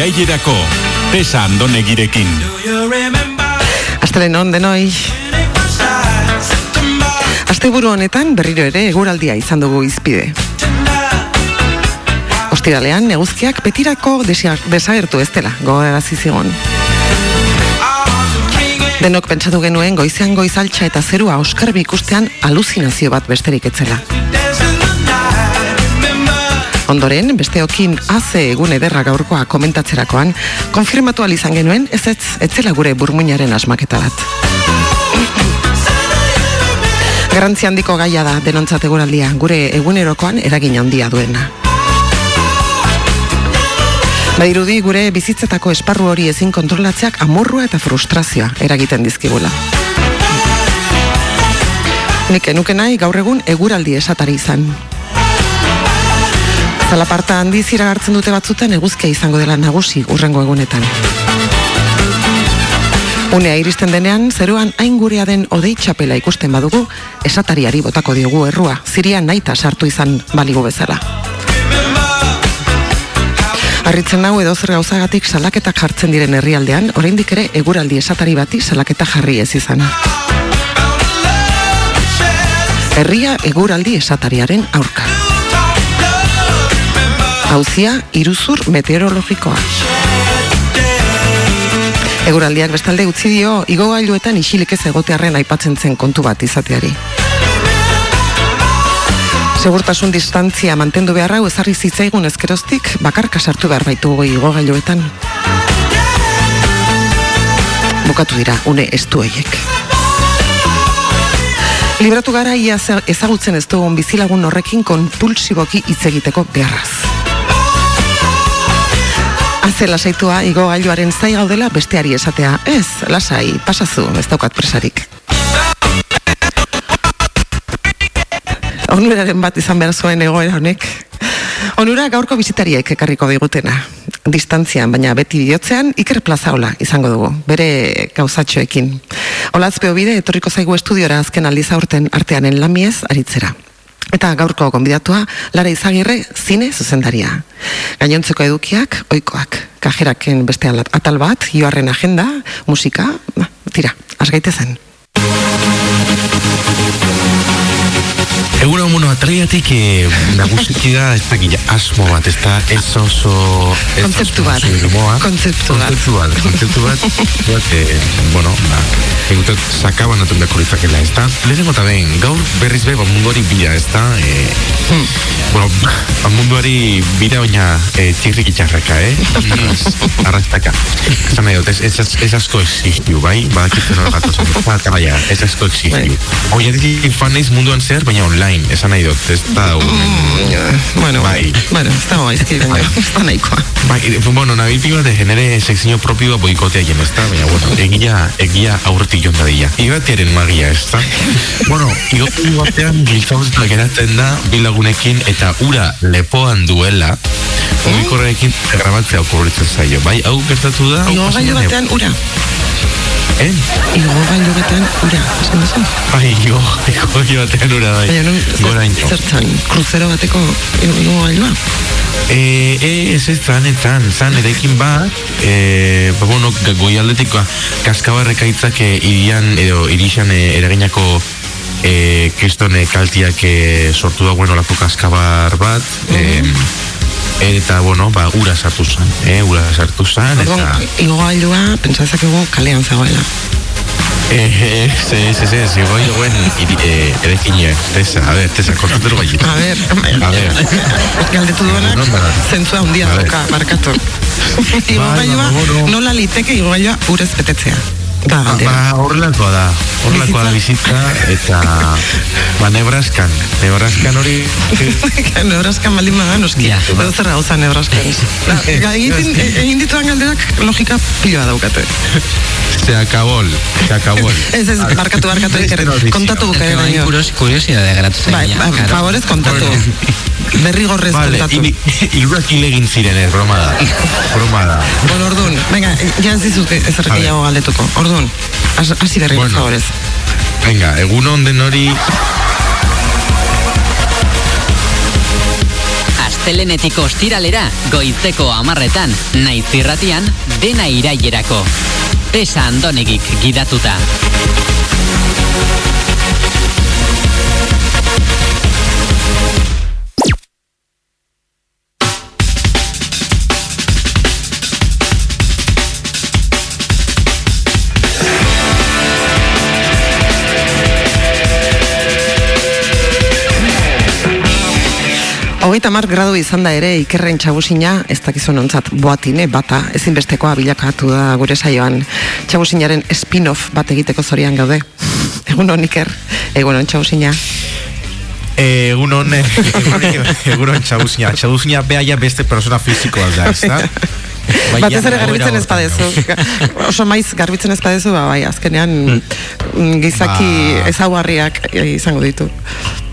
irailerako. Tesa andonegirekin. Astelen on denoi. Asteburu honetan berriro ere eguraldia izan dugu izpide. Ostiralean neguzkiak betirako desia- desagertu ez dela, gogarazi zigon. Denok pentsatu genuen goizean goizaltxa eta zerua oskarbi ikustean aluzinazio bat besterik etzela. Ondoren, besteokin haze egun ederra gaurkoa komentatzerakoan, konfirmatu izan genuen ez ez, etzela gure burmuinaren asmaketa bat. Garrantzi handiko gaia da denontzat eguraldia, gure egunerokoan eragin handia duena. Badirudi gure bizitzetako esparru hori ezin kontrolatzeak amorrua eta frustrazioa eragiten dizkigula. Nik enuke nahi gaur egun eguraldi esatari izan. Zalaparta handiz iragartzen dute batzutan eguzkia izango dela nagusi urrengo egunetan. Unea iristen denean, zeruan hain gurea den odei txapela ikusten badugu, esatariari botako diogu errua, ziria naita sartu izan baligu bezala. Arritzen nau edo zer gauzagatik salaketak jartzen diren herrialdean, oraindik ere eguraldi esatari bati salaketa jarri ez izan. Herria eguraldi esatariaren aurka. Hauzia iruzur meteorologikoa. Eguraldiak bestalde utzi dio igogailuetan isilik ez egotearren aipatzen zen kontu bat izateari. Segurtasun distantzia mantendu beharra hau ezarri zitzaigun ezkeroztik bakarka sartu behar baitugu igogailuetan. Bukatu dira une estu horiek. Libratu gara ia ze- ezagutzen ez dugun bizilagun horrekin konpulsiboki hitz egiteko beharraz. Haze lasaitua igo gailuaren zai gaudela besteari esatea. Ez, lasai, pasazu, ez daukat presarik. Onuraren bat izan behar zuen egoera honek. Onura gaurko bizitariek ekarriko digutena. Distantzian, baina beti bihotzean, Iker Plazaola izango dugu, bere gauzatxoekin. Olazpeo bide, etorriko zaigu estudiora azken aldiz aurten arteanen lamiez aritzera. Eta gaurko konbidatua, Lara Izagirre, zine zuzendaria. Gainontzeko edukiak, oikoak. Kajeraken beste atal bat, joarren agenda, musika, ba, tira, asgaite zen. Egun hau atraiatik eh, nagusiki da ez dakila asmo bat, ez da ez oso... ez Kontzeptu oso bat. irmoa. Kontzeptu bat. Kontzeptu bat, kontzeptu bat, bat eh, bueno, ba, egutet sakaban atun beharko litzakela, ez da? Lehenengo eta behin, gaur berriz be, ba, munduari bira, ez da? Eh, Hmm. Bueno, ba, munduari bira oina eh, txirrik itxarraka, eh? Arrastaka. Esan nahi dut, ez, ez, ez asko exigiu, bai? Badakitzen hor gatozen. Eta baina, ez asko exigiu. Bai. Oiatik fan naiz munduan zer, baina online, esan nahi dut, ez da... Bueno, Bai. bueno, ez dago baina ez da nahikoa. Bai, eh, bueno, nabil pila de genere sekzio propioa boikotea jen, ez da? Baina, bueno, egia, egia aurretik jon dadila. Igatiaren magia, ez da? bueno, igoti batean giltzauzetan geratzen da, bilagunekin eta ura lepoan duela, mugikorrekin grabatzea okurritzen zaio. Bai, hau gertatu da? hau Igo gailu pasatzen batean ura. Eh? Igo gailu batean ura. Esan duzu? Bai, igo, igo gailu batean ura bai. Baina nun, Goraino. zertzan, kruzero bateko igo gailua. Eh, eh, ez ez zan, ez zan, zan, erekin bat, eh, ba, bueno, ga- goialdetikoa, kaskabarreka itzak eh, irian, edo irixan eh, eraginako eh, kristone kaltiak eh, sortu da, bueno, lako kaskabar bat, eh, eta, bueno, ba, ura sartu zan, eh, ura sartu Orduan, eta... igo gailua, pentsazakegu kalean zegoela. Eh, ez, ez, ez, ez, igoi joen, eh, erekin, tesa, a ver, tesa, kontatu bai. A ber, A ver. galdetu duenak, No, ba. zentzua handia A ver. dauka, barkatu. Igo Bai, gailua, ba, bueno. nola liteke igo gailua urez betetzea. Galdera. Ba, horrelakoa da, horrelakoa da bizitza, eta, ba, Nebraskan, Nebraskan hori, Nebraskan baldin bada, noski. Ja. Edo zer gauza Nebraskan. Da, egin, dituan galderak logika piloa daukate. se acabó, se acabó. Ez, ez, barkatu, barkatu, iker, kontatu bukaera kuriosidadea geratu zen. Bai, favorez kontatu. Derrigorrez Vale, kontatu. irurak hilegin ziren ez, broma da, broma da. Bueno, orduan, venga, ja ez dizut galdetuko. Orduan, has- hasi berri, Bueno. favorez. Venga, egun on den hori, Astelenetik ostiralera, goizeko amarretan, naiz irratian, dena irailerako. Tesa andonegik gidatuta. Hogeita mar gradu izan da ere ikerren txabusina, ez dakizun ontzat boatine bata, ezinbestekoa bilakatu da gure saioan. Txabusinaren spin-off bat egiteko zorian gaude. Egun hon iker, egun hon txabusina. Egun hon, egun hon txabuzina. Txabuzina behaia beste persona fizikoa da, ez da? Bai, Batez ere garbitzen ez badezu. Oso maiz garbitzen ez badezu, ba, bai, azkenean mm, gizaki Ba. ezaugarriak izango ditu.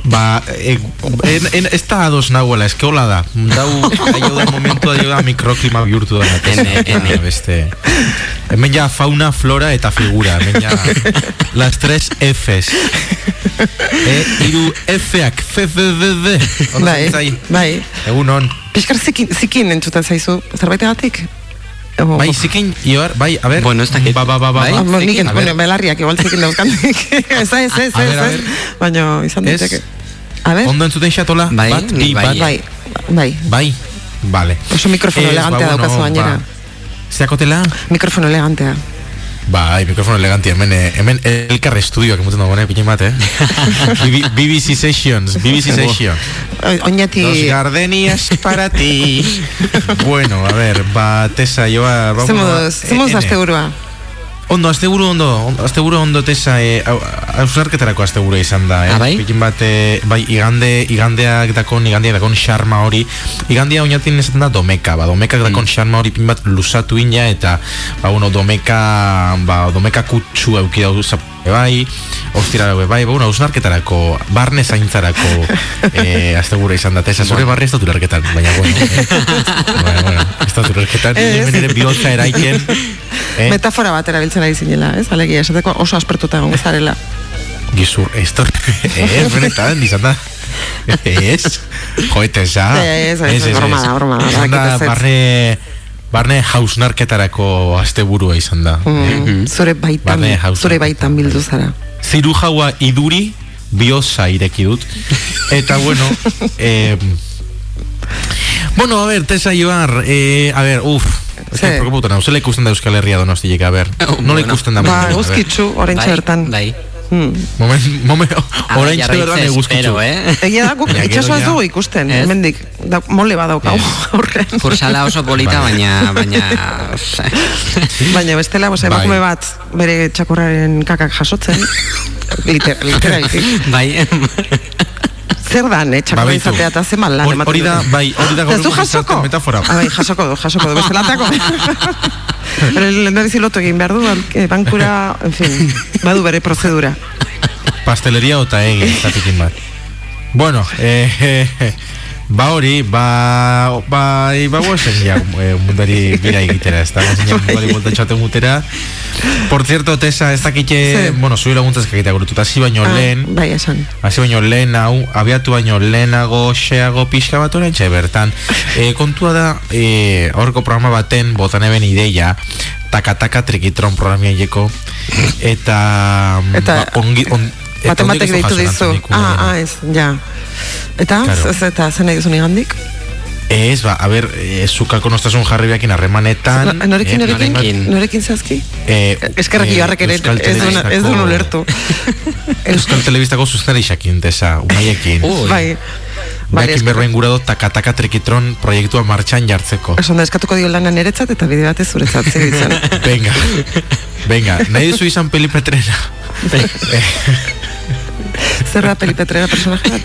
Ba, e, en, en, ez da ados nahuela, ez hola da. Dau, aio da momentu aio da mikroklima bihurtu da. Ene, ene. Beste. Hemen ja fauna, flora eta figura. Hemen ja las tres Fs. E, iru F-ak, F, F, F, Bai, bai. Egun hon. Piskar zikin, zikin entzuten zaizu, zerbaitegatik? Oh. Bai, zikin, Ioar, bai, a ver. Bueno, ez dakit. Ba, ba, ba, ba. Bai? ba. Bueno, nik, ver. bueno, belarriak igual zikin dauzkandik. ez ez, ez, ez, a ez. ver. Baina izan Ez? diteke. A ver, Ondo entzuten xatola? Bai, Bat, bi, bai. bat, bai, bai. Bai, vale. Oso mikrofono Ez, elegantea daukazu gainera. Ba, Zeakotela? Mikrofono elegantea. Bai, mikrofono elegantia, hemen, eh, hemen elkarre estudioak emuten dago, eh, pinin bat, eh? B- BBC Sessions, BBC Sessions. Oñati, Los gardenias para ti. bueno, a ver, ba, tesa, joa... ba, zemuz, eh, zemuz asteburua. Ondo, asteburu ondo, on- asteburu ondo tesa, eh, hau- hausnarketarako asteburu izan da, eh? Ah, bai? Pikin bat, eh, bai, igande, igandeak dakon, igandeak dakon xarma hori, igandea oinatin esaten da domeka, ba, domekak dakon Mm. xarma hori pin bat lusatu ina, eta, ba, bueno, domeka, ba, domeka kutsu auki dau bai, ostira daue, bai, ba, bueno, hausnarketarako, barne zaintzarako, eh, asteburu izan da, tesa, zure barri ez dut ulerketan, baina, bueno, eh? bueno, bueno, ez dut ulerketan, Ez. hemen ere bihotza eraiken, eh? Metafora bat erabiltzen ari zinela, ez? Alegia, esateko oso aspertuta egon zarela. Gizur, esto Ez, benetan, izan da Ez Joete, eza Ez, ez, ez, broma da, broma da, Izan da, badakit ezetz. barne Barne hausnarketarako asteburua izan da Mm, zure baitan, Barne hausa. zure baitan bildu zara. Ziru jaua iduri Biosa ireki dut Eta bueno eh, Bueno, a ver, Tesa Ibar eh, A ver, uff Ez Ze? que preocuputa nau, zela ikusten da Euskal Herria donostik, a ver Oh, Nola bueno. ikusten da Ba, a eguzkitzu, orain Bai. Bai. Hmm. Moment, moment, orain Jarraitze berdan eh? Egia da, guk itxasoa ja. dugu ikusten, Ez? hemendik. Da, mole badaukagu aurrean. Kursala oso polita, Bai. baina, baina... Baina bestela, bose, Bai. emakume bat bere txakurraren kakak jasotzen. Liter, literalki. bai, Zer dan, eh, txakurra Babitu. izatea eta ze mal lan ematen hori da, bai, hori da gaur jasoko? metafora. Ah, bai, jasoko du, jasoko du, bestelatako. Bere lehendari lotu egin behar du, eh, bankura, en fin, badu bere prozedura. Pasteleria eta egi, zatekin bat. Bueno, eh, eh, ba hori, ba, ba, ba, guazen ja, eh, mundari bira egitera, ez da, guazen ja, mundari volta txaten mutera. Por cierto, Tessa, ez dakite, Ze? bueno, zui laguntzaz kakita gurututa, hasi baino Ah, lehen, bai, esan. hasi baino lehen, hau, abiatu baino lehenago, xeago, pixka bat orentxe bertan. E, kontua da, e, horko programa baten, botan eben ideia, taka-taka trikitron programiaileko, eta, Eta- ba, ongi, on, eta batek deitu dizu. Ah, ah, ez, ja. Eta, Claro. ez, eta zen duzun igandik? Ez, ba, a ber, e, zukako nostazun jarri behakin harremanetan. Norekin, eh, norekin, norekin. norekin zehazki? Eh, Eskerrak eh, ibarrek ere ez duen ez duen ulertu. Euskal Telebistako zuztari xakin, tesa, unaiekin. Ui. Bai. Vale, Beakin berbain gura dut taka-taka trikitron proiektua martxan jartzeko. Esan da, eskatuko dio lana niretzat eta bide batez zuretzat ziritzen. Venga, venga, nahi duzu izan Peli Da pelipetrera personaje?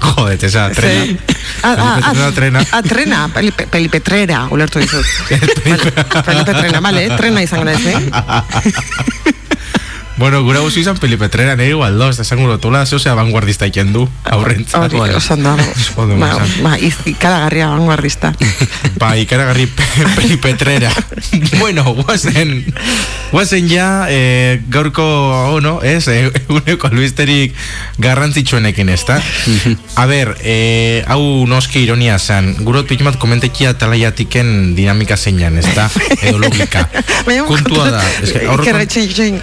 Joder, tesa, trena. Ze- Ah, ah, ah, trena. Ah, trena, pelipe, pelipetrera, ulertu dizut. vale, pelipetrena, vale, trena izango naiz, eh? Bueno, gura guzu izan Felipe Trera, nire igual dos, esan guro tola, zeo zea vanguardista iken du, aurrentzat. Hori, osan da. Ba, ba, ikaragarria vanguardista. Ba, ikaragarri Pe- Felipe Trera. bueno, guazen, guazen ja, eh, gaurko, oh, no, ez, eh, uneko albisterik garrantzitsuenekin, ez da? A ber, eh, hau noski ironia zen, gurot pitimat komentekia talaiatiken dinamika zeinan, ez da? Edo logika. Kontua da, ez que aurreko- Iker etxein etxein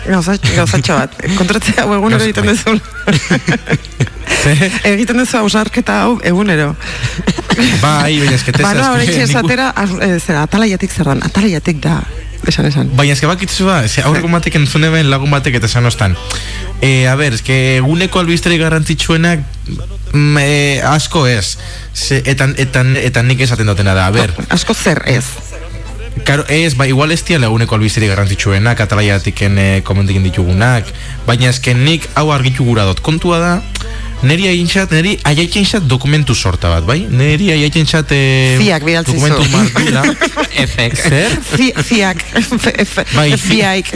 gauzatxo bat. Kontratzea hau egunero egiten duzu. egiten duzu hausarketa hau egunero. Bai, baina eskete Bara, horretxe esatera, eh, zera, atalaiatik zer dan, atalaiatik da, esan esan. Baina eske bakitzu ba, ze aurreko batek entzune ben lagun batek eta esan ostan. E, a ber, eske eguneko albisteri garrantzitsuenak mm, e, asko ez. Ze, eta, eta, eta nik esaten dutena da, a ber, Asko zer ez. Karo, ez, ba, igual ez diala eguneko albisteri garrantzitsuenak, atalaiatiken e, komentekin ditugunak, baina ezken nik hau argitu gura dut. Kontua da, neri aintxat, neri aiaitxat dokumentu sorta bat, bai? Neri aiaitxat e, Fiak bidaltzi zu. dokumentu mardula. Efek. Zer? Fi, fiak, Bai,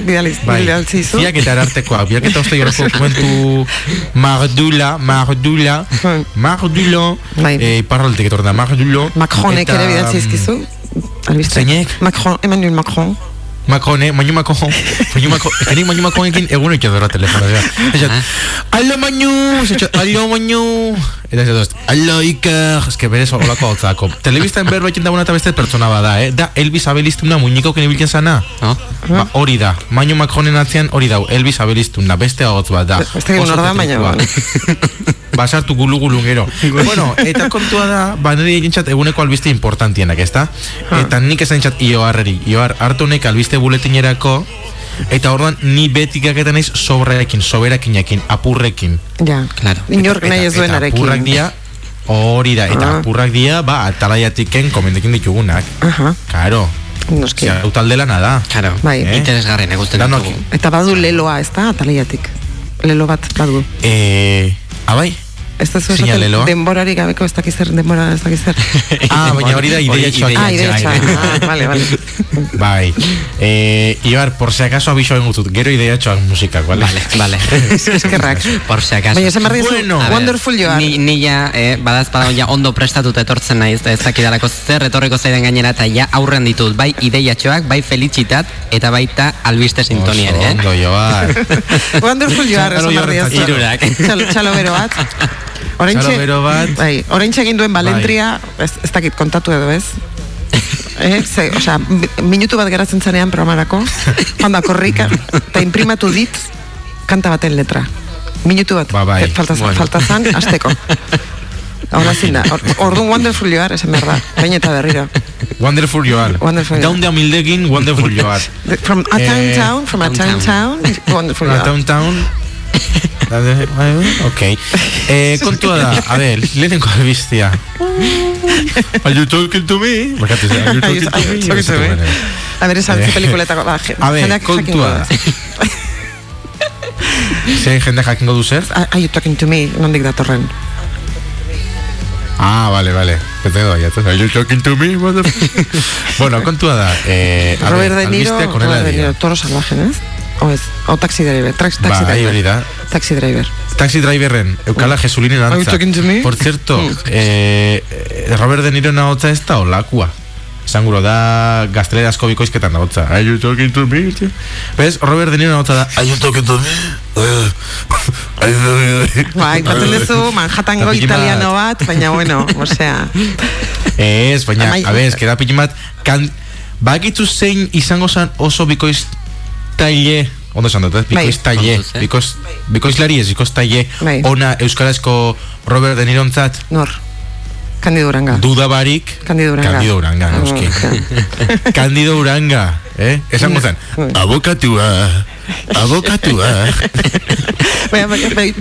bidaliz, Bai, bidaltzi zu. fiak eta arartekoa, biak eta uste jorako dokumentu mardula, mardula, Hmm. mardulo, Bai. eh, iparraldetik etorren da, mardulo. Macronek eta, ere bidaltzi izkizu. Albiste. Zeinek? Ah, Albiste. Macron, Emmanuel Macron. Macron, eh, Manu Macron. Manu Macron. Ekanik Manu Macron hein Allo Manu! Allo Manu! Eta ez dut, alo Iker, ez que berez olako hau zako. Telebistan berro ekin dagoena eta beste pertsona bada, eh? Da, Elvis Abelistuna muñiko ken ibiltzen zana. No? Ba, hori da, Mañu Macronen atzean hori dau, Elvis Abelistuna, beste hau bat da. Beste hor da, baina, tetrikoa. bueno. Basartu gulu gulu gero. bueno, eta kontua da, ba, nire egintzat eguneko albiste importantienak, ezta? Eta nik esan txat ioarreri. Ioar hartu honek albiste buletinerako, eta orduan ni betik gaketan naiz sobreekin, soberakinekin, apurrekin. Ja, Claro. inork nahi ez Eta apurrak duenarekin. dia, hori da, eta Ah. apurrak dia, ba, atalaiatiken komendekin ditugunak. Aha, Karo, noski. zia, utalde lana da. Claro. Bai. Eh? Interesgarri, negusten Danok. ditugu. Eta badu leloa, ez da, atalaiatik. Lelo bat badu. Eh, abai? Ez da zu Zeina esaten leloa? denborarik gabeko ez dakiz zer, denbora ez dakiz zer. Ah, baina hori da ideia txoak. ah, idea txoa. Ah, vale, vale. Bai, eh, Ibar, por si acaso abiso egin gutut, gero idea txoak musikak, vale? Vale, vale. Eskerrak. Por si acaso. Baina esan dizu, Bueno. Wonderful are. Ni, ni ja, eh, badazpada ja ondo prestatuta etortzen naiz, ez dakidalako zer etorriko zaidan gainera, eta ja aurren ditut, bai ideiatxoak, bai felitxitat, eta baita albiste sintonia ere, eh? Ondo, Ibar. Wonderful Txalo esan dizu. Hirurak. Txalo, txalo bero bat. Oraintxe, bat. Bai, oraintxe egin duen balentria, ez, ez dakit kontatu edo ez. Eh, ze, osea, mi- minutu bat geratzen zanean programarako, joan korrika, eta imprimatu dit kanta baten letra. Minutu bat, Ba, bai. eh, falta, Bueno. falta zan, azteko. Ahora Or- orduan wonderful you are, esan behar da, baina eta berriro. Wonderful you are. Wonderful you Down are. Amildegin, wonderful you are. From a town Eh, town, from a town town, wonderful you A are. town town. ok. Eh, kontua da, a ver, lehenengo albistia. Are you talking to me? Bakatu, are you talking to me? A ver, esan Eh, ze pelikuletako, ba, A jakingo kontua da. Zein jende jakingo du zer? Are you talking to me? Nondik datorren. Ah, vale, vale. Petedo, ya te Are you talking to me? bueno, kontua da. Eh, a Robert De Niro, Robert De Niro, toro salvaje? O ez? O taxi driver, Trax, taxi Bai, hori driver. da. Taxi driver. Taxi driverren, eukala Jesulinen Are you antza. Por cierto, eh, eh, Robert De Niro nahotza ez da olakua. Esan guro da gaztelera asko bikoizketan nahotza. Are you talking to me? Bez, Robert De Niro nahotza da Are you talking to me? To me? Bai, baten duzu Manhattango italiano bat, baina bueno, osea, Ez, baina, a ber, eskera pilin bat, kan, bakitzu zein izango zan oso bikoiz taile, ondo esan dut, eh? Bai. bikoiz taile, Kontuz, eh? bikoiz, bikoizlari ez, bikoiz taile, Bai. ona euskarazko Robert De Nirontzat, nor? Candido Uranga. duda barik, Candido Uranga. Candido Uranga, noski. Candido Uranga, eh? Esango zen, abokatua, abokatua. Baina,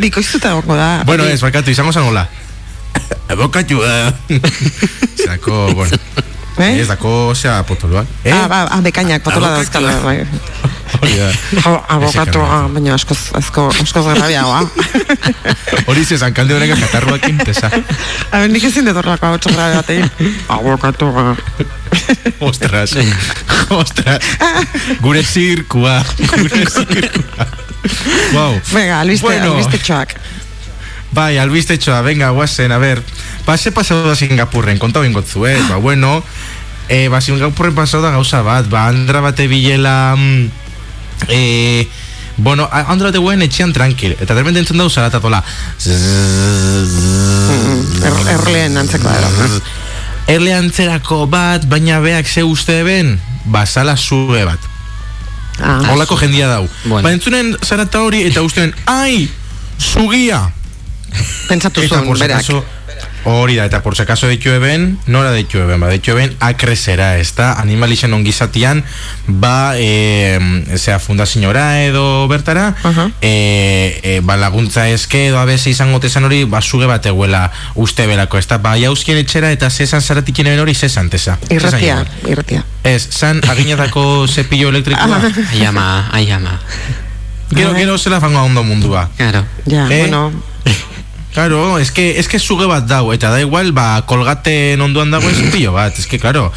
bikoiztuta gongo da. bueno, ez, bakatu, izango zen hola. Abokatua. Zako, bueno. Eh? Ez dako, osea, potoloak. Eh? Ah, ba, ah, bekainak, Abokatua. azkala, bai. Hori da. Jo, abokatu, Ese ah, baina askoz, asko, askoz grabiagoa. Hori zezan kalde horrega katarruakin pesa. A ber, nik ezin dut horrelako hau txorra batein. Abokatu, ah. Ostras. Ostras. Gure zirkua. Gure zirkua. wow. Venga, albiste, Bueno. albiste txoak. Bai, albistetxoa, venga, guazen, a ver. Pase pasau da Singapurren, konta ben gotzu, eh? Ba, bueno, eh, ba, Singapurren pasau da gauza bat, ba, andra bate bilela, mm, eh, bueno, andra bate guen etxean tranquil, eta derben entzun dau zaratatola. Er, erleen antzekoa dara. Erle antzerako bat, baina beak ze uste ben, basala zue bat. Ah, Holako jendia dau. Bueno. Ba, entzunen zarata hori, eta usten, ai, zugia! Pentsatu zuen, por si berak. acaso Hori da, eta por si acaso deitu eben, nora deitu eben, ba, deitu eben akresera, ez da, animalixen ongizatian, ba, e, zera, fundaziora edo bertara, Aha. e, e, ba, laguntza eske edo abese izango tezan hori, ba, zuge bat eguela uste belako, ez da, ba, jauzkien etxera eta zesan zaratik eben hori zesan teza. Irratia, irratia. Ez, zan, aginatako zepillo elektrikoa, Ai ama, ai ama. gero, gero zela fango ondo mundua. Claro. Ja, Eh? bueno, Claro, es que, es que zuge bat dau, eta da igual, ba, kolgaten onduan dagoen zepillo bat, es que, claro.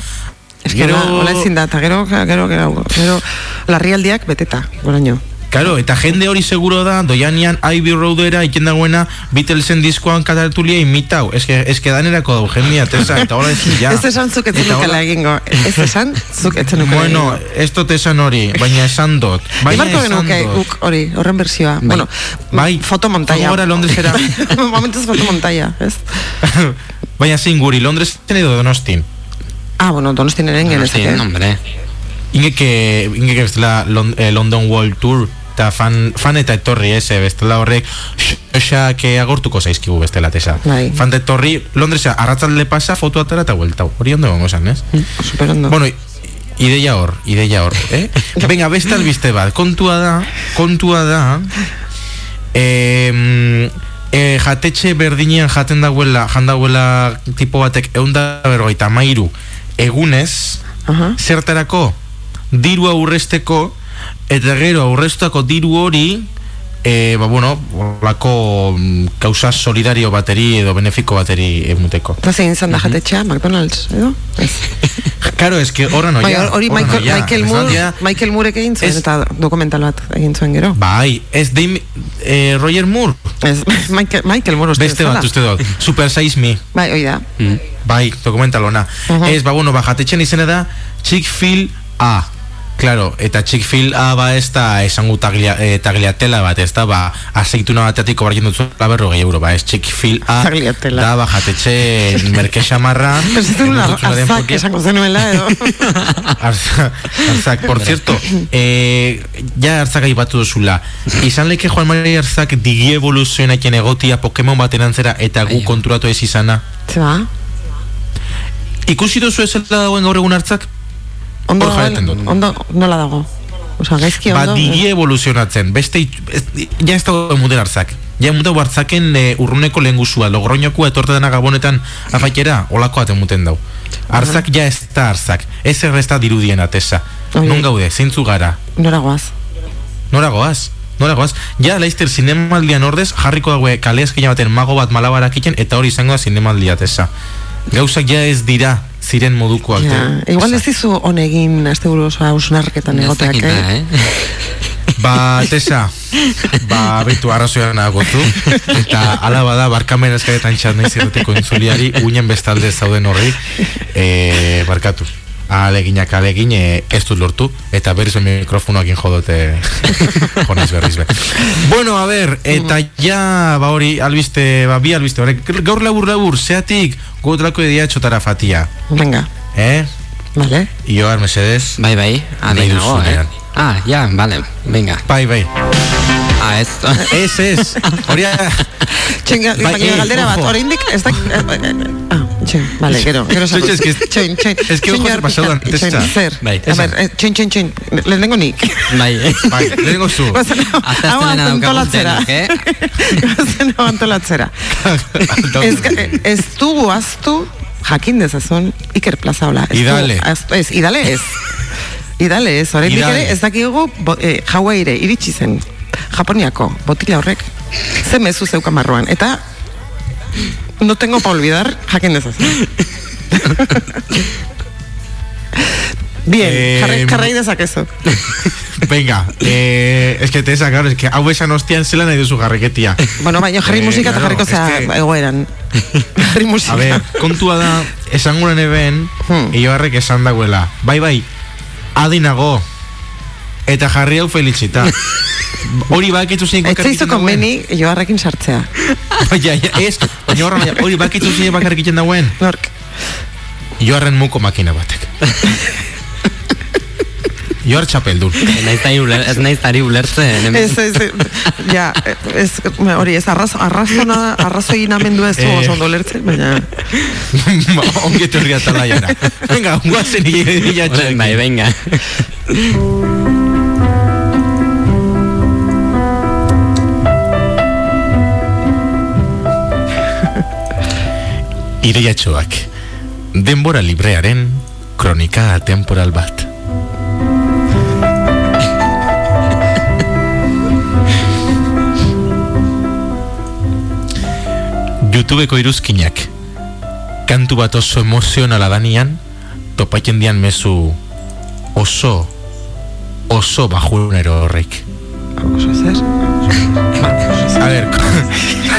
ez que hola, hola ezin da, eta gero, gero, gero, gero, larrialdiak beteta, goraino. Claro, eta jende hori seguro da, doianian Ivy Roadera iken dagoena Beatlesen diskoan katartulia imitau. Ez que, ez que danerako dau jendia, tesa, eta hola ezin ja. Ez esan zuk etzen hola- egingo. Ez esan zuk etzen nukela Bueno, ez dut esan hori, baina esan dut. Baina Ibarko esan genuke guk hori, horren bersioa. Bueno, Bai. fotomontaia. Joan gora Londresera. Momentuz fotomontaia, ez? baina zein guri, Londresen edo Donostin. Ah, bueno, donostin eren Sí, genezake. hombre. Ingeke, ingeke bestela Lon, eh, London World Tour, eta fan, fan eta etorri, ez, eh, bestela horrek, xoak agortuko zaizkigu bestela tesa. Bai. Fan eta etorri, Londresa, arratzalde pasa, foto atara eta hueltau. Hori ondo gongo zan, ez? Super ondo. Bueno, ideia hor, ideia hor, eh? Venga, beste albiste bat, kontua da, kontua da, eh, eh, jatetxe berdinean jaten dagoela, jan dagoela tipo batek eunda berrogeita mairu egunez, Aha. zertarako diru aurresteko eta gero aurrestako diru hori e, ba bueno, olako mm, kausa solidario bateri edo benefiko bateri emuteko. Eta zein izan da jatetxea, McDonald's, edo? Ez. Claro, es que horra Bai, noia. hori horra Michael. Michael Ez Moore, Michael Moorek egin zuen, Ez- eta dokumental bat egin zuen gero. Bai, ez Dame, eh, Roger Moore, Ez, Michael, Michael Moore uste beste bat uste dut, Super Size Me, Bai, hoi da. Mm. bai, dokumental ona. Mhm. Ez, ba, bueno, ba, jatetxen izena da Chick-fil A. Claro, eta Chick-fil A ba ez da esangu taglia, eh, tagliatela bat, ez da, ba, azeituna batetik obarien dutzu la berrogei euro, ba, ez Chick-fil A Tagliatela. da, ba, jatetxe merkexa marra. Pensatzen nula, arzak esango zenuela, edo. Arza- Arzak, por cierto, eh, ja Arzak aipatu duzula. Izan leke Juan Maria Arzak digi evoluzioenaken egotia Pokemon baten antzera eta gu konturatu ez izana. Zeba, Ikusi duzu ez dagoen gaur egun Artzak? Ondo, dut. ondo, nola dago? Osa, gaizki Ba, ondo. digi evoluzionatzen. Beste, ez, ja ez dago model Arzak. Ja mutu Artzaken e, urruneko lehengusua, logroñokua etorte dena gabonetan afaikera, olako aten muten dau. Arzak ja ez da Arzak. Ez erresta dirudien atesa. Oie. Non gaude, zeintzu gara. Nora goaz. Nora goaz? Nora goaz? Ja, laizter zinemaldian ordez, jarriko daue kale eskina baten mago bat malabarak iten, eta hori izango da zinemaldia tesa. Gauzak ja ez dira ziren modukoak. Ja, eh? igual ez dizu honegin azte buru osoa hausnarketan egoteak, eh? eh? Ba, tesa, ba, betu arrazoian agotu, eta ala bada, barkamen eskaretan txat nahi zirretiko entzuliari, uinen bestalde zauden horri, e, barkatu. Aleginak alegin e, ez dut lortu eta berriz mikrofonoakin jodote jonez berriz be. Bueno, a ver, eta ja ba hori albiste, ba bi albiste, horrek gaur labur labur, zeatik gotrako edia txotara fatia, Venga, eh? vale. Ioar, mesedez, Bai, bai, adi Nahi nago, eh? Ah, ja, vale, venga. bai, bai. Ah, ez... Ez, ez, hori Txen, Bai, baina eh, galdera bat, oraindik ez da... Ah, vale, gero, gero sartu. es que- Txen, txen, es que ojo, pixkat, antes, cha. Zer, Bai, a ber, eh, txen, txen, txen, lehenengo nik. Bai, eh? Bai, lehenengo zu. Goazen hau antolatzera. eh? Goazen hau antolatzera. ez, ez dugu aztu jakin dezazun Iker Plaza hola. Ez Idale. ez, idale ez. Idale ez, oraindik Idale. ere ez dakigu bo, eh, Hawaii iritsi zen. Japoniako botila horrek ze mezu zeukan barruan. Eta no tengo pa olvidar jakin dezazun. Bien, Eh, jarri, jarrai dezakezu. Venga, eh, es que te esa, claro, es que hau esan ostian zela nahi duzu jarreketia. Bueno, baina jarri Eh, musika eta claro, jarriko zea es que- egoeran. jarri musika. A ver, kontua da, esan guren eben, Hmm. Esan dagoela. Bai, bai, adinago, eta jarri hau felitxita. Hori bakitzu zein Ez zaizu konbeni, joarrekin sartzea. Baina, ez, baina horra, baina, hori bakitzu zein bakarrik egiten dagoen. Nork. Joarren muko makina batek. Joar txapeldun. Ez naiz uler- ez naiz ari ulertzen. Ez, ez, ja, ez, hori, ez, arraz, arrazona, arrazoi namendu ez du Eh. oso ondo lertzen, baina... Ba, Ongi etorri atala jara. Venga, guazen ia Orain Bai, venga. Ideiatxoak. Denbora librearen kronika temporal bat. YouTubeko iruzkinak kantu bat oso emozionala danian topatzen dian mezu oso oso bajunero horrek. Oso zer? A ver,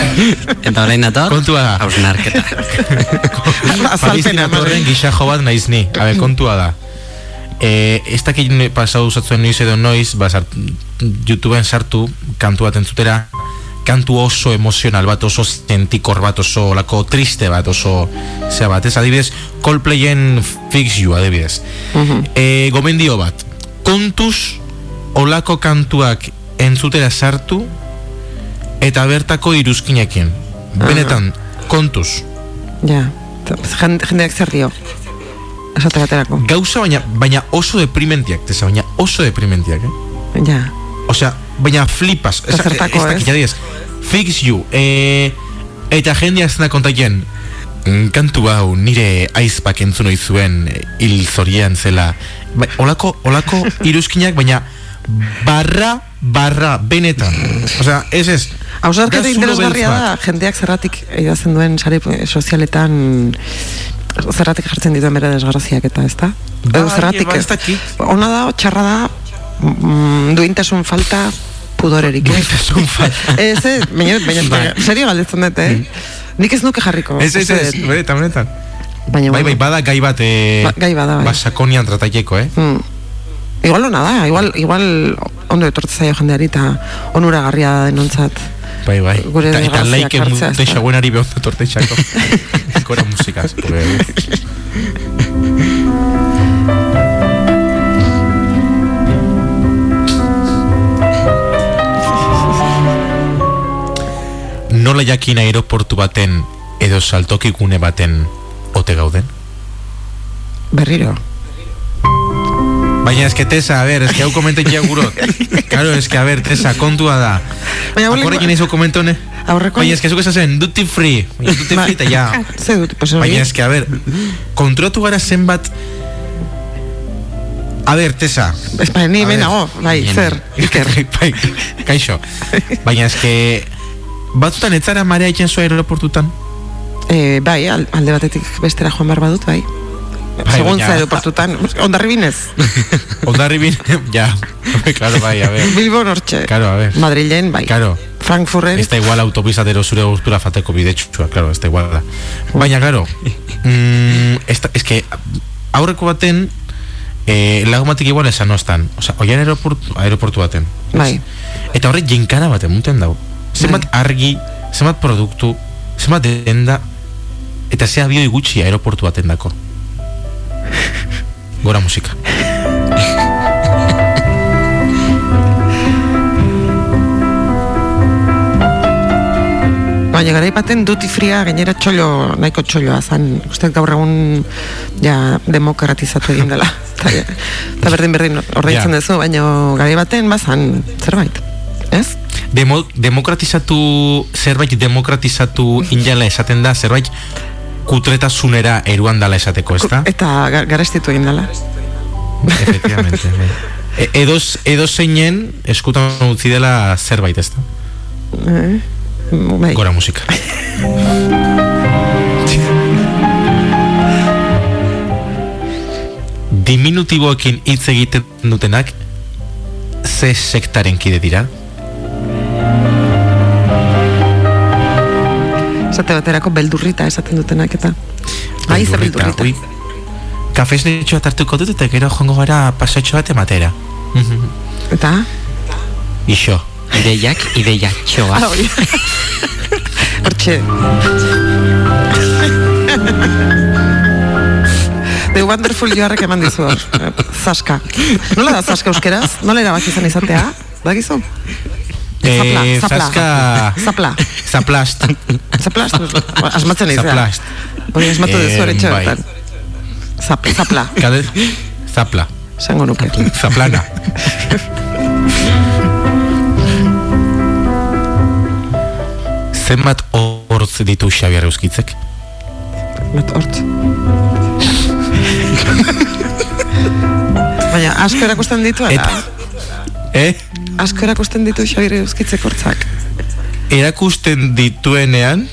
Eta orain nator? kontua da. Hausnarketa. Azalpena, horren gixajo bat naiz ni. A ver, kontua da. Eh, ez dakit pasau usatzen noiz edo noiz, ba, sart, YouTubeen sartu kantu bat entzutera, kantu oso emozional bat, oso zentikor bat, oso lako triste bat, oso zea bat, ez adibidez, Coldplayen Fix You, adibidez. eh, gomendio bat, kontuz olako kantuak entzutera sartu eta bertako iruzkinekin. Benetan, kontuz. Ja, jende- jendeak zer dio. Esate baterako. Gauza baina, baina oso deprimentiak, tesa, baina oso deprimentiak, eh? Ja. Osea, baina flipas. Eta zertako, ez? ez? Fix you. Eh, eta jendea zena kontaien, "Mm, kantu hau nire aizpak entzun zuen eh, hil zorian zela. Ba, olako, olako iruzkinak, baina barra, barra, benetan. Osea, ez ez. Hausarketa da interesgarria da, jendeak zerratik idazten duen sare sozialetan zerratik jartzen dituen bere desgraziak eta, ez da? Bai, Edo zerratik, ba, ez dakit. ona da, txarra da, mm, duintasun falta pudorerik, ez? Duintasun falta. Ez, ez, baina, baina, Bai. baina serio galdetzen dut, eh? Nik ez nuke jarriko. Ez, ez, ez, benetan, benetan. Baina, Bai, bai, bada gai bat, eh, Ba- gai bada, bai. ba, sakonian trataileko, eh? mm. Igual ona da, igual, igual ondo etortze zaio jendeari eta onuragarria da denontzat. Bai, bai. Gure eta, eta laike hartzea, ez da? mute xaguenari behonda torteixako. Gora musikaz. Porque, Nola jakin aeroportu baten edo saltokigune baten ote gauden? Berriro. Baina eske Tesa, a ver, eske hau komentekia gurot. Claro, eske a ver, Tesa, kontua da. Baina, boli- Akorrekin izo komentone? Aurreko... Baina eske zuk esasen, duty free. Baina duty free eta ja. Ze dut, pues hori. Baina eske, a ver, kontrotu gara zenbat... A ver, Tesa. Ez, ba, ni A hemen ver. nago, bai, zer. Iker. bai, kaixo. Baina eske... Batzutan ez zara marea itzen zua aeroportutan? Eh, bai, al- alde batetik bestera joan behar badut, bai. Bai, Segun baina- za aeroportutan, ondarri binez. Ondarri ja. claro, bai, a ver. Bilbo nortxe. Claro, a ver. Madrilen, bai. Claro. Frankfurten. Ez da igual autobizatero zure gustura fateko bidetxua, claro, ez da igual da. Baina, claro, mm, ez, ez que aurreko baten, eh, lagumatik igual esan oztan. Osa, oian aeroportu, aeroportu baten. Bai. Eta horre jinkana baten, muten dau. Zenbat argi, zenbat produktu, zenbat denda, eta ze abioi gutxi aeroportu baten dako. Gora musika. Baina garaipaten duty fria gainera txolo, nahiko txoloa zan, uste gaur egun ja demokratizatu egin dela. Eta berdin berdin ordaintzen Ja. duzu, baina garaipaten bazan zerbait. Ez? Demo, demokratizatu, zerbait demokratizatu injala esaten da, zerbait kutretasunera eruan dala esateko, ez da? Eta ga- garestitu egin dela. Efectivamente. bai. E- edoz, edo zeinen eskutan utzi dela zerbait, ez da? Eh? Bai. Gora musika. diminutiboekin hitz egiten dutenak ze sektaren kide dira? Esate baterako beldurrita esaten dutenak eta. Bai, ze beldurrita. Ui, kafesnetxoa hartuko dut eta gero jongo gara pasatxo bat ematera. Eta? Ixo. Ideiak, ideia txoa. Ah. Hortxe. The Wonderful joarrek eman dizu hor. Zaska. Nola da zaska euskeraz? Nola erabaki izan izatea? Bagizu? Zapla, Eh, zapla. zaska... Zapla. Zaplast. Zaplast? Asmatzen izan. Zaplast. Hori asmatu Eh, dezu ere bai. txoetan. Zap, zapla. Kade... Zapla. Zango nuke. Zaplana. Zenbat hortz ditu Xabier Euskitzek? Bat hortz. Baina, asko erakusten ditu, eta Eh? Asko erakusten ditu Xabire Euskitzek hortzak. Erakusten dituenean,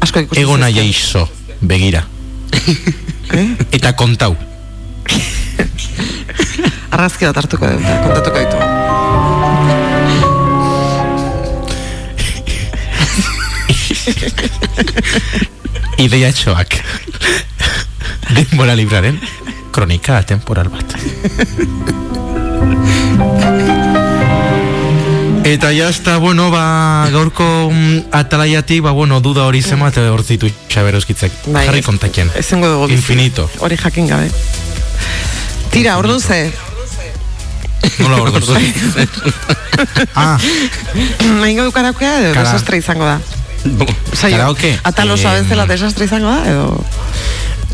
Asko ikusten ego nahi zizkion. aizo, begira. Eh? Eta kontau. Arrazki bat hartuko dut, kontatuko ditu. Ideia txoak. Denbora libraren kronika temporal bat. Eta jazta, bueno, ba, gaurko mm, atalaiatik, ba, bueno, duda hori zema eta hor zitu Xaber Euskitzek. Jarri kontakien. Ezengo dugu. Infinito. Hori jakin gabe. Tira, orduan ze. Nola hor duzu? ah, Nahingo du karaokea edo Kara- desastre izango da. Saio, Karaoke? Atal oso Em, bezala desastre izango da edo...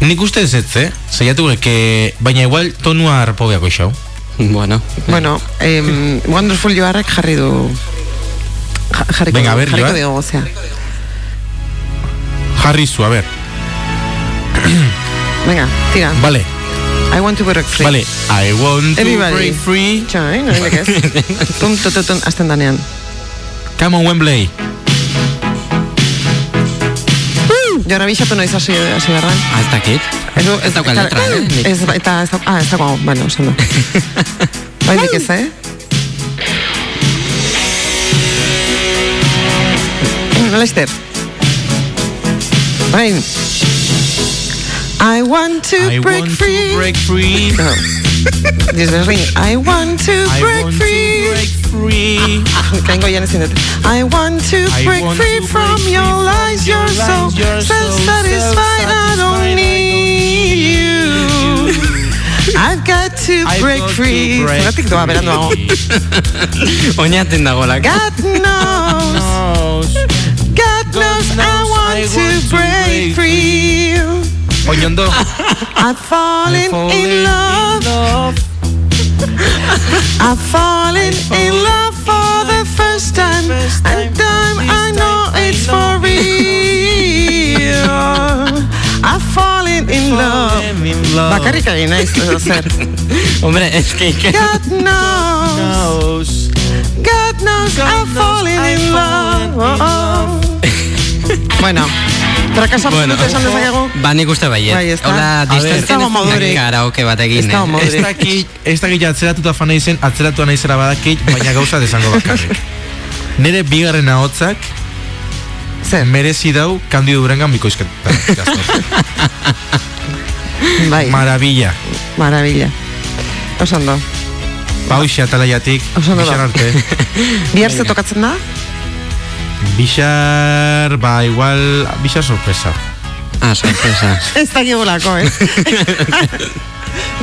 nik uste ez ez, eh? Zaiatu que, baina igual tonua arpogeako xau. Bueno. Bueno, em, Wonderful Joarrek jarri du... Ja- Jarriko, Venga, a ver, jarriko Joar. digo gozea. Jarri zu, a ver. Venga, tira. Vale, I want to break free. vale. I want to Everybody. break free. Txai, no ez. Tum, tum, tum, tum, azten danean. Come on, Wembley. Jora bixatu noiz hasi hasi berran. Ah, ez dakit. Ez, Ez daukat letra, eh? Nik. Ez, eta ez daukat, ah, ez daukat, bueno, esan du. Bai, nik ez, eh? Lester. Bai. I want to I break want free. to break free. No. Desberdin. I want to I break want free. to break free. Jan ezin. I want to I break want free to from break your free lies, you're your so you're so self-satisfied, I don't need you. I've got to I've break got to free. break doa beranduago. Oñaten dagoelako. God knows, God knows I want to break free. Oñondo. I've fallen in love. I've fallen in love for the first time, and time I know it's for real. I've fallen in love. Egin naiz, edo zer. Hombre, es que... que- God knows, God knows I've fallen in love. Bueno, frakaso Bueno. absoluto esan dezakegu. Ba, nik uste baiet. Bai, ezta? Hola, A ver, ez dago distantzien modurik. karaoke bat egin. Ez eh? Ez dakit, ez dakit atzeratuta fan izen, atzeratu naizera badakit, baina gauza desango bakarrik. Nere bigarren ahotzak Zer, merezi dau Kandido Durangan bikoizketa. bai, Maravilla. maravilla. Oso ondo. Pauxe atalaiatik, Oso ondo bixar da. arte. Bihar ze tokatzen da? Bixar, ba, igual, bixar sorpresa. Ah, sorpresa. Ez da gibulako, eh?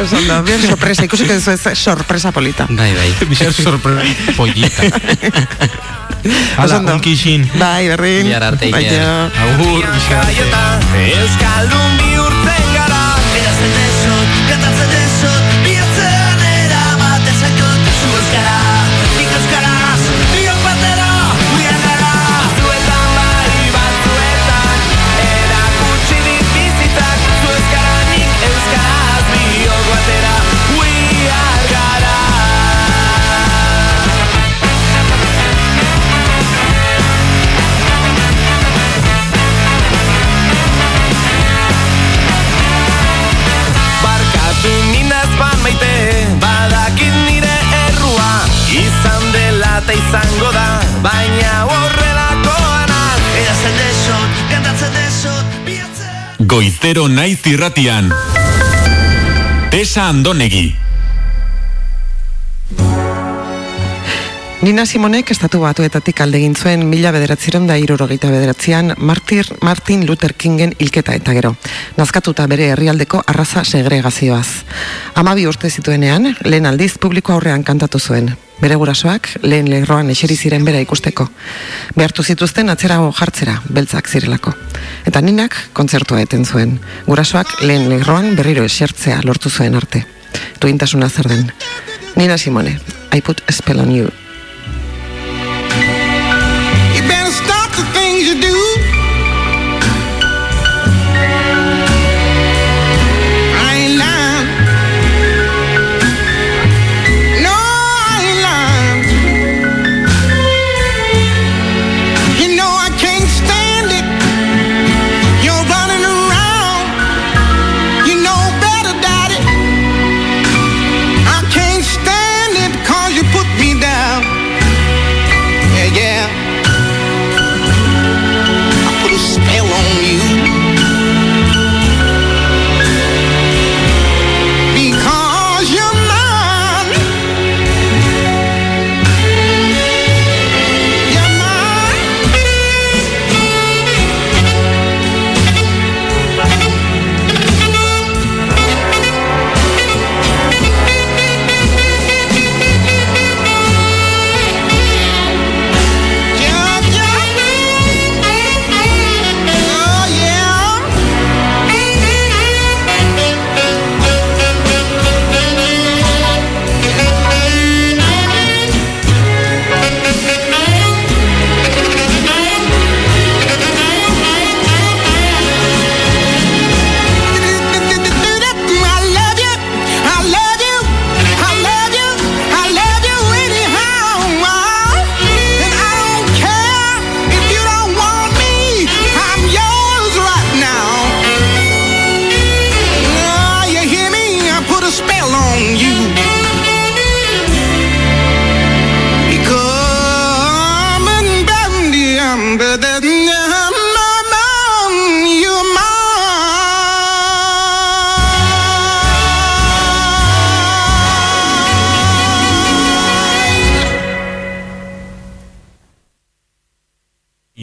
Oso ondo, bihar sorpresa, ikusiko duzu ez sorpresa polita. Bai, bai. Bixar sorpresa Hala, ondo. unkixin. Bai, berdin. Bihar arte, Bai, jo. Agur, bixar. Euskaldun bihurtzen bate izango da Baina horrelakoan Erazen desot, kantatzen desot Biatzen Goizero naiz irratian. Tesa Andonegi Nina Simonek estatu batuetatik alde egin zuen mila bederatzeron da irurogeita bederatzean Martir Martin Luther Kingen hilketa eta gero. Nazkatuta bere herrialdeko arraza segregazioaz. Amabi urte zituenean, lehen aldiz publiko aurrean kantatu zuen, Bere gurasoak lehen lerroan eseri ziren bera ikusteko. Behartu zituzten atzerago jartzera, beltzak zirelako. Eta ninak kontzertua eten zuen. Gurasoak lehen lerroan berriro esertzea lortu zuen arte. Duintasuna zer den. Nina Simone, I put a spell on you. You better stop the things you do.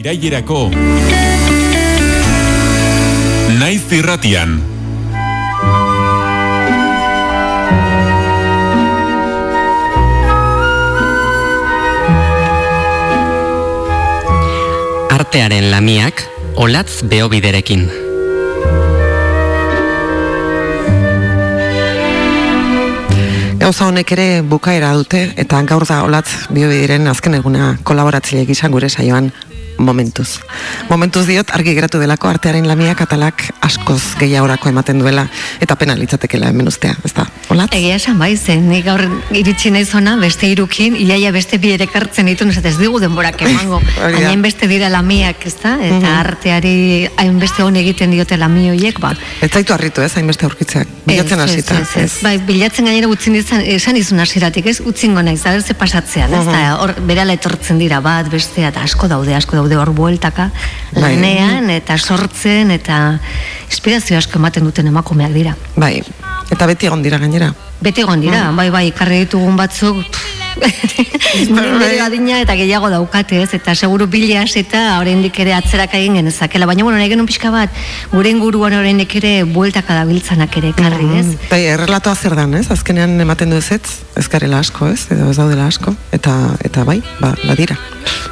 Irailerako. Naiz irratian. Artearen lamiak, olatz beobiderekin. Gauza honek ere bukaera dute eta gaur da olatz biobidiren azken eguna kolaboratzaile gisa gure saioan momentuz. Momentuz diot argi geratu delako artearen lamia katalak askoz gehiagorako ematen duela eta pena litzatekela hemen ustea, ez da? Olatz? Egia esan bai, zen, nik gaur iritsi naiz ona, beste irukin, iaia beste bi ere kartzen ditu, ez digu denborak emango. Hain beste dira lamiak, ez da? Eta arteari hainbeste hon egiten diote lami horiek, ba. Ez zaitu harritu ez, hainbeste aurkitzeak. Bilatzen hasita. Bai, bilatzen gainera utzin izan, esan izun hasiratik, ez? Utzingo naiz, da, ze pasatzean, ez da? Hor, berala etortzen dira bat, bestea, eta asko daude, asko daude hor bueltaka, Bai. lanean, eta sortzen, eta inspirazio asko ematen duten emakumeak dira. Bai, eta beti egon dira gainera. Beti egon dira, bai, bai, ekarri ditugun batzuk, nire adina eta gehiago daukate, ez? Eta seguru bila eta oraindik ere atzerak egin genezakela, baina bueno, nahi genuen pixka bat, gure inguruan oraindik ere bueltaka dabiltzanak ere ekarri, ez? Bai, errelatoa zer dan, ez? Azkenean ematen du ezetz, ez garela asko, ez? Edo ez daudela asko, eta eta bai, ba, badira.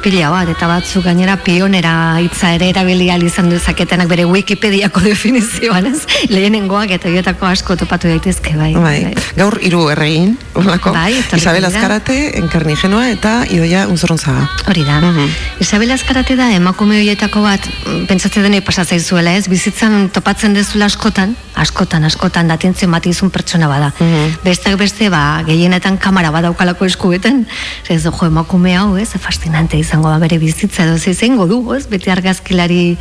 Pila bat, eta batzuk gainera pionera hitza ere erabili izan dezaketenak bere Wikipediako definizioan, ez? Lehenengoak eta horietako asko topatu daitezke, bai. Bai, gaur hiru erregin. Bai, Isabel dira. Azkarate, Enkarnigenoa eta Idoia Unzorrontzaga. Hori da. Mhm. Isabel Azkarate da emakume horietako bat, mm, pentsatzen denei pasatzaizuela, ez? Bizitzan topatzen dezula askotan, askotan, askotan, da atentzio bat izun pertsona bada. Mhm. Besteak beste, ba, gehienetan kamara badaukalako eskuetan, ez jo, emakume hau, ez? Fascinante izango da bere bizitza edo ze izango du, ez? Beti argazkilari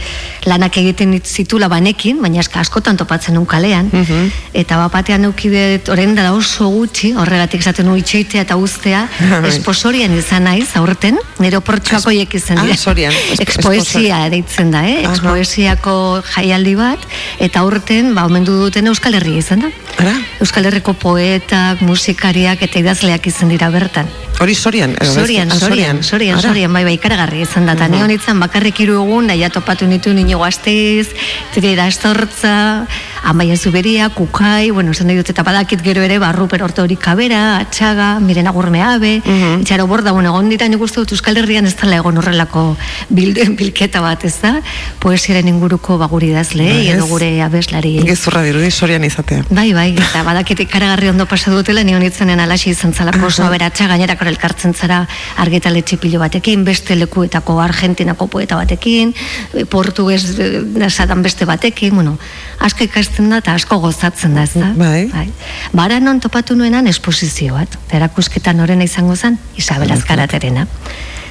lanak egiten zitula banekin, baina eska askotan topatzen nun kalean, Mhm. eta bapatean eukide, orain da oso gutxi, horregatik esaten nu itxoitea eta uztea, da, esposorian izan naiz, aurten, nire oportxoako hiek izan Ah, dira. sorian, esp- Expoesia deitzen da, eh? Expoesiako jaialdi bat, eta aurten, ba, omendu duten Euskal Herria izan da. Ara? Euskal Herriko poetak, musikariak eta idazleak izan dira bertan. Hori sorian. edo? Sorian, Ah, sorian, sorian, Ara. sorian, bai, bai, ikaragarri izan da. Eta ni honitzen bakarrik hiru egun, daia topatu nitu nino gazteiz, tire dastortza, amaia zuberia, kukai, bueno, esan dut, eta badakit gero ere, barru perorte hori kabera, atxaga, miren agurme abe, itxaro borda, bueno, egon dira nik uste dut Euskal Herrian ez dela egon horrelako bilden bilketa bat, ez da? Poesiaren inguruko baguri dazle, Ba, edo ez. gure abeslari. Gezurra dirudi sorian izatea. Bai, bai, eta badakit ikaragarri ondo pasa dutela, ni honitzenen alaxi izan zalako oso aberatsa gainerako elkartzen zara argitaletxe pilo batekin, beste lekuetako Argentinako poeta batekin, e, portugues e, esadan beste batekin, bueno, asko ikasten da eta asko gozatzen da, ez da? Bai. Bara non topatu nuenan esposizio bat, eta erakusketa norena izango zen, Isabel Azkaraterena.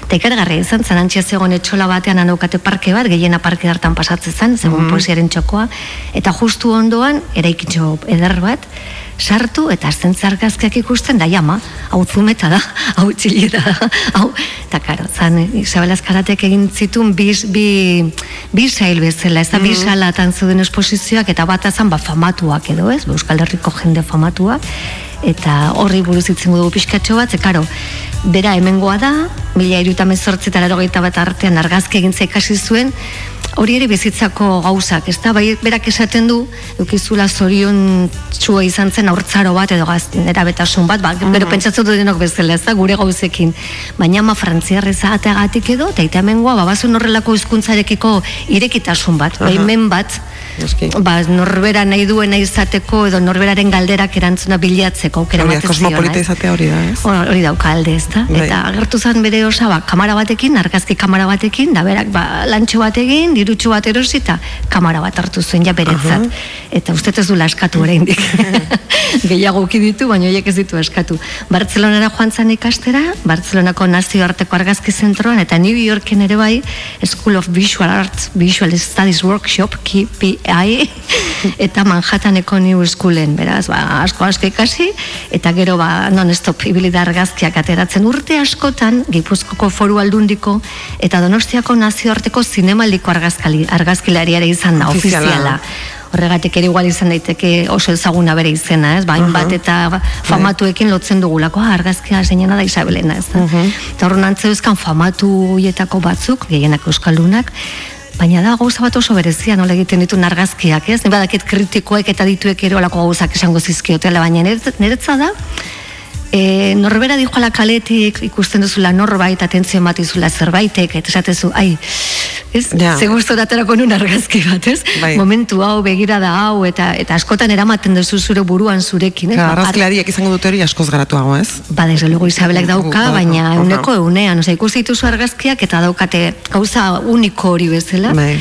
Eta ikargarria izan zen, antxia zegoen etxola batean anaukate parke bat, gehiena parke hartan pasatzen zen, zegoen poesiaren txokoa, eta justu ondoan, eraikitxo eder bat, sartu eta azten zargazkiak ikusten da jama, hau zumeta da, hau txilera da, hau, eta karo, zan Isabel Azkaratek egin zituen bi, bi, bi sail bezala, ez da bi salatan zeuden esposizioak, eta bat azan ba famatuak edo ez, Euskal Herriko jende famatuak, eta horri buruz itzen dugu pixkatxo bat, ze karo, bera hemengoa da, mila iruta mezortzi eta larogeita bat artean argazki egintza ikasi zuen, hori ere bizitzako gauzak, ez da, bai, berak esaten du, eukizula zorion txua izan zen aurtzaro bat edo gaz, erabetasun bat, ba, bero pentsatzen dut denok bezala, ez da, gure gauzekin, baina ma frantziarra izateagatik edo, eta ita hemengoa, ba, bazuen horrelako hizkuntzarekiko irekitasun bat, bai, men bat, Noski. ba, norbera nahi duena izateko edo norberaren galderak erantzuna bilatzeko aukera ematen kosmopolita ez? izatea hori da, ez? Hor- Hori dauka alde, ez da? Bai. Eta agertu zen bere osa, ba, kamara batekin, argazki kamara batekin, da berak, ba, lantxo bat dirutxo bat erosi, eta kamara bat hartu zuen, ja beretzat. Eta uste ez du askatu oraindik. Gehiago uki ditu, baina horiek ez ditu askatu. Bartzelonara joan zen ikastera, Bartzelonako nazioarteko argazki zentroan, eta New Yorken ere bai, School of Visual Arts, Visual Studies Workshop, KPI, eta Manhattaneko New Schoolen, beraz, ba, asko asko ikasi, eta gero ba, non-stop ibili da argazkiak ateratzen urte askotan, Gipuzkoko foru aldundiko, eta Donostiako nazioarteko zinemaldiko argazkali, argazkilari ere izan da, Ofiziala. ofiziala. Horregatik ere igual izan daiteke oso ezaguna bere izena, ez? Bain bat eta famatuekin lotzen dugulako, ah, argazkia zeinena da Isabelena, ez da? Eta horren antzeuzkan famatu hoietako batzuk, gehienak euskaldunak, Baina da gauza bat oso berezia nola egiten ditu argazkiak, ez? Ni badakit kritikoek eta dituek ere olako gauzak esango zizkiotela, baina niretz- niretza da e, norbera dijoala kaletik ikusten duzula norbait atentzio ematizula zerbaitek eta esatezu, ai, ez? Ja. Ze gustu daterako nun argazki bat, ez? Bai. Momentu hau, begirada hau eta eta askotan eramaten duzu zure buruan zurekin, ez? Claro, Ba, argazkilariek izango dute hori askoz garatuago, ez? Ba, desde luego Isabelek dauka, baina aha. euneko eunean, oza, ikusi dituzu argazkiak eta daukate gauza uniko hori bezala. Bai.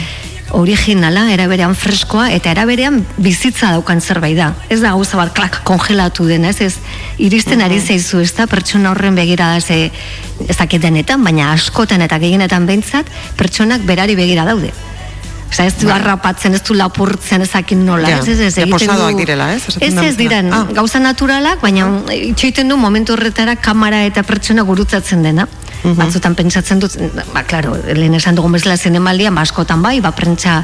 Originala, eraberean freskoa, eta eraberean bizitza daukan zerbait da. Ez da gauza bat klak kongelatu dena, ez ez iristen ari zaizu, ez da pertsona horren begira ze ez dakit denetan, baina askotan eta gehienetan behintzat, pertsonak berari begira daude. Osa, ez du harrapatzen, ez du lapurtzen, ezakin nola, Ja, ez, ez, ez, ja, egiten posadoak du- direla, ez? Ez, da ez bezala. diren, Ah. gauza naturalak, baina itxoiten du momentu horretara kamera eta pertsona gurutzatzen dena. Batzutan pentsatzen dut, ba, klaro, lehen esan dugun bezala zinemaldian, ba, askotan bai, ba, prentsa,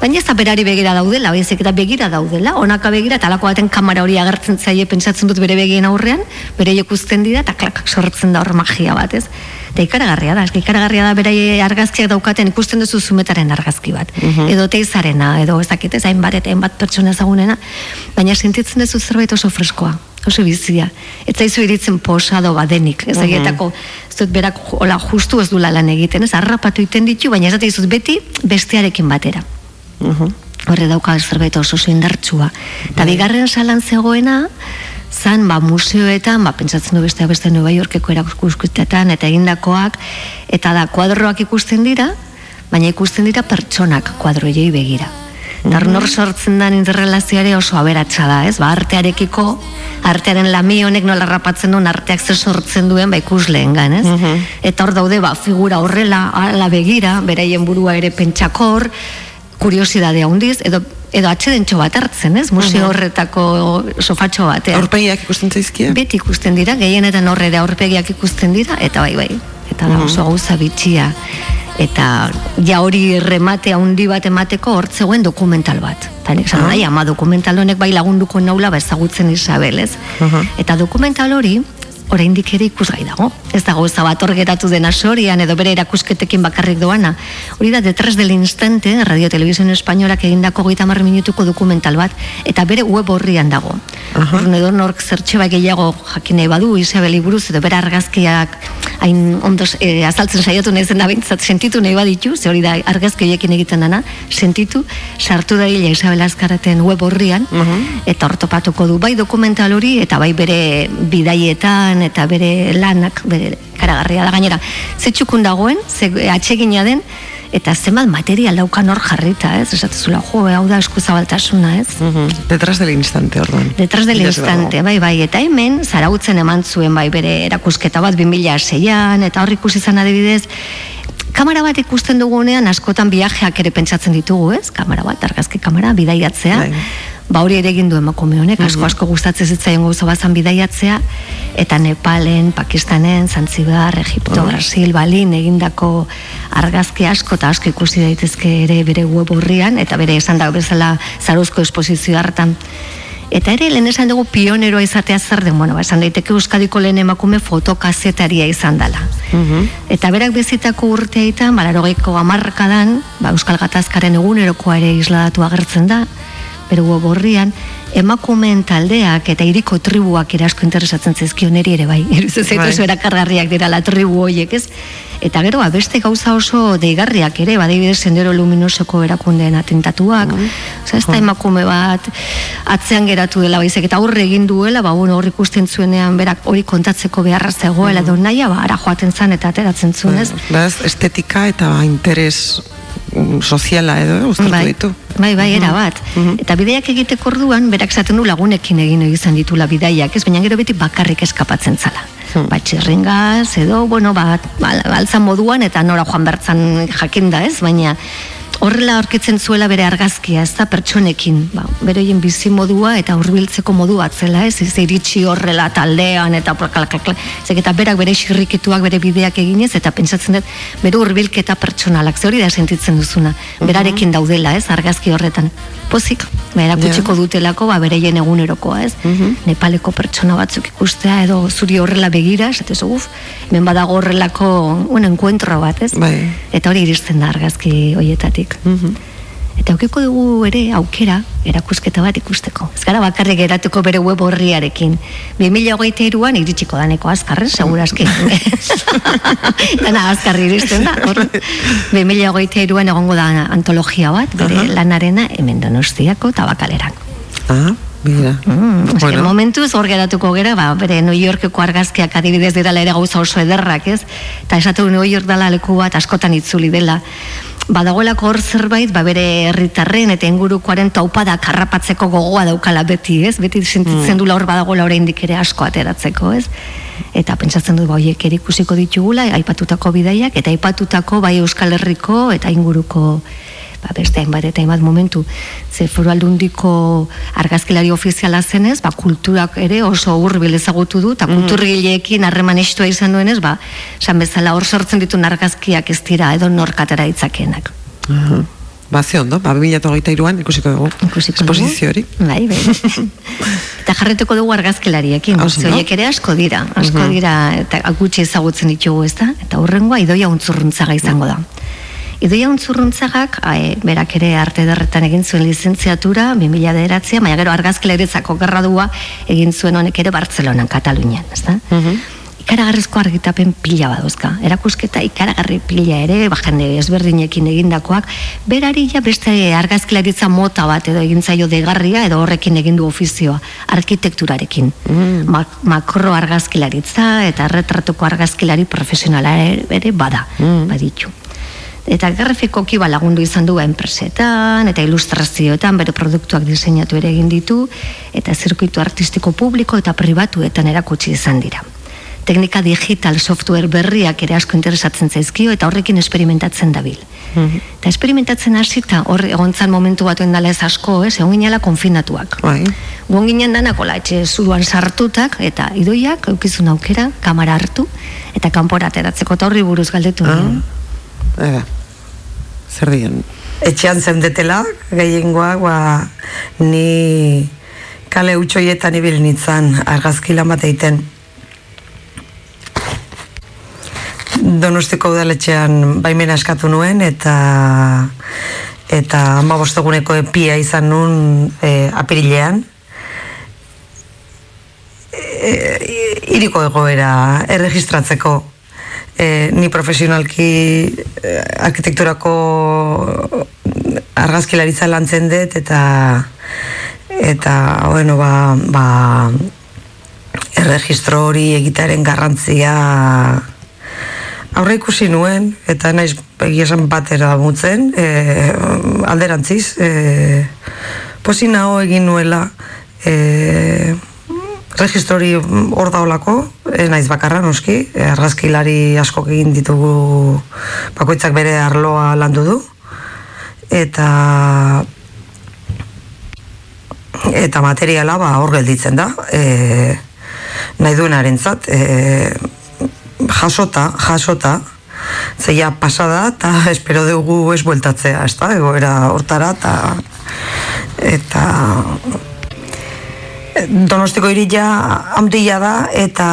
baina ez da berari begira daudela, baizik eta begira daudela, onaka begira, eta alako baten kamera hori agertzen zaie pentsatzen dut bere begien aurrean, bere ikusten dira, eta klak sortzen da hor magia bat, ez? Eta ikaragarria da, ikaragarria da bere argazkiak daukaten ikusten duzu zumetaren argazki bat. Edo teizarena, edo ez dakit ez hainbat eta hainbat pertsona ezagunena, baina sentitzen duzu zerbait oso freskoa, oso bizia. Ez zaizu iritzen posado badenik, ez egietako, ez dut berak hola justu ez du lan egiten, ez harrapatu iten ditu, baina ez dut beti bestearekin batera. Horre dauka zerbait oso oso indartsua. Eta bigarren salan zegoena, zan ba, museoetan, ba, pentsatzen du beste beste Nueva Yorkeko erakuskustetan eta egindakoak, eta da kuadroak ikusten dira, baina ikusten dira pertsonak kuadroiei begira. Eta nor sortzen den interrelazioare oso aberatsa da, ez? Ba, artearekiko, artearen lami honek nola rapatzen duen arteak zer sortzen duen ba ikusleen gan, ez? Eta hor daude ba, figura horrela, ala begira, beraien burua ere pentsakor, kuriosidadea handiz, edo edo atxedentxo bat hartzen, ez? Museo horretako sofatxo batean. Aurpegiak ikusten zaizkie? Beti ikusten dira, gehienetan horre da aurpegiak ikusten dira, eta bai, bai. Eta da oso gauza bitxia. Eta ja hori remate handi bat emateko hortzegoen dokumental bat. Eta nik zan, nahi, ama dokumental honek bai lagunduko naula ba ezagutzen Isabel, ez? Eta dokumental hori, oraindik ere ikusgai dago. Ez dago ez bat hor geratu dena sorian edo bere erakusketekin bakarrik doana. Hori da, detrás del instante, Radio Televisión Españolak egindako goita marri minutuko dokumental bat, eta bere web horrian dago. Urrun edo nork zertxe bai gehiago jakin nahi badu, Isabeli buruz, edo bere argazkiak hain ondoz eh, azaltzen saiatu nahi zen da bintzat, sentitu nahi baditu, ze hori da argazki horiekin egiten dana, sentitu, sartu da hila Isabel Azkaraten web horrian, eta ortopatuko du bai dokumental hori, eta bai bere bidaietan, eta bere lanak, bere karagarria da gainera. Ze txukun dagoen, ze atsegina den, eta zenbat material daukan hor jarrita, ez? Esatezula, jo, hau da eskuzabaltasuna, ez? Mhm. Detrás del instante, orduan. Detrás del instante, bai, bai, eta hemen zarautzen eman zuen bai bere erakusketa bat 2006an, eta hor ikusi izan adibidez, kamera bat ikusten dugunean askotan viajeak ere pentsatzen ditugu, ez? Kamera bat, argazki kamera, bidaiatzea. Bai. Ba hori ere egin du emakume honek, asko asko gustatzen zitzaion gauza bazan bidaiatzea, eta Nepalen, Pakistanen, Zanzibar, Egipto, Brasil, Balin egindako argazki asko eta asko ikusi daitezke ere bere web horrian, eta bere esan da bezala zaruzko esposizio hartan. Eta ere, lehen esan dugu pioneroa izatea zer den, bueno, ba, esan daiteke Euskadiko lehen emakume fotokazetaria izan dela. Eta berak bizitako urteetan, balarogeiko amarkadan, ba, Euskal Gatazkaren egunerokoa ere isladatu agertzen da, bere web horrian, emakumeen taldeak eta hiriko tribuak ere asko interesatzen zaizkion niri ere bai. Iruditzen zaitu Bai. oso erakargarriak dira la tribu horiek, ez? Eta gero, ba, beste gauza oso deigarriak ere, badibidez sendero luminosoko erakundeen atentatuak, Osea, ez da emakume bat atzean geratu dela baizik eta aurre egin duela, ba, bueno, hor ikusten zuenean berak hori kontatzeko beharra zegoela, edo naia, ba, ara joaten zan eta ateratzen zuen, ez? Beraz, estetika eta interes mm, soziala edo, eh, uztartu bai, ditu. Bai, bai, era bat. Eta bidaiak egiteko orduan, berak zaten du lagunekin egin izan ditula bidaiak, ez? Baina gero beti bakarrik eskapatzen zala. Ba, txirringaz, edo, bueno, ba, bal- baltzan moduan, eta nora joan bertzan jakinda, ez? Baina, horrela aurkitzen zuela bere argazkia, ez da pertsonekin, ba, bere hien bizi modua eta hurbiltzeko modu bat zela, ez, ez iritsi horrela taldean eta prokalakakla, zek eta berak bere xirrikituak bere bideak eginez eta pentsatzen dut bere hurbilketa pertsonalak, ze hori da sentitzen duzuna, berarekin daudela, ez, argazki horretan. Pozik, ba, erakutsiko dutelako, ba, bereien egunerokoa, ez? Nepaleko pertsona batzuk ikustea edo zuri horrela begira, esatez, uf, hemen badago horrelako, bueno, enkuentro bat, ez? Bai. Eta hori iristen da argazki hoietatik. Eta aukiko dugu ere aukera erakusketa bat ikusteko. Ez gara bakarrik geratuko bere web horriarekin. 2008an iritsiko daneko azkarren, segurazki. Dana azkarri iristen da. Hor. 2008an egongo da antologia bat, bere lanarena hemen donostiako tabakaleran. Ah, mira. Mm, bueno. momentuz hor geratuko gera, ba, bere New Yorkeko argazkiak adibidez dirala ere gauza oso ederrak, ez? Eta esatu New York dela leku bat askotan itzuli dela. Badagoelako hor zerbait, ba, bere herritarren eta ingurukoaren taupada karrapatzeko gogoa daukala beti, ez? Beti sentitzen dula hor badagoela oraindik ere asko ateratzeko, ez? Eta pentsatzen dut, ba, horiek ere ikusiko ditugula, aipatutako bidaiak, eta aipatutako bai Euskal Herriko eta inguruko ba, beste hainbat eta hainbat momentu. Ze foru aldundiko argazkilari ofiziala zenez, ba, kulturak ere oso hurbil ezagutu du, eta kulturgileekin harreman estua izan duenez, ba, esan bezala hor sortzen ditu argazkiak ez dira edo norkatera ditzakenak. Aha. Ba, ze ondo, ba, 2008an ikusiko dugu. Ikusiko. Esposizio hori. Bai, bai. eta jarretuko dugu argazkilariekin. Ze no? horiek ere asko dira, asko dira, eta gutxi ezagutzen ditugu, ez da? Eta horrengoa idoia untzurruntzaga izango da. Idoia untzurruntzagak, ae, berak ere arte derretan egin zuen lizentziatura, 2000 bederatzea, baina gero argazkilaretzako gerradua egin zuen honek ere Bartzelonan, Katalunian, ez da? ikaragarrizko argitapen pila baduzka. Erakusketa ikaragarri pila ere, ba, jende ezberdinekin egindakoak, berari ja beste argazkilaritza mota bat edo egin zaio degarria edo horrekin egin du ofizioa, arkitekturarekin. Ma- makro argazkilaritza eta retratuko argazkilari profesionala ere, bada, baditu. Eta grafikoki ba lagundu izan du enpresetan eta ilustrazioetan bere produktuak diseinatu ere egin ditu eta zirkuitu artistiko publiko eta pribatuetan erakutsi izan dira. teknika digital software berriak ere asko interesatzen zaizkio eta horrekin esperimentatzen dabil. Eta esperimentatzen hasita hor egontzan momentu batuen dala ez asko, ez, egon ginela konfinatuak. Bai. Ginen danakola etxe zuruan sartutak eta idoiak eukizun aukera, kamara hartu eta kanpora ateratzeko eta horri buruz galdetu. nien. Ega. Zer dion? etxean zeundetela, gehiengoak, ba, ni kale utxoietan ibil nintzen argazki lan bat egiten. Donostiko udaletxean baimena eskatu nuen eta eta ama bosteguneko epia izan nun e, apirilean. E, iriko egoera erregistratzeko e, ni profesionalki e, arkitekturako argazkilaritza lantzen dut eta eta bueno ba, ba erregistro hori egitearen garrantzia aurre ikusi nuen eta naiz egia esan batera mutzen e, alderantziz e, posi nago egin nuela e, registori hor daolako, e, naiz bakarra noski, e, argazkilari askok egin ditugu bakoitzak bere arloa landu du, eta eta materiala ba hor gelditzen da, e, nahi duenaren zat, e, jasota, jasota, zeia pasada eta espero dugu ez bueltatzea, ez da, egoera hortara eta eta Donostiko irila handia da eta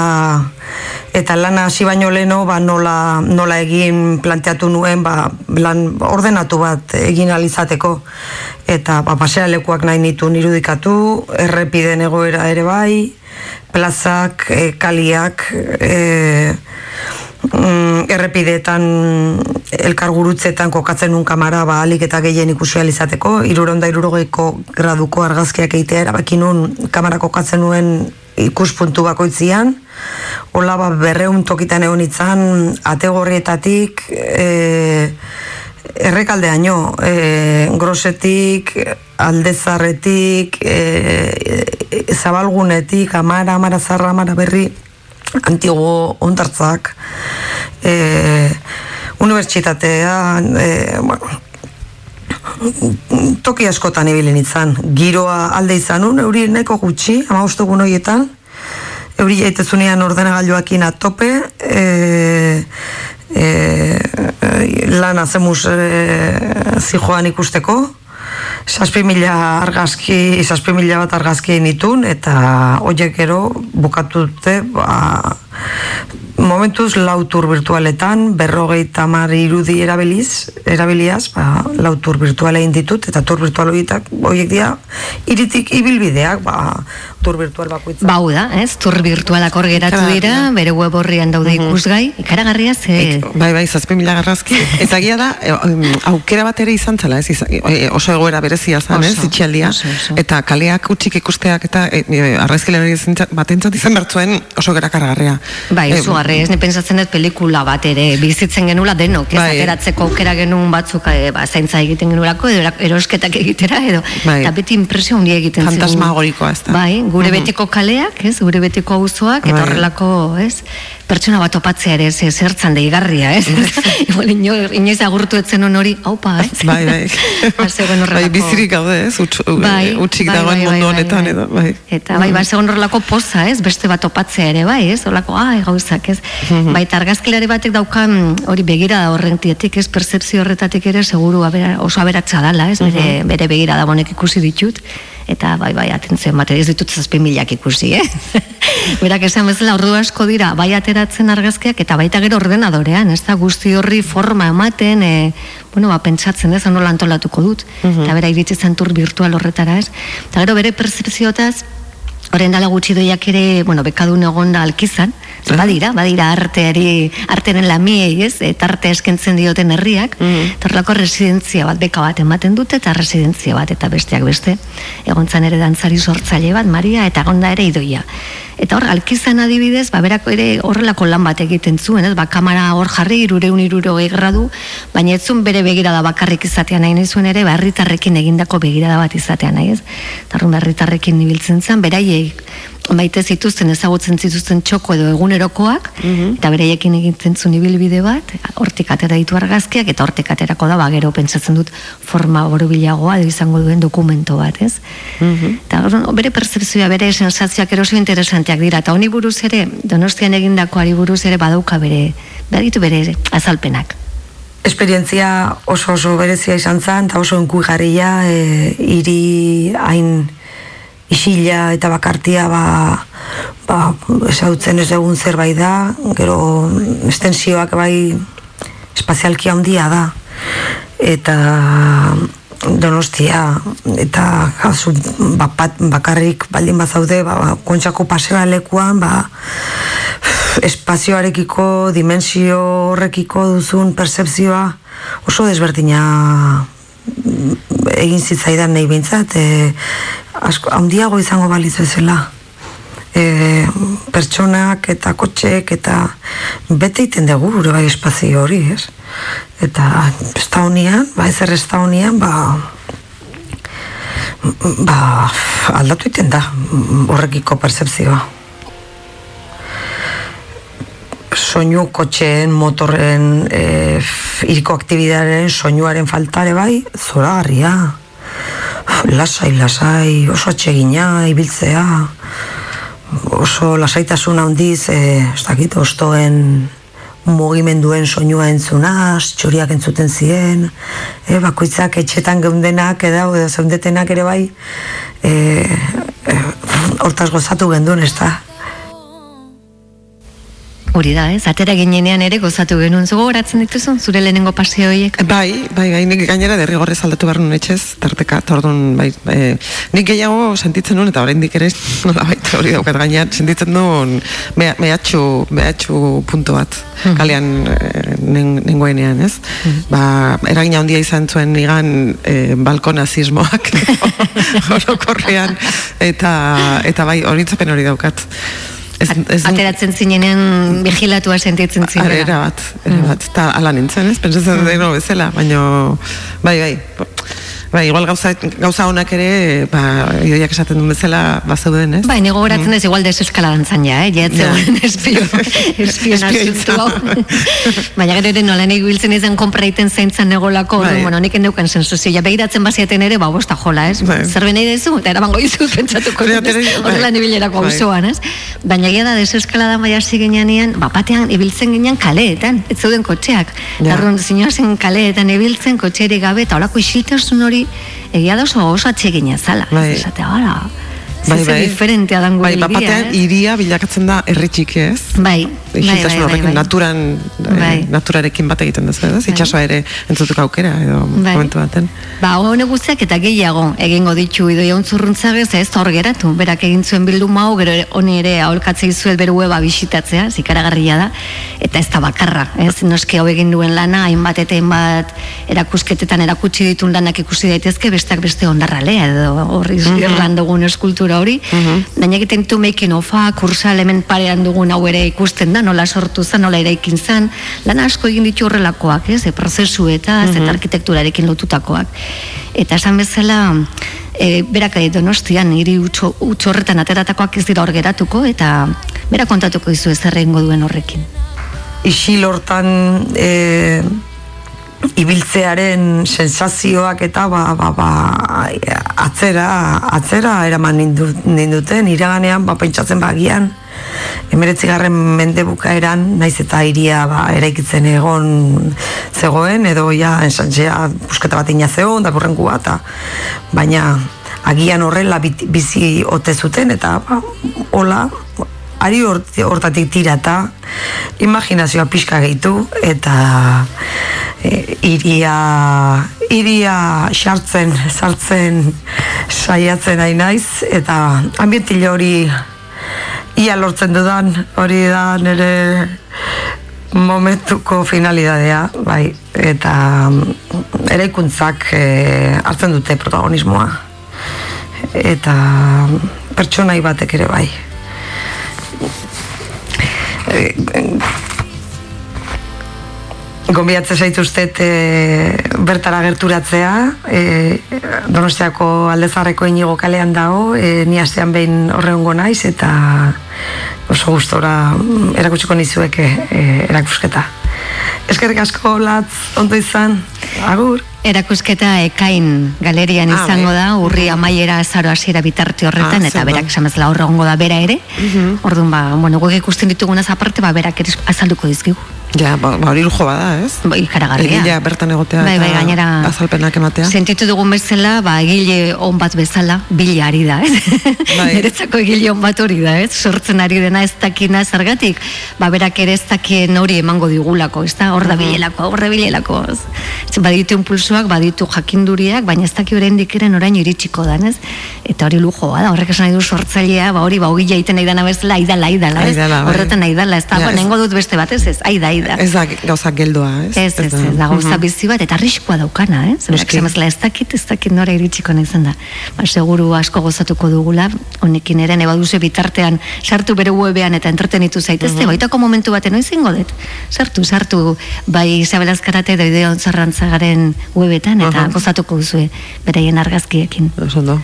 eta lana hasi baino leno ba, nola, nola egin planteatu nuen ba, lan ordenatu bat egin alizateko eta ba, pasealekuak nahi nituen irudikatu errepiden egoera ere bai plazak, e, kaliak e, mm, errepideetan elkargurutzetan kokatzen nun kamara ba, alik eta gehien ikusi izateko, iruronda irurogeiko graduko argazkiak egitea erabaki nun kamara kokatzen nuen ikuspuntu bakoitzian, hola ba, berreun tokitan egon itzan, ategorrietatik, e, errekaldeaino, e, grosetik, aldezarretik, e, e, zabalgunetik, amara, amara zarra, amara berri, antigo ondartzak, e, unibertsitatea, e, bueno, toki askotan ibili nintzen. Giroa alde izan nun, euri nahiko gutxi, ama ustogun horietan, euri jaitezunean ordenagailuakin atope, e, e, lan azemuz e, zijoan ikusteko, Zazpi mila argazki, zazpi mila bat argazki nitun, eta horiek gero bukatu dute, ba, momentuz lautur virtualetan, berrogei tamar irudi erabiliz, erabiliaz, ba, lautur virtuala ditut, eta tur virtual horietak, horiek dira, iritik ibilbideak, ba, tur virtual bakoitza. Bau da, ez? Tur virtualak hor geratu dira, bere web horrian daude ikusgai, ikaragarria ze... Bai, bai, zazpi mila garrazki. Eta gia da, e, um, aukera bat ere izan zela, ez? Izan, e, oso egoera berezia zan, ez? Itxialdia. Eta kaleak utxik ikusteak eta e, e, arrazkilari batentzat izan bertzuen oso gerakargarria. Bai, E, izugarri, ez, ne pentsatzen dut pelikula bat ere, bizitzen genula denok, ez, Bai. ateratzeko aukera genuen batzuk, e, ba, zaintza egiten genuelako, edo erosketak egitera, edo, Bai. eta beti impresio handia egiten zigun. Fantasmagorikoa, ez da. Bai, gure Mhm. beteko kaleak, ez, gure beteko auzoak, eta Bai. horrelako, ez, pertsona bat topatzea ere, ez, zertzan deigarria, ez, igual, ino, inoiz agurtu etzen hon hori, haupa, ez, Bai, bai. Bazegoen bai, bizirik gaude, ez? Uts, bai, utxik bai, dagoen bai, mundu bai, honetan, bai, edo, bai. Eta bai, ba, segon horrelako poza, ez, beste bat topatzea ere, bai, ez, horrelako, ai, gauzak, ez. Mhm. Baita argazkilari batek daukan hori begira da horrentiatik, ez, percepzio horretatik ere, seguru abera, oso aberatsa dala, ez, bere, Mhm. bere begira da bonek ikusi ditut, eta bai, bai, atentzio, mate, ez ditut zazpi milak ikusi, eh? Berak esan bezala, ordu asko dira, bai ateratzen argazkiak, eta baita gero ordenadorean, ez da, guzti horri forma ematen, e, bueno, ba, pentsatzen, ez, nola antolatuko dut, eta bera iritsi zen tur virtual horretara, ez? Eta gero bere percepziotaz, Horren dala gutxi doiak ere, bueno, bekadun egon da alkizan, badira, badira arteari, arteren lamiei, ez, eta arte eskentzen dioten herriak, horrelako residentzia bat, beka bat ematen dute, eta residentzia bat, eta besteak beste, egontzan ere dantzari sortzaile bat, Maria, eta egonda ere idoia. Eta hor, alkizan adibidez, ba, berako ere horrelako lan bat egiten zuen, ez, ba, kamara hor jarri, irureun irurogei gradu, baina ez zuen bere begirada bakarrik izatea nahi nahi zuen ere, ba, herritarrekin egindako begirada bat izatea nahi, ez? Eta horren herritarrekin ibiltzen zen, beraiei maite zituzten ezagutzen zituzten txoko edo egunerokoak eta bereiekin egiten zuen ibilbide bat hortik atera ditu argazkiak eta hortik aterako da ba gero pentsatzen dut forma borobilagoa edo izango duen dokumento bat ez? Eta orduan, bere percepzioa bere sensazioak eroso interesanteak dira eta honi buruz ere donostian egindakoari buruz ere badauka bere baditu bere azalpenak. Esperientzia oso oso berezia izan zen, eta oso enkuigarria, e, iri hain isila eta bakartia ba, ba, esautzen ez egun zerbait da, gero estensioak bai espazialki handia da, eta donostia eta jazu bapat, bakarrik baldin bazaude ba, ba, kontxako pasea lekuan ba, espazioarekiko dimensio horrekiko duzun percepzioa oso desberdina egin zitzaidan nahi bintzat e, asko, handiago izango balitz bezala e, pertsonak eta kotxek eta bete iten dugu gure bai espazio hori ez? Eta ez da honian ba ezer ez da honian ba ba aldatu iten da horrekiko percepzioa soinu kotxeen, motorren, e, iriko aktibidaren, soinuaren faltare bai, zoragarria. Lasai, lasai, oso atsegina, ibiltzea, oso lasaitasun handiz, e, ez dakit, ostoen mugimenduen soinua entzunaz, txoriak entzuten ziren, e, bakoitzak etxetan geundenak, edo zeundetenak ere bai, e, e, hortaz gozatu gendun, ez da, Hori da, ez? Atera ginenean ere gozatu genuen zugo goratzen dituzun, zure lehenengo paseo horiek. Bai, bai, bai, nik gainera derrigorrez aldatu behar nuen etxez, tarteka, tordun, bai, e, nik gehiago sentitzen nuen, eta oraindik ere, nola baita hori daukat gainean, sentitzen nuen mea, mehatxu, mehatxu punto bat, kalean e, nen- nengoenean, ez? Ba, eragina handia izan zuen nigan e, balkonazismoak orokorrean, eta, eta bai, horitzapen hori daukat. Ez, ez, Ateratzen zinenean vigilatua sentitzen zinera. era bat, era bat, eta ala nintzen, ez? Pentsatzen mm. bezala, baino, bai, bai, bai, igual gauza, gauza honak ere, ba, idoiak esaten duen bezala, bazeuden, ez? Bai, nego goratzen ez igual deseskala dantzan ja, eh? Ja, Ja. etzegoen espio, Espioitza. asuntu hau. Baina gero ere nola nahi biltzen izan konpraiten zaintzan negolako, Bai. bai. bueno, nik endeukan sensuzio, ja begiratzen baziaten ere, ba, bosta jola, ez? Bai. Zer benei dezu, eta erabango izu pentsatuko Bai, bai. horrela nibilerako Bai. auzoan, ez? Baina gira da, deseskalada bai hasi ginean, ba, batean ibiltzen ginean kaleetan, ez zeuden kotxeak. Ja. Ja. Arrun, zen kaleetan ibiltzen, kotxerik gabe, eta horako isiltasun hori, egia da oso oso atsegina zala. Bai. Esate, hala, Bai, Bai, bai. diferentea dan gure Bai, iria, bapatean eh? iria bilakatzen da herri txiki, ez? Bai, bai, bai, bai, horrekin bai. naturan, eh, Bai. naturarekin bat egiten duzu, ez? Itxasoa ere entzutuko aukera, edo Bai. momentu baten. Ba, hone guztiak eta gehiago egingo ditu idoia untzurruntzagez, ez da hor geratu. Berak egin zuen bilduma hau, gero honi ere aholkatzei zuel bere weba bisitatzea, zikaragarria da, eta ez da bakarra, ez? Noski hau egin duen lana, hainbat eta hainbat erakusketetan erakutsi ditun lanak ikusi daitezke, besteak beste ondarralea edo horri mm -hmm. hori. Baina egiten ditu making ofa, kursa element parean dugun hau ere ikusten da, nola sortu zen, nola eraikin zen, lan asko egin ditu horrelakoak, ez? E, prozesuetaz eta arkitekturarekin lotutakoak. Eta esan bezala, e, berak e, donostian, hiri utxo, horretan ateratakoak ez dira hor geratuko, eta berak kontatuko izu ez duen horrekin. isil hortan e, ibiltzearen sensazioak eta ba, ba, ba, atzera, atzera eraman nindu, ninduten, iraganean ba, pentsatzen bagian, emeretzigarren mende bukaeran, naiz eta iria ba, eraikitzen egon zegoen, edo ja, ensantzea, busketa bat ina zegoen, da burrengu bat, eta- baina agian horrela bizi ote zuten, eta ba, hola, ari hort- hortatik tirata, imaginazioa pixka gehitu, eta e, iria, iria sartzen, sartzen saiatzen nahi naiz, eta ambientile hori ia lortzen dudan, hori da nire momentuko finalidadea, bai, eta mm, eraikuntzak e, hartzen dute protagonismoa. Eta pertsonai batek ere bai. Gonbidatzen zaituztet e, bertara gerturatzea, e, Donostiako aldezarreko inigo kalean dago, e, ni astean behin horreungo naiz, eta oso gustora erakutsiko nizueke e, erakusketa. Eskerrik asko, latz, ondo izan, agur. Erakusketa ekain galerian Ah, izango bai. da, urri amaiera azaro hasiera bitarte horretan, Ah, eta berak horre egongo da bera ere. Orduan, ba, bueno, guk ikusten ditugunaz aparte, ba, berak ere azalduko dizkigu. Ja, ba, ba hori lujo bada, ez? Ba, ikaragarria. Egilea bertan egotea bai, bai, gainera, azalpenak ematea. Sentitu dugun bezala, ba, egile on bat bezala, bila ari da, ez? Bai. Niretzako egile on bat hori da, ez? Sortzen ari dena ez dakina zergatik, ba, berak ere ez dakien hori emango digulako, ez da? Hor da bilelako, hor da bilelako, ez? Baditu impulsuak, baditu jakinduriak, baina ez daki oraindik ere orain iritsiko dan, ez? Eta hori lujoa da, horrek esan nahi du sortzailea, ba, hori, ba, ogila egiten nahi dana bezala, aidala, aidala, ez? Aidala, bai. Horretan aidala, ez da? Ja, Ba, ez- nengo dut beste bat, ez? Ez, aida, aida. Ez da gauza geldoa, ez? Ez, ez, ez, da gauza bizi bat, eta arriskua daukana, eh? Zerak, Noski. zemezela, ez dakit, ez dakit nora iritsiko naizan da. Ba, seguru asko gozatuko dugula, honekin ere, nebaduze bitartean, sartu bere webean eta entretenitu zaitezte, baitako momentu baten noizingo dut. Sartu, sartu, bai Isabel Azkarate edo Ideon Zarrantzagaren webetan, eta Aha. gozatuko duzue, beraien argazkiekin. Oso ondo.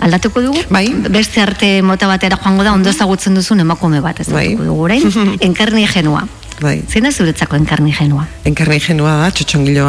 Aldatuko dugu? Bai. Beste arte mota batera joango da, ondo ezagutzen duzun emakume bat, ez Bai. dugu orain, enkarni genua. Bai. Zein da zuretzako enkarni genua? Enkarri genua da, txotxongilo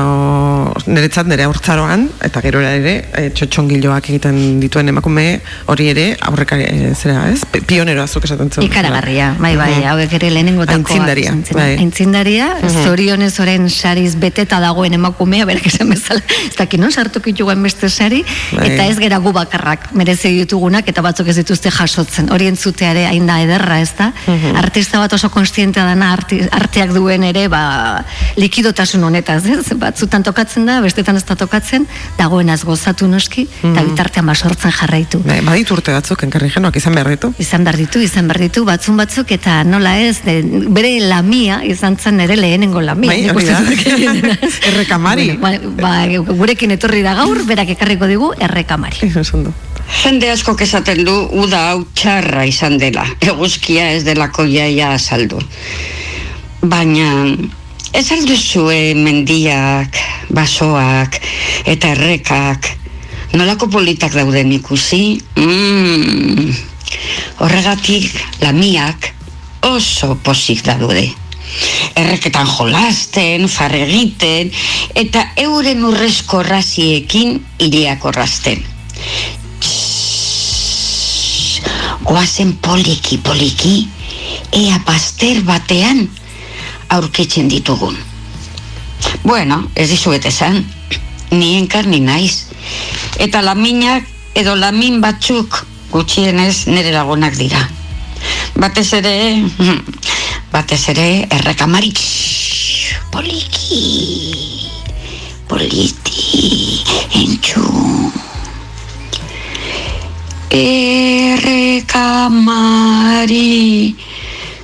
niretzat nire aurtzaroan, eta gero ere, e, txotxongiloak egiten dituen emakume hori ere, aurreka e, zera, ez? Pioneroa zuk esaten zuen. Ikaragarria, bai, bai, Mhm. hauek ere lehenengo Aintzindaria, bai. Aintzindaria, zorionez oren sariz beteta dagoen emakumea, berak esan bezala, ez dakit non sartuko ditugun beste sari, Bai. eta ez gera gu bakarrak merezi ditugunak, eta batzuk ez dituzte jasotzen. Hori entzutea ere hain da ederra, ez da? Artista bat oso konstientea dana, arti, arteak duen ere, ba, likidotasun honetaz, ez? Batzutan tokatzen da, bestetan ez da tokatzen, dagoenaz gozatu noski, eta bitartean basortzen jarraitu. Bai, baditu urte batzuk, enkarri genuak izan behar ditu. Izan behar ditu, izan behar ditu, batzun batzuk, eta nola ez, de, bere lamia izan zen ere lehenengo lamia. Bai, hori da. Errekamari. Bueno, ba, ba, gurekin etorri da gaur, berak ekarriko digu errekamari. Ondo. Jende askok esaten du uda hau txarra izan dela, eguzkia ez delako jaia azaldu. Baina ez alduzue mendiak, basoak eta errekak nolako politak dauden ikusi? Mm. Horregatik lamiak oso posik daude. Erreketan jolasten, farregiten eta euren urrezko raziekin iriak orrazten. Goazen poliki poliki, ea paster batean aurkitzen ditugun. Bueno, ez dizuet esan, ni enkarni naiz. Eta laminak edo lamin batzuk gutxienez nire lagunak dira. Batez ere, batez ere errekamari poliki, politi, entzun. Errekamari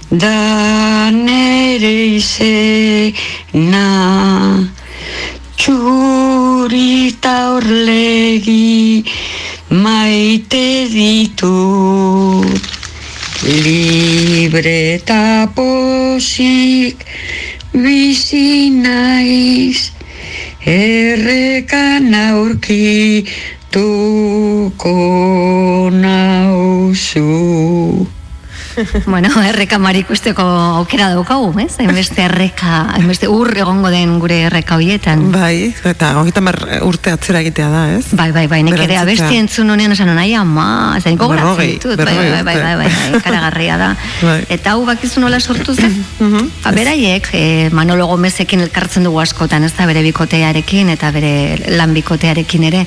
da nere izena txurita orlegi maite ditut libre eta posik bizi naiz errekan aurkituko nauzu. bueno, errekamari ikusteko aukera daukagu, ez? Hainbeste erreka, hainbeste ur egongo den gure erreka hoietan. Bai, eta hogeita mar urte atzera egitea da, ez? Bai, bai, bai, nik ere abesti entzun honean esan nahi ama, zain gogoratzen ditut, bai, bai, bai, bai, bai, karagarria da. Bai. Eta hau bakizu nola sortu zen? Ba, beraiek, eh, Manolo Gomezekin elkartzen dugu askotan, ez da, bere bikotearekin eta bere lan bikotearekin ere.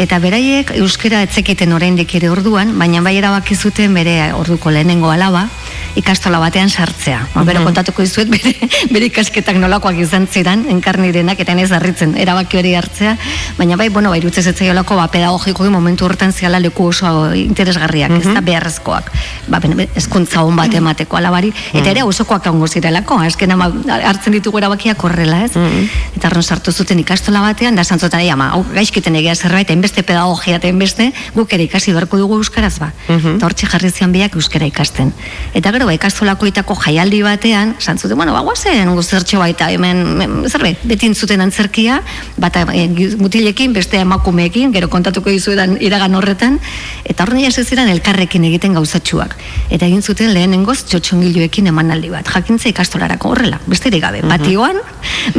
Eta beraiek euskera etzekiten oraindik ere orduan, baina bai erabaki zuten bere orduko lehenengo alaba, ikastola batean sartzea. Ba, bero kontatuko dizuet bere, bere ikasketak nolakoak izan ziren, enkarnirenak, eta ez harritzen erabaki hori hartzea, baina bai, bueno, bai, irutzez ez zaiolako, ba, pedagogikoki momentu hortan ziala leku oso interesgarriak, ez da, beharrezkoak, ba, ben- hezkuntza on bat emateko alabari, eta ere auzokoak ongo zirelako, azken ama, hartzen ditugu erabakiak horrela, ez? Eta horren sartu zuten ikastola batean, da santzotan, ama, hau gaizkiten egia zerbait, enbeste pedagogia eta enbeste, guk ere ikasi beharko dugu euskaraz ba. Eta hortxe jarri zian biak euskara ikasten. Eta gero karo, ikastolakoitako jaialdi batean, esan zuten, bueno, bagoazen guzertxo baita, hemen, zerbe, betin zuten antzerkia, bata e, mutilekin, beste emakumeekin, gero kontatuko dizuetan iragan horretan, eta horren jase ziren elkarrekin egiten gauzatxuak. Eta egin zuten lehenengoz txotxongiloekin emanaldi bat, jakintza ikastolarako horrela, besterik gabe, patioan,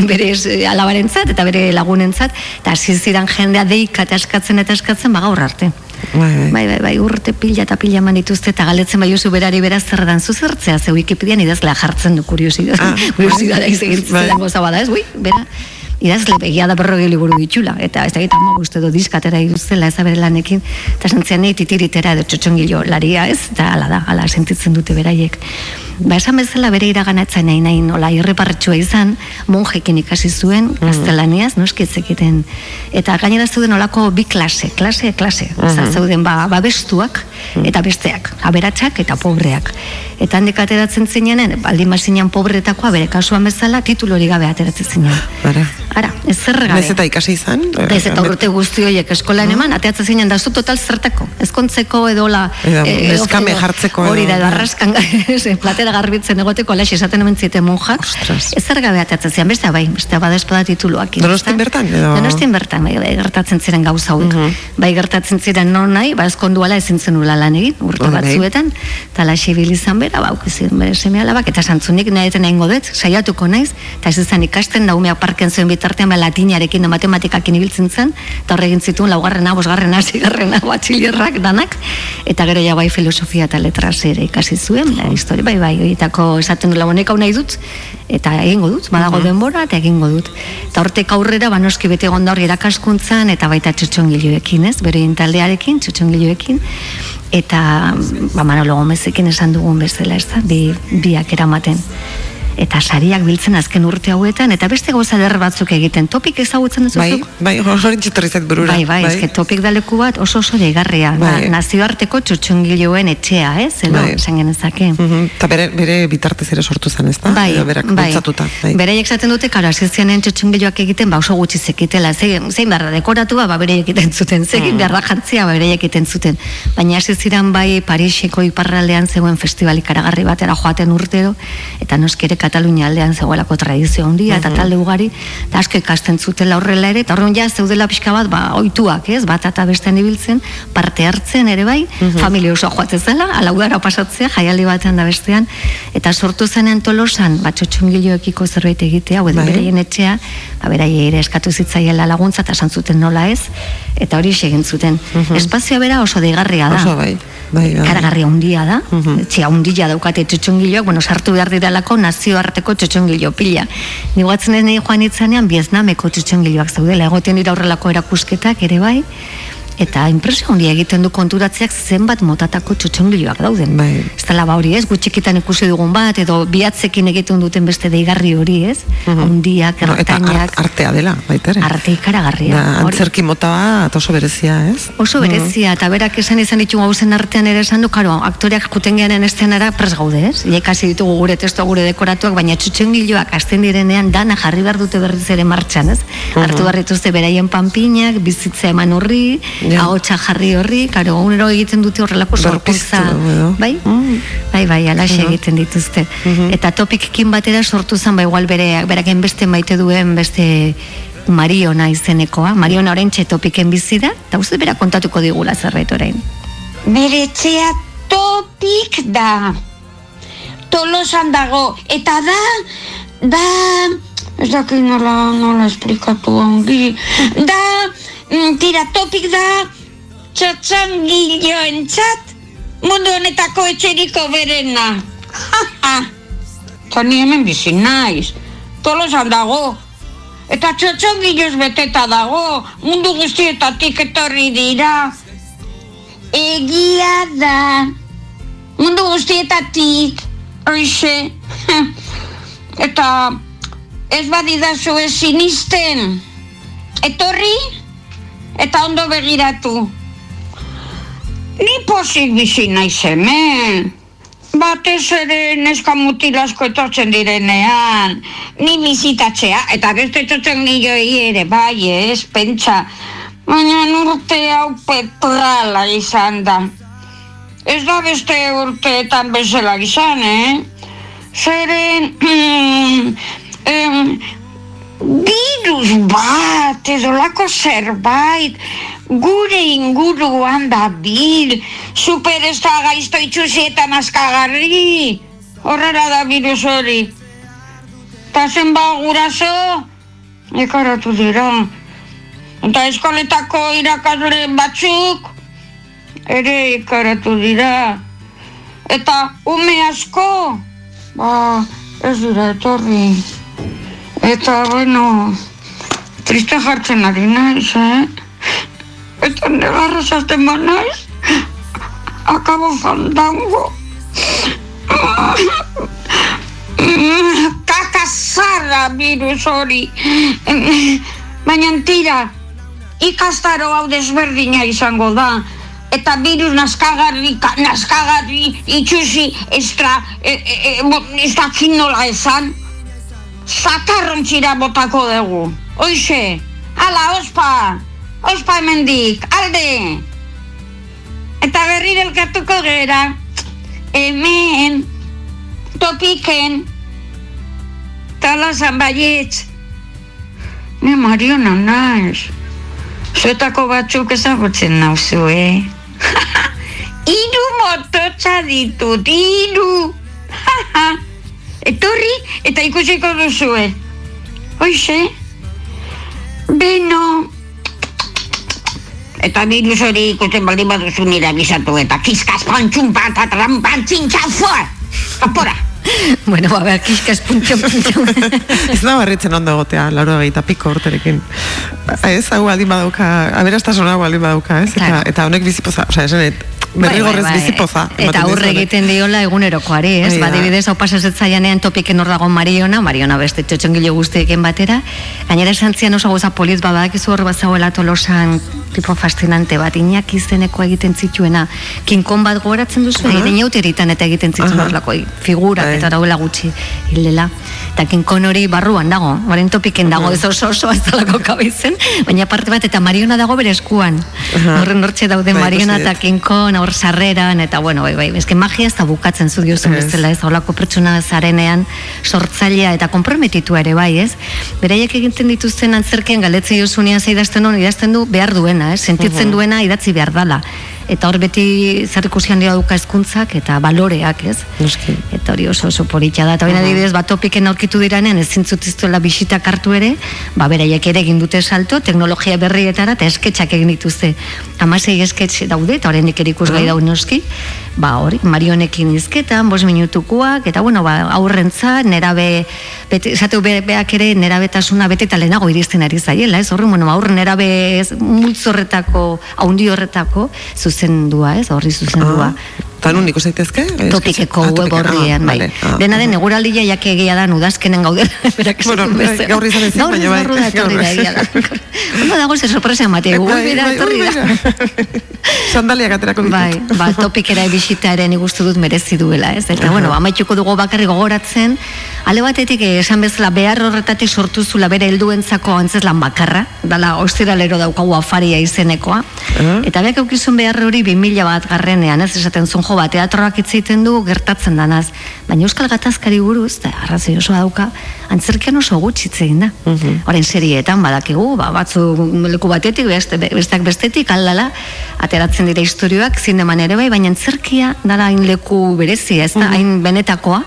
bere eh, alabarentzat eta bere lagunentzat, eta hasi ziren jendea deika eta eskatzen eta eskatzen, ba gaur arte. Bai, bai. Bai, bai, bai, urte pila eta pila eman dituzte eta galdetzen bai oso berari beraz zer dan zuzertzea, ze Wikipedian idazlea jartzen du kuriosidad. Ah, kuriosidad bai. egin Bai. bai. goza bada, ez, ui, bera. Idazle begia da berrogei liburu ditxula, eta ez da gita ama uste do diskatera iduztela ez da bere lanekin, eta sentzean nahi titiritera edo txotxongilo laria ez, eta ala da, ala sentitzen dute beraiek. Ba, esan bezala bere iraganatzen nahi nahi nola irreparretxua izan, monjekin ikasi zuen, gaztelaniaz, noski ez zekiten. Eta gainera zeuden olako bi klase, klase, klase. Mm zeuden ba, babestuak eta besteak, aberatsak eta pobreak. Eta handik ateratzen zinenen, baldin bazinean pobretakoa bere kasuan bezala, titulu hori gabe ateratzen zinen. Bara. Ara, ez zer gabe. Naiz eta ikasi izan? Naiz eta urte guzti horiek eskolan eman, ateatzen zinen da zu total zertako. Ezkontzeko edo la... Edo eh, eskame jartzeko Hori da, edo arraskan, ze, platera garbitzen egoteko, alaxe esaten hemen zite monjak. Ostras. Ez zer gabe ateatzen ziren, beste bai, beste bada espada tituluak. Donostian bertan, edo? Donostian bertan, bai, bai, gertatzen ziren gauza hauek. Bai, gertatzen ziren non nahi, ba, eskonduala ezin zenula lan egin, urte Bai, bai. batzuetan, eta alaxe ibili izan bera, ba, ukizien bere seme alabak, eta santzunik nahi eta nahi dut, saiatuko naiz, eta ez izan ikasten, daumeak parken zuen bitartean, ba, latinarekin da matematikakin ibiltzen zen, eta horregin zituen laugarrena, bosgarrena, zigarrena, batxilerrak danak, eta gero ja bai filosofia eta letras ere ikasi zuen, da, historia, bai, bai, horietako esaten du labonek hau nahi dut, eta egingo dut, badago denbora, eta egingo dut. Eta hortek aurrera, ba, noski bete egon da hor irakaskuntzan, eta baita txotxongiloekin, ez, bere taldearekin, txotxongiloekin, eta ba, Manolo Gomezekin esan dugun bezala, ez da, bi, biak eramaten eta sariak biltzen azken urte hauetan, eta beste gauza eder batzuk egiten. Topik ezagutzen duzu Bai, bai, txitorri zait burura. Bai, bai, eske topik da leku bat oso oso deigarria. Bai. Da, nazioarteko txotxongiloen etxea, ez? Edo, Bai. genezake. Mhm, Eta bere, bere bitartez ere sortu zen, ez da? Bai, Edo berak bai. bai. Beraiek esaten dute, karo, asizianen txotxongiloak egiten, ba oso gutxi zekitela, zein, zein behar da dekoratua, ba beraiek egiten zuten, zein Mm. behar da jantzia, ba beraiek egiten zuten. Baina hasi ziren bai Pariseko iparraldean zegoen festival ikaragarri batera joaten urtero, eta noski ere Katalunia aldean zegoelako tradizio handia, eta talde ugari, eta asko ikasten zutela horrela ere, eta horren ja zeudela pixka bat, ba, oituak, ez, bat eta bestean ibiltzen, parte hartzen ere bai, familia osoa joatzen zela, ala udara pasatzea, jaialdi batean da bestean, eta sortu zenen tolosan, ba, txotxongiloekiko zerbait egitea, edo Bai. beraien etxea, ba, beraiei ere eskatu zitzaiela laguntza, eta esan zuten nola ez, eta hori egin zuten. Espazioa bera oso deigarria da. Oso bai, bai, bai. Karagarri handia da, etxea handia daukate txotxongiloak, bueno, sartu behar diralako nazioarteko txotxongilo pila. Nigatzen ez nahi joan itzanean, Vietnameko txotxongiloak zaudela, egoten dira horrelako erakusketak ere bai, eta impresio handia egiten du konturatzeak zenbat motatako txotxongiloak dauden. Bai. Ez dela ba hori ez, gutxikitan ikusi dugun bat, edo bihatzekin egiten duten beste deigarri hori ez, handiak, No, eta ertainak, art, artea dela, baita ere. arte ikaragarria. Da, antzerki mota bat oso berezia, ez? Oso berezia, eta berak esan izan ditugu gauzen artean ere esan du, karo, aktoreak juten gearen esteanara pres gaude, ez? Ia ikasi ditugu gure testoa gure dekoratuak, baina txutxengiloak azten direnean dana jarri behar dute berriz ere martxan, ez? Hartu behar dituzte beraien panpinak, bizitza eman horri, Ja. ahotsa jarri horri, karo, unero egiten dute horrelako sorkuntza, bai? Bai, bai, alaxe egiten dituzte. Eta topikkin batera sortu zen, ba, igual bere, beraken beste maite duen, beste Mariona izenekoa. Mariona orain topiken bizi da, eta uste bera kontatuko digula zerbait orain. Bere etxea topik da. Tolosan dago. Eta da, da, ez dakit nola, nola esplikatu ongi. Da, mm, tira, topik da, txotxongiloentzat mundu honetako etxeriko berena. Ha, ha. Hemen bizi naiz. Tolosan dago. Eta txotxongiloz beteta dago. Mundu guztietatik etorri dira. Egia da. Mundu guztietatik. Hoize. Eta ez badidazu ez sinisten. Etorri eta ondo begiratu. Ni posik bizi naiz hemen. Batez ere neska mutil asko etortzen direnean. Ni bizitatzea eta beste etortzen niloi ere bai ez, pentsa. Baina urte hau petrala izan da. ez da beste urteetan bezala izan, eh? Zeren, em, virus bat, edo lako zerbait, gure inguruan da bil, super ez da gaizto itxusietan askagarri, horrela da virus hori. Ta zenba guraso, ekaratu dira. Eta eskoletako irakasle batzuk, ere ikaratu dira. Eta ume asko, ba, ez dira etorri. Eta, bueno, triste jartzen ari naiz, eh? Eta negarra zaten ba naiz, akabo fandango. Kakazarra virus hori. Baina tira, ikastaro hau desberdina izango da. Eta virus naskagarri, ka- naskagarri, itxusi, estra, e, e, e, ez nola esan. Zakarrontzira botako dugu. Hoixe, ala, ospa, ospa hemendik, alde. Eta berriro elkartuko gera, hemen, topiken, tala zan baietz. Ne Mariona naiz. Zuetako batzuk ezagutzen nauzu, eh? Iru mototza ditut, iru! Etorri eta ikusiko duzue. Hoixe? Beno. Eta virus hori ikusten baldin baduzu nire abisatu eta kiskas pantxun bat atrampantzin txafua! Kapora! Bueno, ba, behar, kiskaz puntxo, puntxo. Ez da barritzen ondo egotea, lauro eta piko urterekin. Ez, hau aldin badauka, aberastasun hau aldin badauka, ez? Eta, Claro. eta honek bizipoza, osea, esanet, berrigorrez Bai, bai, bai. bizipoza. Eta aurre egiten diola egunerokoari, ez? Ba, adibidez, hau pasazetzaianean topiken hor dago Mariona, Mariona beste txotxongile guztiekin batera. Gainera esan zian oso gauza poliz ba, badakizu hor bazauela tolosan tipo fascinante bat, inak izeneko egiten zituena, kinkon bat gogoratzen duzu, Aha. egiten jautiritan eta egiten zituen Aha. horlako figura, Bai. eta dauela gutxi hilela. Eta kinkon hori barruan dago, orain topiken dago, ez oso oso ez dalako kabizen, baina parte bat eta Mariona dago bere eskuan. Aha. Horren hortxe daude Bai, Mariona eta kinkon, hor sarreran, eta bueno, bai, bai, eske magia ez da bukatzen zu diozun Ez. bezala, ez, holako pertsona zarenean sortzailea eta konprometitu ere bai, ez? Beraiek egiten dituzten antzerkean galetzen jozunean ze idazten hon, idazten du behar duena, ez? Sentitzen duena idatzi behar dala. Eta hor beti zer ikusian dira duka hezkuntzak eta baloreak, ez? Noski. Eta hori oso oso politxa da. Eta hori adibidez, bat topiken aurkitu diranean ezin zutiztuela bisitak hartu ere, ba beraiek ere egin dute salto, teknologia berrietara eta esketxak egin dituzte. Hamasei esketx daude, eta horrendik ere ikusgai Ah. daun noski, ba hori, marionekin izketan, bos minutukoak, eta bueno, ba, aurrentza, nerabe, bete, esateu be, beak ere nerabetasuna bete lehenago iristen ari zaiela, ez? Horren, bueno, aurre nerabe ez, multzo horretako, haundi horretako, zuzendua, ez? Horri zuzendua. Eta nun ikus daitezke? Topikeko Ah, web horrian, ah, bai. vale, ah. Dena den, eguraldia jak egia da udazkenen gaudela, berak Bueno, bai, gaur izan ezin, ez baina bai, barru da etorri gaur. da egia da. Ondo dago ze sorpresa emate, ui, Bai, bera, bai, etorri ui, da. Sandaliak aterako ditut. Bai, ba, topikera nik uste dut merezi duela, ez? Eta, bueno, amaituko dugu bakarri gogoratzen, ale batetik eh, esan bezala behar horretatik sortu zula bere helduentzako antzeslan bakarra, dala ostiralero daukagu afaria izenekoa, eta beak eukizun behar hori 2000 bat garrenean, ez esaten zuen jo bat, teatroak itzaiten du gertatzen danaz, baina Euskal Gatazkari buruz, eta arrazoi oso dauka, antzerkian oso gutxi hitz egin da. Orain serietan badakigu, ba, batzu leku batetik, beste, besteak bestetik, aldala, ateratzen dira historioak, zineman ere bai, baina antzerkia dala hain leku berezia, ez da, hain benetakoa,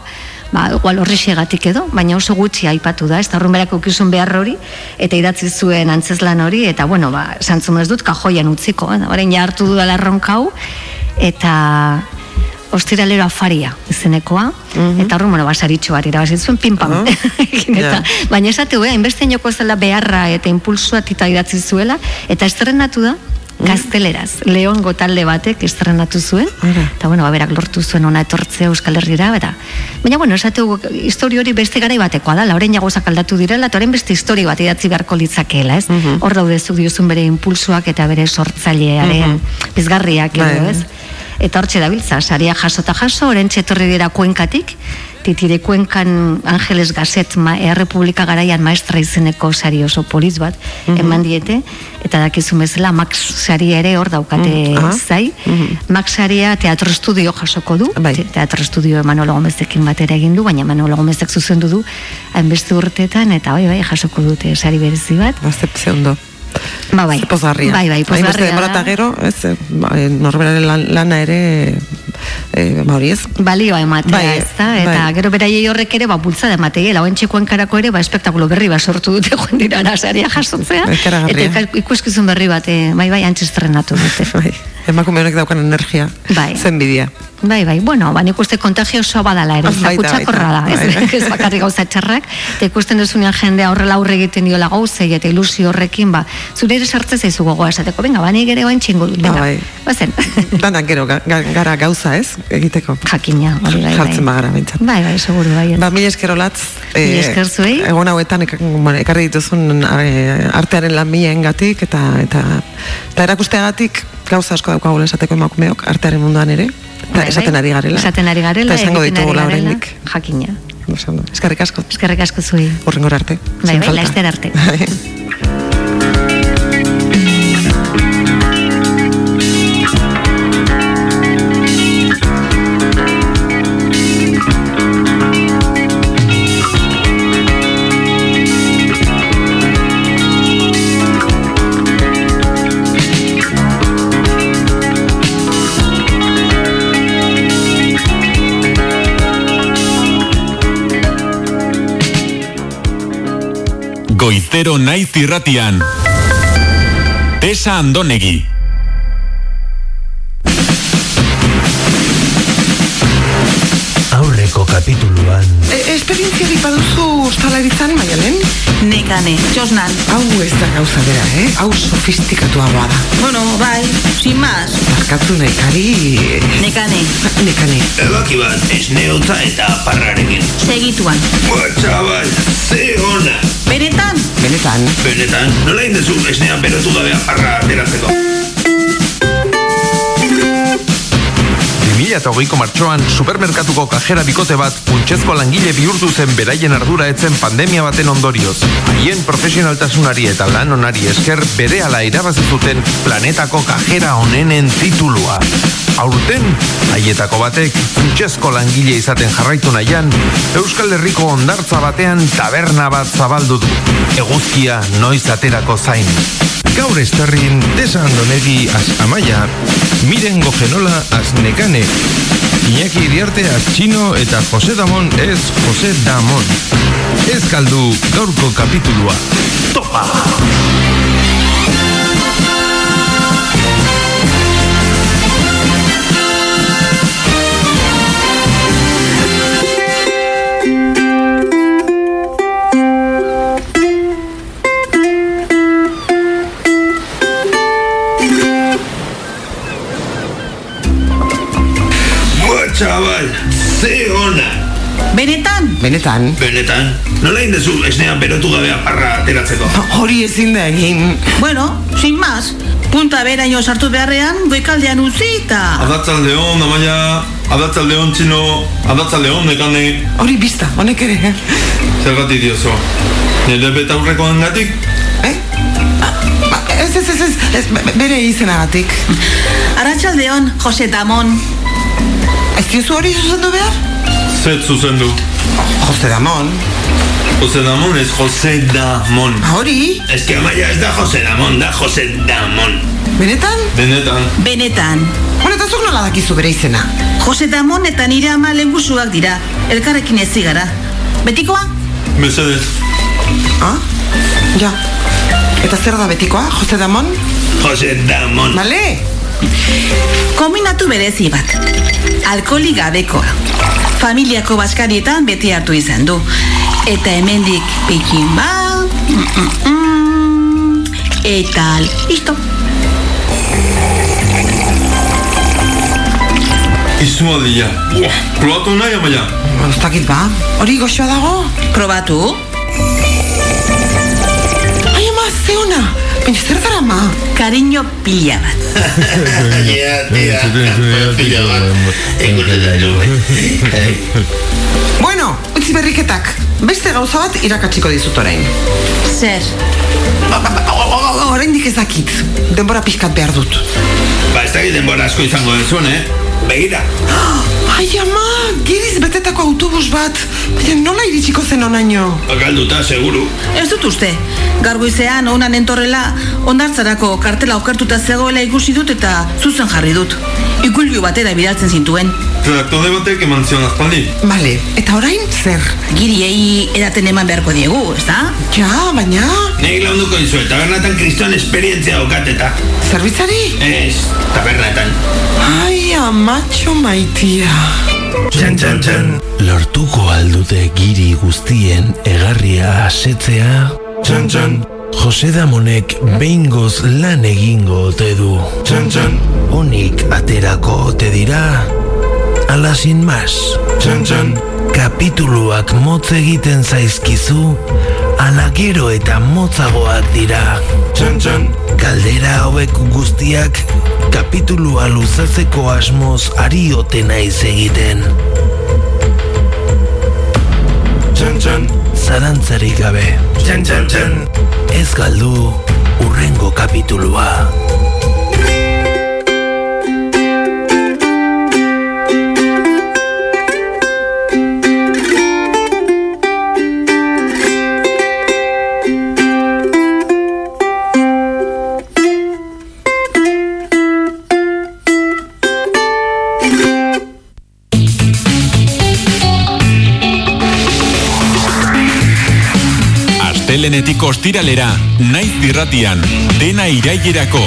ba, igual horrexegatik edo, baina oso gutxi aipatu da, ez da horren ukizun behar hori, eta idatzi zuen antzeslan hori, eta bueno, ba, santzun ez dut, kajoian utziko, eh? orain ja hartu dudala erronkau, eta ostiralero afaria izenekoa, eta horren, bueno, basaritxo bat irabazi zuen, pim-pam. Ah, Egin eta, ja. Baina esateu, eh, hainbeste inoko zela beharra eta impulsua tita idatzi zuela, eta estrenatu da, gazteleraz, Leon talde batek estrenatu zuen, eta bueno, ba, berak lortu zuen ona etortzea Euskal Herrira, eta, baina bueno, esateu, historio hori beste garai batekoa da, lauren jagozak aldatu direla, eta orain beste historio bat idatzi beharko litzakeela, ez? Hor daude zuk diozun bere impulsuak eta bere sortzailearen pizgarriak edo, Bai. ez? Eta hortxe dabiltza, saria jaso eta jaso, orain etorri dira kuenkatik, titire kuenkan Angeles Gazet ma, Errepublika garaian maestra izeneko sari oso poliz bat eman diete, eta dakizu bezala Max saria ere hor daukate Mhm, aha. zai. Max saria teatro estudio jasoko du, Bai. Te- teatro estudio Manolo Gomezekin batera egin du, baina Manolo Gomezek zuzendu du hainbeste urteetan, eta bai, bai, jasoko dute sari berezi bat. Bazte ondo. Ba, bai. Pozgarria. Bai, bai, Hainbeste pozgarria denbora da. eta gero, ez, eh, ba, eh, norberaren lan, lana ere, e, ba hori ez, balioa ematea, Bai, ez da? Eta bai. gero beraiei horrek ere, ba, bultzada emateiela, oen txekoen karako ere, ba, espektakulo berri bat sortu dute joan dira nasaria jasotzea. Ikaragarria. Eta ikuskizun berri bat, eh, bai, bai, antxe estrenatu dute. bai, emakume honek daukan energia, Bai. zen bidia. Bai, bai, bueno, ba, nik uste kontagio osoa badala ere, Baita, zakutsakorra da, baita, ez, bai. ez bakarrik gauza txarrak, eta ikusten duzunean jendea horrela aurre egiten diola gauzei eta ilusio horrekin, ba, zure ere sartze zaizu gogoa esateko, venga, ba, nik ere oen txingo dut, venga, Ba, bai. bazen. Danak gero, ga- gara gauza ez, egiteko. Jakina, hori bai, bai. Jartzen bagara behintzat. Bai, bai, seguru, bai. Ba, mila esker olatz. Mila esker zuei. Egon hauetan ek, bueno, ekarri dituzun eh, artearen lan gatik eta, eta, eta erakusteagatik gauza asko daukagu esateko emakumeok artearen munduan ere. Eta Bai, bai. esaten ari garela. Esaten ari garela, Eta esango ditugula oraindik. Jakina. Eskerrik asko. Eskerrik asko zuei. Urrengora arte. Bai, bai, falta. laster arte. Goizero naiz irratian. Tesa Andonegi. Aurreko kapituluan E, esperientziarik baduzu ostalaritzan, maialen? Nekane, txosnan. Hau ez da gauza bera, eh? Hau sofistikatuagoa da. Bueno, bai, sin más. Barkatu nekari... Nekane, Nekane. Ebaki bat, esneotza eta parrarekin segituan. Bua, txabal, ze ona Benetan, Benetan. Benetan, nola indezu esnea berotu gabea parra ateratzeko 2008ko martxoan supermerkatuko kajera bikote bat funtsezko langile bihurtu zen beraien ardura etzen pandemia baten ondorioz. Haien profesionaltasunari eta lan onari esker berehala irabazi zuten planetako kajera onenen titulua. Aurten, haietako batek funtsezko langile izaten jarraitu nahian, Euskal Herriko ondartza batean taberna bat zabaldu du. Eguzkia noiz aterako zain. Gaur estarrin Tesa Andonegi az Amaia, Miren Gogenola az Nekane, Iñaki Iriarte az Txino eta Jose Damon ez Jose Damon. Ez galdu gaurko kapitulua. Topa! Benetan, Benetan. Benetan, nola indezu esnea berotu gabea parra ateratzeko Hori ezin da egin. bueno, sin más. Punta beraino sartu beharrean, goikaldean utzi eta... Adatzalde hon, amaia, adatzalde hon txino, adatzalde hon, nekane, Hori bizta, honek ere. eh? zergatik diozo. Nire betaurrekoan gatik, Eh? Ba, Ez, ez, ez, ez, ez, be- bere izenagatik. Arratxaldeon, Jose Damon. Ez diozu hori zuzendu behar? Zet zuzendu. Jose Damon. Jose Damon ez Jose Damon. Hori? Ez que amaia ez da Jose Damon, da Jose Damon Benetan? Benetan, Benetan. Bueno, eta zuk nola dakizu bere izena? Jose Damon eta nire ama lehengusuak dira. Elkarrekin ez zigara. Betikoa? mesedez. Ah? Ja. Eta zer da betikoa, Jose Damon? Jose Damon Bale? Kombinatu berezi bat. Alkoholi gabekoa. Familiako baskarietan beti hartu izan du. Eta hemendik pikin ba... mm, mm, mm, eta listo. Izu aldia. Probatu nahi, amaia. Ez dakit ba. Hori goxoa dago? Probatu. Ai, ama, ze ona. Baina zer dara ma? Kariño pila bat. Ikusten da jo. Bueno, utzi berriketak. Beste gauza bat irakatsiko dizut orain. Zer? Oraindik ez dakit. Denbora pixkat behar dut. Ba, ez dakit denbora asko izango dezun, eh? Begira. Ai ama, giriz betetako autobus bat. Baina nola iritsiko zen onaino? Galduta, seguru. Ez dut uste. Gargoizean onan entorrela ondartzarako kartela okertuta zegoela ikusi dut eta zuzen jarri dut. Ikulbiu batera bidaltzen zintuen. Redaktore batek eman zion aspaldi. Bale, eta orain zer? Giriei edaten eman beharko diegu, ez da? Ja, baina... Nik launduko dizu, tabernatan kriston esperientzia daukateta. Zerbitzari? Ez, tabernatan. Ai, amatxo maitia. Txan, txan, txan. Lortuko aldute giri guztien egarria asetzea? Txan, txan. Jose Damonek behingoz lan egingo ote du. Txan, txan. Onik aterako ote dira? Ala sin mas. Txan, txan. Kapituluak motz egiten zaizkizu, ala gero eta motzagoak dira. Txan, txan. Kaldera hauek guztiak kapitulua luzatzeko asmoz ari ote naiz egiten. Txan, txan. Zarantzarik gabe. Txan, txan, txan. Ez galdu urrengo kapitulua. Astelenetik ostiralera, naiz irratian, dena irailerako.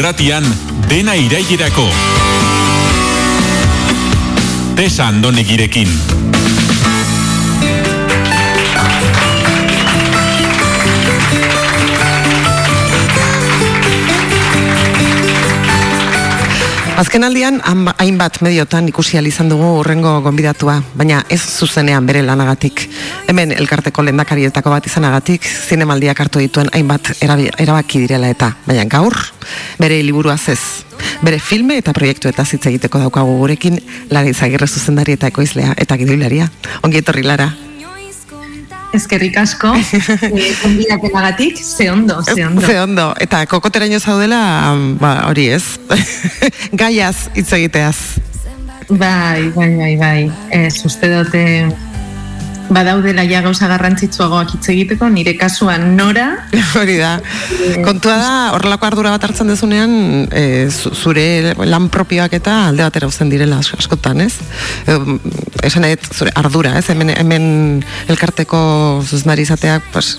Irratian, dena irailerako. Tesa andonegirekin. Azken aldian, han- hainbat mediotan ikusi izan dugu urrengo gonbidatua, baina ez zuzenean bere lanagatik. Hemen elkarteko lendakarietako bat izanagatik, zinemaldiak hartu dituen hainbat erabaki direla eta, baina gaur, bere liburuaz ez. Bere filme eta proiektu eta hitz egiteko daukagu gurekin, Lara Izagirre zuzendari eta ekoizlea eta gidoilaria. Ongi etorri, Lara. Ezkerrik asko, eh, konbidapenagatik, ze ondo, ze ondo. Ze ondo, eta kokoteraino zaudela, ba, hori ez, gaiaz hitz egiteaz. Bai, bai, bai, bai. Ez, uste dute badaudela ja gauza garrantzitsuagoak hitz egiteko, nire kasuan nora. Hori da. Kontua da, horrelako ardura bat hartzen dezunean, e, zu- zure lan propioak eta alde batera uzten direla as- askotan, ez? E, esan dut, zure ardura, ez? Hemen, hemen elkarteko zuzendari izateak, pues,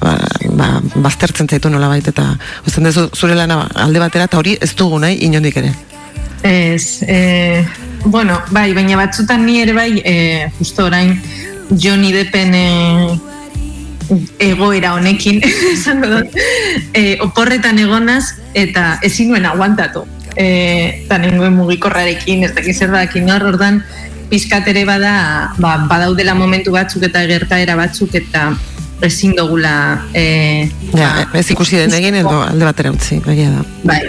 ba, ba, baztertzen zaitu nola eta uzten dezu zure lana alde batera eta hori ez dugu nahi inondik ere. Ez, e, bueno, bai, baina batzutan ni ere bai, e, justo orain, Johnny Deppen e, egoera honekin, esango dut, e, oporretan egonaz, eta ezin nuen aguantatu. E, eta nengoen mugikorrarekin, ez dakiz zer dakin hor, ordan, pizkat ere bada, ba, badaudela momentu batzuk eta gertaera batzuk, eta ezin dugula e, Ja, ez ikusi den egin edo alde batera utzi, egia da. Bai,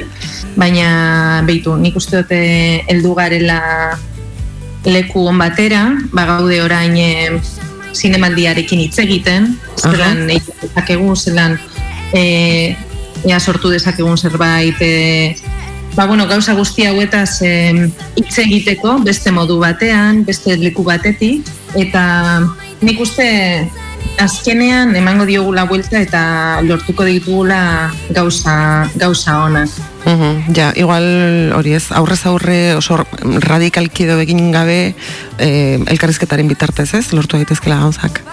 baina beitu, nik uste dute heldu garela leku on batera, ba gaude orain e, zinemaldiarekin hitz egiten, zelan egin dezakegu, zelan e, ea sortu dezakegun zerbait e, ba, bueno, gauza guzti hauetaz e, hitz egiteko beste modu batean, beste leku batetik eta nik uste azkenean emango diogula buelta eta lortuko ditugula gauza, gauza onak. Mhm, ja, igual hori ez, aurrez aurre oso radikalki edo egin gabe eh, elkarrizketaren bitartez ez, lortu daitezkela gauzak.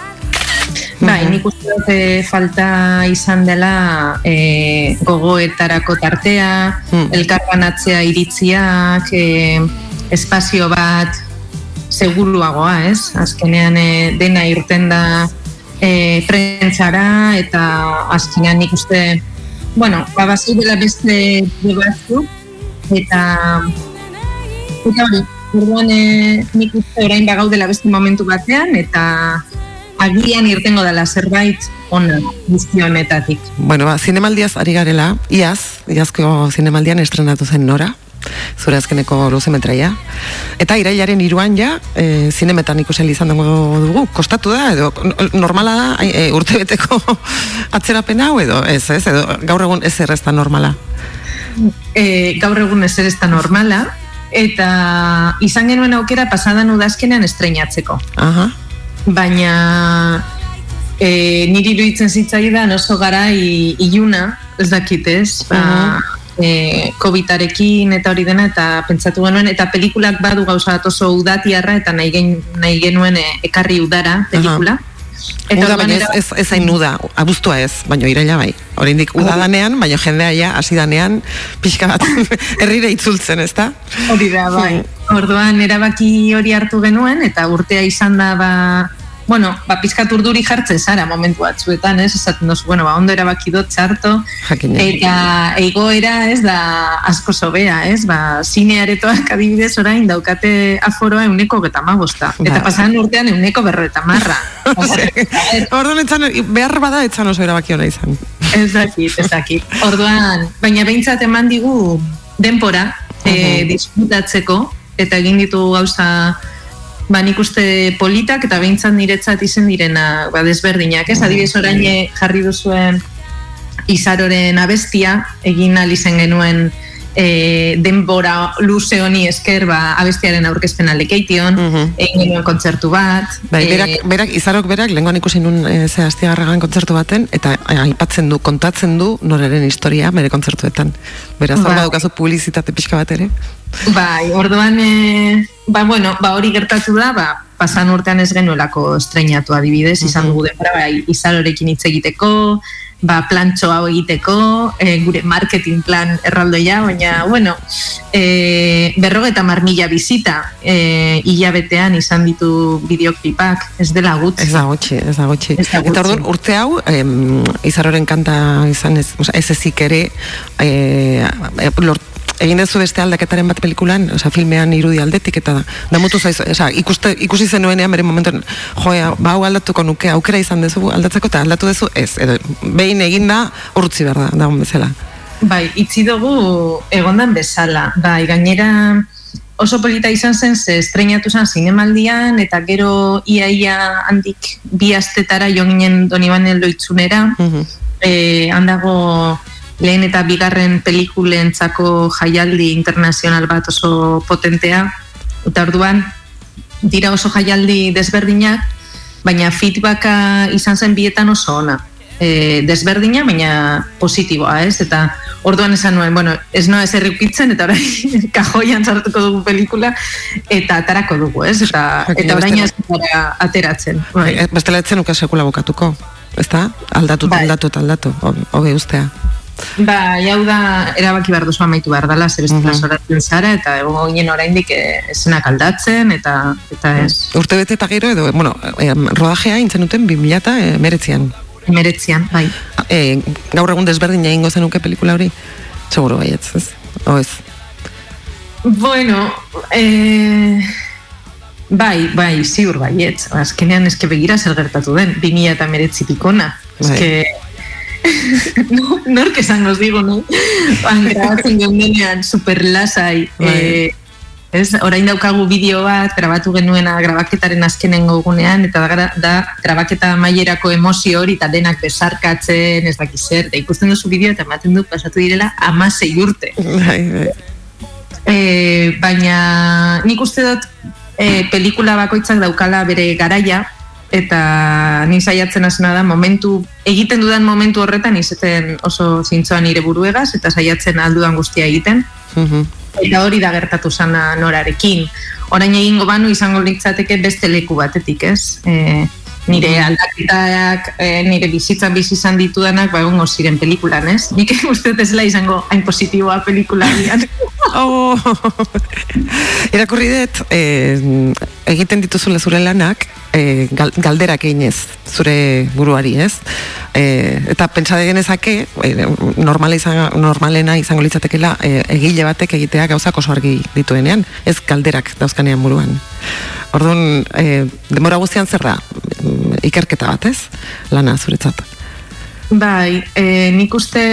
Bai, nik uste dut eh, falta izan dela e, gogoetarako tartea, elkarbanatzea iritziak, e, espazio bat seguruagoa, ez? Azkenean e, dena irten da e, prentzara eta azkenean nik uste, bueno, babazio dela beste debatzu eta eta hori, orduan e, nik uste orain bagaudela beste momentu batean eta agian irtengo dela zerbait ona guzti honetatik. Bueno, ba, zinemaldiaz ari garela, iaz, iazko zinemaldian estrenatu zen Nora, zure azkeneko luzemetraia. Eta irailaren iruan ja, e, zinemetan ikusen izan dugu, kostatu da, edo normala da, e, urtebeteko atzerapen hau, edo ez, ez, edo gaur egun ez ez da normala. E, gaur egun ez ere ez da normala eta izan genuen aukera pasadan udazkenean estreinatzeko. Aha. Baina e, niri iruditzen zitzaidan oso gara iluna, ez dakit ez, ba, e, COVID-arekin eta hori dena, eta pentsatu genuen, eta pelikulak badu gauza bat oso udatiarra, eta nahi, gen, nahi genuen e, ekarri udara pelikula. Uda, orduan baina ez, ez, ez hain uda, abuztua ez, baina iraila bai. Oraindik uda danean, baina jendea ja, hasi danean, pixka bat herrira itzultzen, ez da? Hori da, bai. Orduan erabaki hori hartu genuen eta urtea izan da ba Bueno, ba, pizkat urduri jartzen zara momentu batzuetan, ez? Esaten dozu, bueno, ba, ondo erabaki dut txarto. Eta egoera ez da asko sobea, ez? Ba, zine aretoak adibidez orain daukate aforoa euneko geta magosta. Eta Ba. pasan urtean euneko berreta marra. Orduan etzan, behar bada etzan oso erabaki ona izan. Ez dakit, ez dakit. Orduan, baina behintzat eman digu denpora e, disfrutatzeko eta egin ditugu gauza ba nik uste politak eta behintzat niretzat izen direna ba, desberdinak, ez? Adibidez orain eh, jarri duzuen izaroren abestia, egin ahal izen genuen e, denbora luze honi esker ba, abestiaren aurkezpena lekeition, egin genuen kontzertu bat. Bai, eh, berak, berak, izarok berak, lehenkoan ikusi nun e, ze astiagarragan kontzertu baten, eta eh, aipatzen du, kontatzen du noraren historia bere kontzertuetan. Beraz, hor Bai. badukazu publizitate pixka bat ere. Bai, orduan, e, ba, bueno, ba, hori gertatu da, ba, pasan urtean ez genuelako estrenatu adibidez, izan dugu denbora, bai, izarorekin hitz egiteko, ba, plantxo hau egiteko, e, gure marketing plan erraldoia, baina, bueno, e, berrogeta marmila bizita e, hilabetean izan ditu bideoklipak, ez dela gut. Ez da gutxi, ez da gutxi. Ez da gutxi. Eta orduan, urte hau, em, izaroren kanta izan ez, oza, ez ezik ere, e, lort, egin dezu beste aldaketaren bat pelikulan, oza, filmean irudi aldetik, eta da, da mutu zaiz, oza, ikuste, ikusi zenuenean bere momentuan, joa, ba, hau aldatuko nuke, aukera izan dezu aldatzeko, eta aldatu dezu, ez, edo, behin eginda, urtzi behar da, dagoen bezala. Bai, itzi dugu egondan bezala. Bai, gainera oso polita izan zen, ze estrenatu zen zinemaldian, eta gero iaia handik bi astetara jo ginen Donibane loitzunera, eh, handago lehen eta bigarren pelikulentzako jaialdi internazional bat oso potentea, eta orduan dira oso jaialdi desberdinak, baina feedbacka izan zen bietan oso ona. E, desberdina, baina positiboa, ez? Eta orduan esan nuen, bueno, ez noa ez errikitzen, eta orain kajoian sartuko dugu pelikula, eta atarako dugu, ez? Eta, eta orain ez ateratzen. Bai. E, bestela etzen uka sekula bukatuko, ezta? Aldatu, Bai. aldatu, aldatu, hoge ustea. Ba, jau da, erabaki behar duzu amaitu behar dela, ze bestela Mhm. soratzen zara, eta egongo ginen oraindik eh, esenak aldatzen, eta eta ez. Urte bete eta gero, edo, bueno, rodajea intzen duten 2000 eta meretzian. Meretzian, bai. E, gaur egun desberdin egingo zenuke pelikula hori? Seguro baietz, ez? O ez? Bueno, eh, bai, bai, ziur baietz. Azkenean eske begira zer gertatu den, 2000 eta meretzi pikona. Eske, no, nork esan nos digo, no? Ban, grabatzen geundenean super lasai. Eh, ez, orain daukagu bideo bat, grabatu genuena grabaketaren azkenengo egunean, eta da, da grabaketa mailerako emozio hori, eta denak besarkatzen, ez dakiz zer, eta ikusten duzu bideo, eta ematen du pasatu direla amasei urte. Bai, bai. E, baina nik uste dut e, pelikula bakoitzak daukala bere garaia eta ni saiatzen hasena da momentu egiten dudan momentu horretan izaten oso zintzoan nire buruegaz eta saiatzen aldudan guztia egiten. Eta hori da gertatu sana norarekin. Orain egingo banu izango litzateke beste leku batetik ez? E, nire aldaketak e, nire bizitzan bizi izan ditudanak ba egongo ziren pelikulan ez? Nik uste dela izango hain positiboa pelikulagian oh. Irakurri dut, e, egiten dituzula zure lanak, e, gal, galderak eginez zure buruari, ez? E, eta pentsa genezake, e, normala izan, normalena izango litzatekela e, egile batek egitea gauzak oso argi dituenean, ez galderak dauzkanean buruan. Orduan, e, demora guztian zer da, Mm, ikerketa bat, ez? Lana zuretzat. Bai, e, nik uste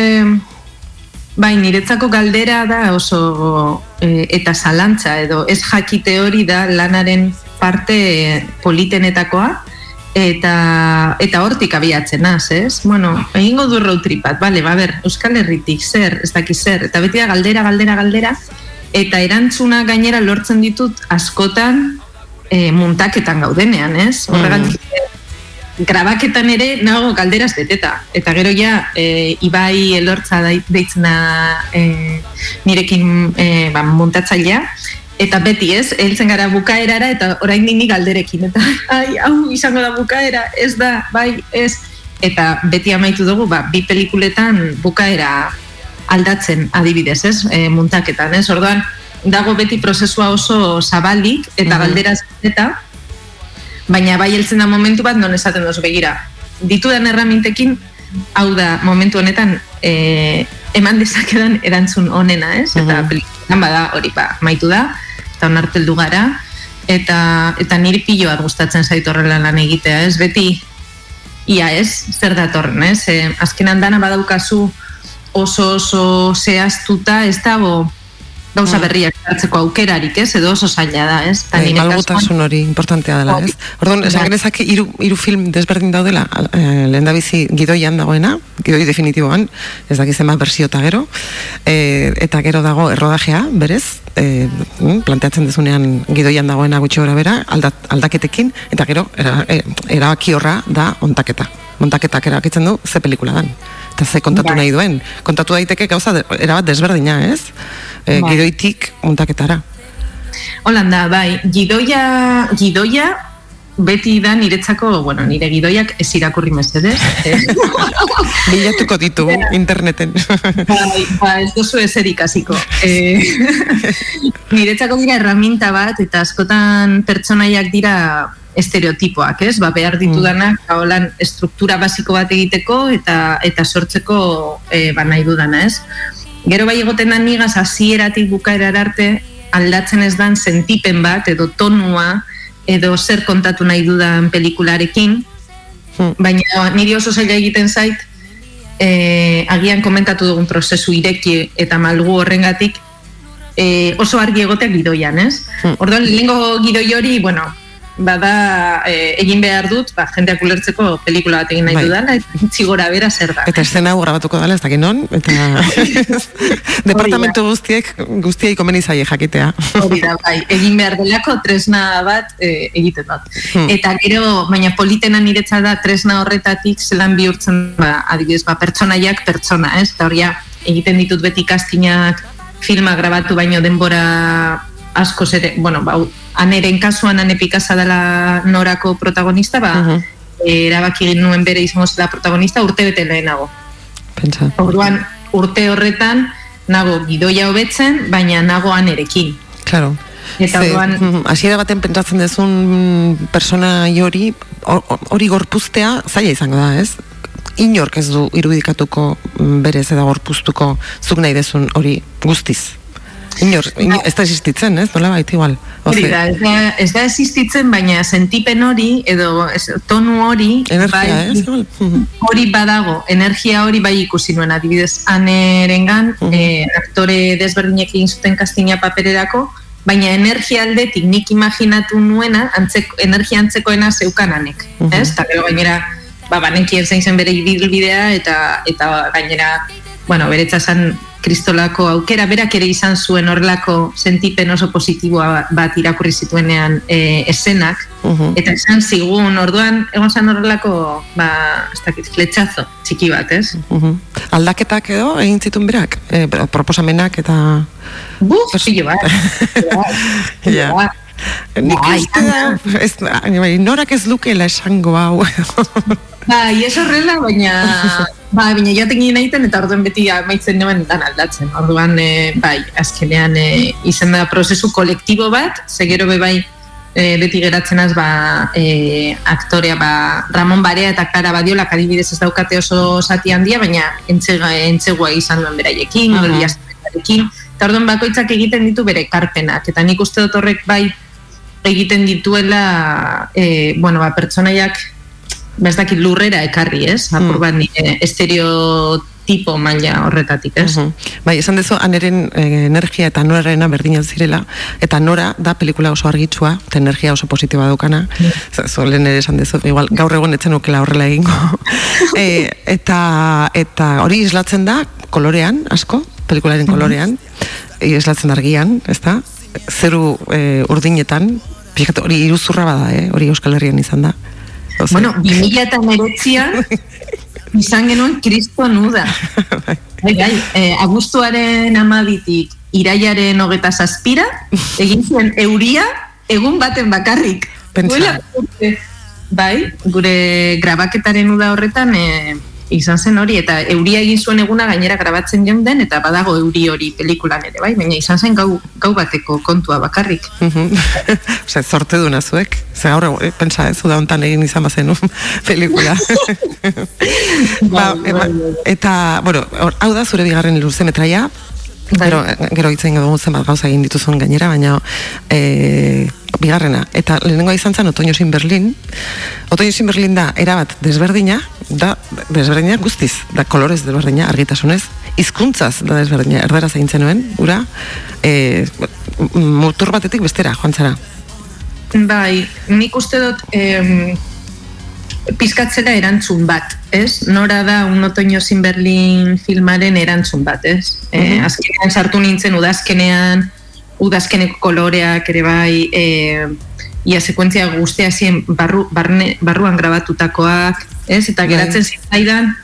bai, niretzako galdera da oso e, eta zalantza edo ez jakite hori da lanaren parte politenetakoa eta eta hortik abiatzen naz, ez? Bueno, egingo du road trip bat, bale, ba, ber, Euskal Herritik, zer, ez daki zer, eta beti da galdera, galdera, galdera, eta erantzuna gainera lortzen ditut askotan e, muntaketan gaudenean, ez? Horregatik grabaketan ere nago galderaz beteta. Eta gero ja, e, Ibai elortza deitzen da e, nirekin e, ba, muntatzailea, eta beti ez, heltzen gara bukaerara, eta orain nini galderekin, eta ai, hau izango da bukaera, ez da, bai, ez, eta beti amaitu dugu, ba, bi pelikuletan bukaera aldatzen adibidez, ez, e, muntaketan, ez, orduan, dago beti prozesua oso zabalik, eta Mhm. galderaz beteta, baina bai heltzen da momentu bat non esaten dozu begira. Ditudan erramintekin, hau da momentu honetan e, eman dezakedan erantzun onena, ez? Eta pelikulan bada hori ba, maitu da, eta onarteldu gara, eta, eta niri pilo bat gustatzen zaitu horrela lan egitea, ez? Beti, ia ez, zer datorren, ez? E, azkenan dana badaukazu oso oso zehaztuta, ez dago gauza berriak hartzeko aukerarik, ez? Edo oso zaila da, ez? Eta Bai, malgutasun hori importantea dela, ez? Orduan, esan Bai. genezake hiru hiru film desberdin daudela, eh, lehen da bizi gidoian dagoena, gidoi definitiboan, ez dakiz zenbat bersio eta gero, eh, eta gero dago errodajea, berez, eh, mm, planteatzen dezunean gidoian dagoena gutxi gora bera, aldat, aldaketekin, eta gero, era, eh, erabaki horra da ontaketa. Montaketak erabakitzen du ze pelikula dan. Eta ze kontatu Bai. nahi duen. Kontatu daiteke gauza de, erabat desberdina, ez? Bai. gidoitik montaketara. Holanda, bai, gidoia, gidoia beti da niretzako, bueno, nire gidoiak ez irakurri mesedez. Eh? Bilatuko ditu interneten. bai, ba, ez dozu ezer ikasiko. Eh, niretzako dira erraminta bat, eta askotan pertsonaiak dira estereotipoak, ez? Ba, behar ditudanak, mm. holan, estruktura basiko bat egiteko eta eta sortzeko e, ba, nahi dudana, ez? Gero bai egoten da nigaz hasieratik bukaera arte aldatzen ez dan sentipen bat edo tonua edo zer kontatu nahi dudan pelikularekin, baina niri oso zaila egiten zait, e, agian komentatu dugun prozesu ireki eta malgu horrengatik, e, oso argi egoteak gidoian, ez? Orduan, lehengo gidoi hori, bueno, bada e, egin behar dut, ba, jendeak ulertzeko pelikula bat egin nahi Bai. dudala, eta itxi gora bera zer da. Eta eszena hau grabatuko dela, ez dakit non, eta departamentu guztiek, guztiei komeni zaie jakitea. Hori da, bai, egin behar delako tresna bat e, egiten dut. Hmm. Eta gero, baina politena niretzat da tresna horretatik zelan bihurtzen, ba, adibidez, ba, pertsonaiak pertsona, ez? Eta hori egiten ditut beti kastinak filma grabatu baino denbora asko ere, bueno, ba, aneren kasuan ane Picasso dela norako protagonista, ba, Mhm. eh, erabaki egin nuen bere izango zela protagonista urte bete lehenago. Pentsa. Orduan, urte horretan, nago gidoia hobetzen, baina nago anerekin. Claro. Eta Ze, orduan- hasiera baten pentsatzen dezun persona hori, hor- hori gorpuztea zaila izango da, ez? Inork ez du irudikatuko mm, berez eta gorpuztuko zuk nahi dezun hori guztiz. Inor, inor ez da existitzen, ez? Nola baita igual. Hori da, ez da, ez da existitzen, baina sentipen hori, edo ez, tonu hori, Energia, ez? Mhm. hori badago, energia hori bai ikusi nuen, adibidez, anerengan, eh, aktore desberdinek egin zuten kastina papererako, baina energia aldetik nik imaginatu nuena, antzeko, energia antzekoena zeukan anek, ez? Eta gero gainera, ba, banekien zein zen bere ibilbidea, eta, eta gainera, bueno, beretza zen kristolako aukera, berak ere izan zuen horrelako sentipen oso positiboa bat irakurri zituenean e, esenak, Mhm. eta esan zigun, orduan, egon zen horrelako, ba, ez dakit, fletxazo txiki bat, ez? Mhm. Aldaketak edo egin zituen berak, e, proposamenak eta... Buf, pilo bat. Ja. Nik Bai, uste da, ez, bai, norak ez lukela esango hau. Bai, ez horrela, baina, ba, baina jaten ginen egiten eta orduan beti amaitzen nuen dan aldatzen. Orduan, e, bai, azkenean e, izan da prozesu kolektibo bat, segero be bai, e, beti geratzen az, ba, e, aktorea, ba, Ramon Barea eta Clara Badiola, adibidez ez daukate oso zati handia, baina entzega, entzegua izan duen beraiekin, uh eta orduan bakoitzak egiten ditu bere karpenak, eta nik uste dut horrek bai egiten dituela, e, bueno, ba, pertsonaiak ba, ez dakit lurrera ekarri, ez? Apur bat nire estereotipo maila horretatik, ez? Mhm. Bai, esan dezu, aneren eh, energia eta norarena berdina zirela, eta nora da pelikula oso argitsua, eta energia oso positiboa daukana, mm. zo, lehen ere esan dezu, igual, gaur egon etzen ukela horrela egingo. e, eta, eta hori islatzen da, kolorean, asko, pelikularen kolorean, e, islatzen argian, ez da? Zeru e, urdinetan, hori iruzurra bada, eh? hori Euskal Herrian izan da. Bueno, 2000 eta meretzian izan genuen kristo nuda. Bai, bai, eh, abuztuaren amabitik iraiaren hogeta zazpira, egin zuen euria egun baten bakarrik. Pentsa. Bai, gure grabaketaren uda horretan eh, izan zen hori, eta euria egin zuen eguna gainera grabatzen joan eta badago euri hori pelikulan ere, bai, baina izan zen gau, gau bateko kontua bakarrik. Ose, zorte duna zuek. Ze gaur, eh, pentsa, ez, uda hontan egin izan bazen pelikula. ba, eba, eta, bueno, hor, hau da zure bigarren luze metraia, Gero, gero hitzen dugu zenbat gauza egin dituzun gainera, baina e, bigarrena. Eta lehenengoa izan zen Otoño sin Berlin. Otoño sin Berlin da, erabat desberdina, da desberdina guztiz, da kolorez desberdina, argitasunez, hizkuntzaz da desberdina, erdera zain zenuen, ura, e, mutur batetik bestera, joan zara. Bai, nik uste dut em, pizkatzera erantzun bat, ez? Nora da un otoño sin Berlin filmaren erantzun bat, ez? Eh, Mhm. azkenean sartu nintzen udazkenean, udazkeneko koloreak ere bai, e, ia sekuentzia guztia zien barru, barne, barruan grabatutakoak, ez? Eta Bai. geratzen zitzaidan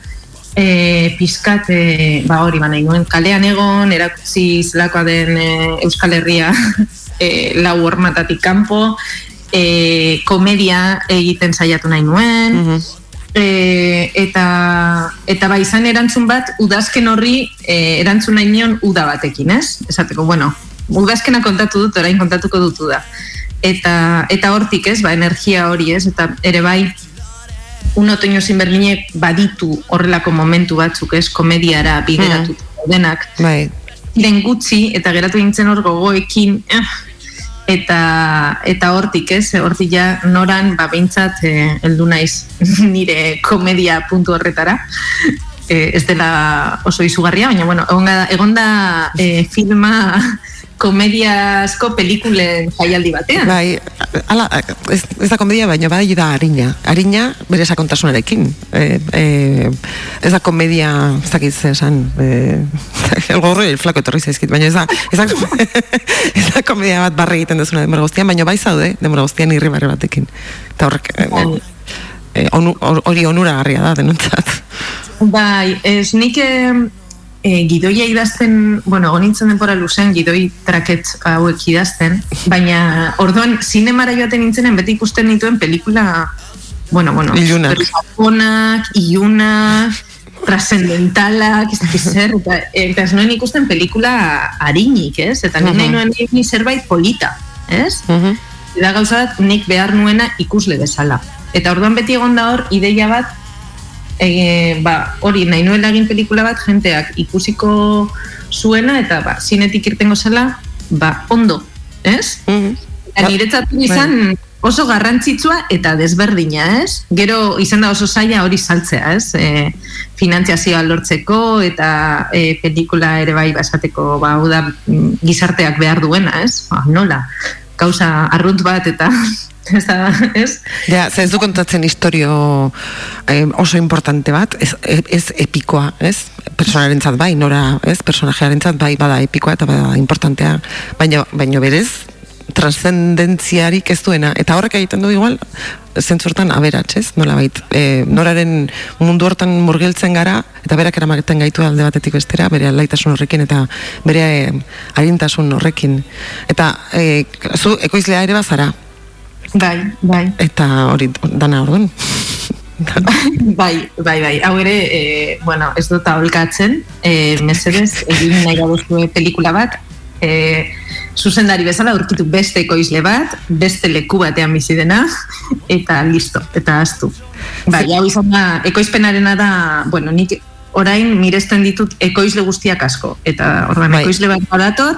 e, pizkat, e, ba hori, ba nahi nuen kalean egon, erakutsi zelakoa den e, Euskal Herria e, lau hormatatik kanpo, e, komedia egiten saiatu nahi nuen, e, eta, eta bai izan erantzun bat, udazken horri e, erantzun nahi nion uda batekin, ez? Esateko, bueno, udazkena kontatu dut, orain kontatuko dutu da. Eta, eta hortik, ez, ba, energia hori, ez? Eta ere bai, un otoño sin berlinek baditu horrelako momentu batzuk, ez, komediara bideratu denak. Bai. Ziren gutxi, eta geratu nintzen hor gogoekin, eh, eta eta hortik, ez, hortik ja noran, ba, behintzat, eh, heldu naiz nire komedia puntu horretara. Eh, ez dela oso izugarria, baina, bueno, egonda, egonda eh, filma komediazko pelikulen jaialdi batean. Bai, ala, ez, ez da komedia, baina bai da harina. Harina bere sakontasunarekin. E, e, ez da komedia, ez dakit zer esan, e, el gorro el flako etorri zaizkit, baina ez da, ez da, ez da komedia bat barre egiten dezuna denbora guztian, baina bai zaude, denbora guztian irri barre batekin. Eta horrek, e, e, onu- hori onura garria da, denontzat. Bai, ez nik eh, eh, gidoia idazten, bueno, gonintzen denpora luzen gidoi traket hauek idazten, baina orduan zinemara joaten nintzenen beti ikusten nituen pelikula, bueno, bueno, Ilunak. supersakonak, ilunak, trascendentalak, ez dakit zer, eta, eta ez nuen ikusten pelikula harinik, ez? Eta nik nahi Mhm. nuen egin zerbait polita, ez? da gauza bat nik behar nuena ikusle bezala. Eta orduan beti egon da hor ideia bat e, ba, hori nahi nuela egin pelikula bat jenteak ikusiko zuena eta ba, zinetik irtengo zela ba, ondo, ez? Eta niretzat izan oso garrantzitsua eta desberdina, ez? Gero izan da oso zaila hori saltzea, ez? E, finantziazioa lortzeko eta e, pelikula ere bai basateko ba, da mm, gizarteak behar duena, ez? Ba, nola? Gauza arrunt bat eta ez da, ez? Ja, ze ez du kontatzen historio eh, oso importante bat, ez, ez epikoa, ez? Personarentzat bai, nora, ez? Personajearentzat bai, bada epikoa eta bada importantea, baina, baina berez, trascendentziarik ez duena, eta horrek egiten du igual, zentzu hortan aberats, ez? Nola bait, e, noraren mundu hortan murgiltzen gara, eta berak eramaten gaitu alde batetik bestera, bere alaitasun horrekin, eta bere e, arintasun horrekin. Eta, e, zu, ekoizlea ere bazara, Bai, bai. Eta hori dana orduan. bai, bai, bai. Hau ere, e, bueno, ez dut aholkatzen, e, mesedez, egin nahi baduzue pelikula bat, e, zuzendari bezala aurkitu beste ekoizle bat, beste leku batean bizi dena, eta listo, eta astu. Bai, hau izan da, ekoizpenarena da, bueno, nik orain miresten ditut ekoizle guztiak asko, eta orduan ekoizle bat badator,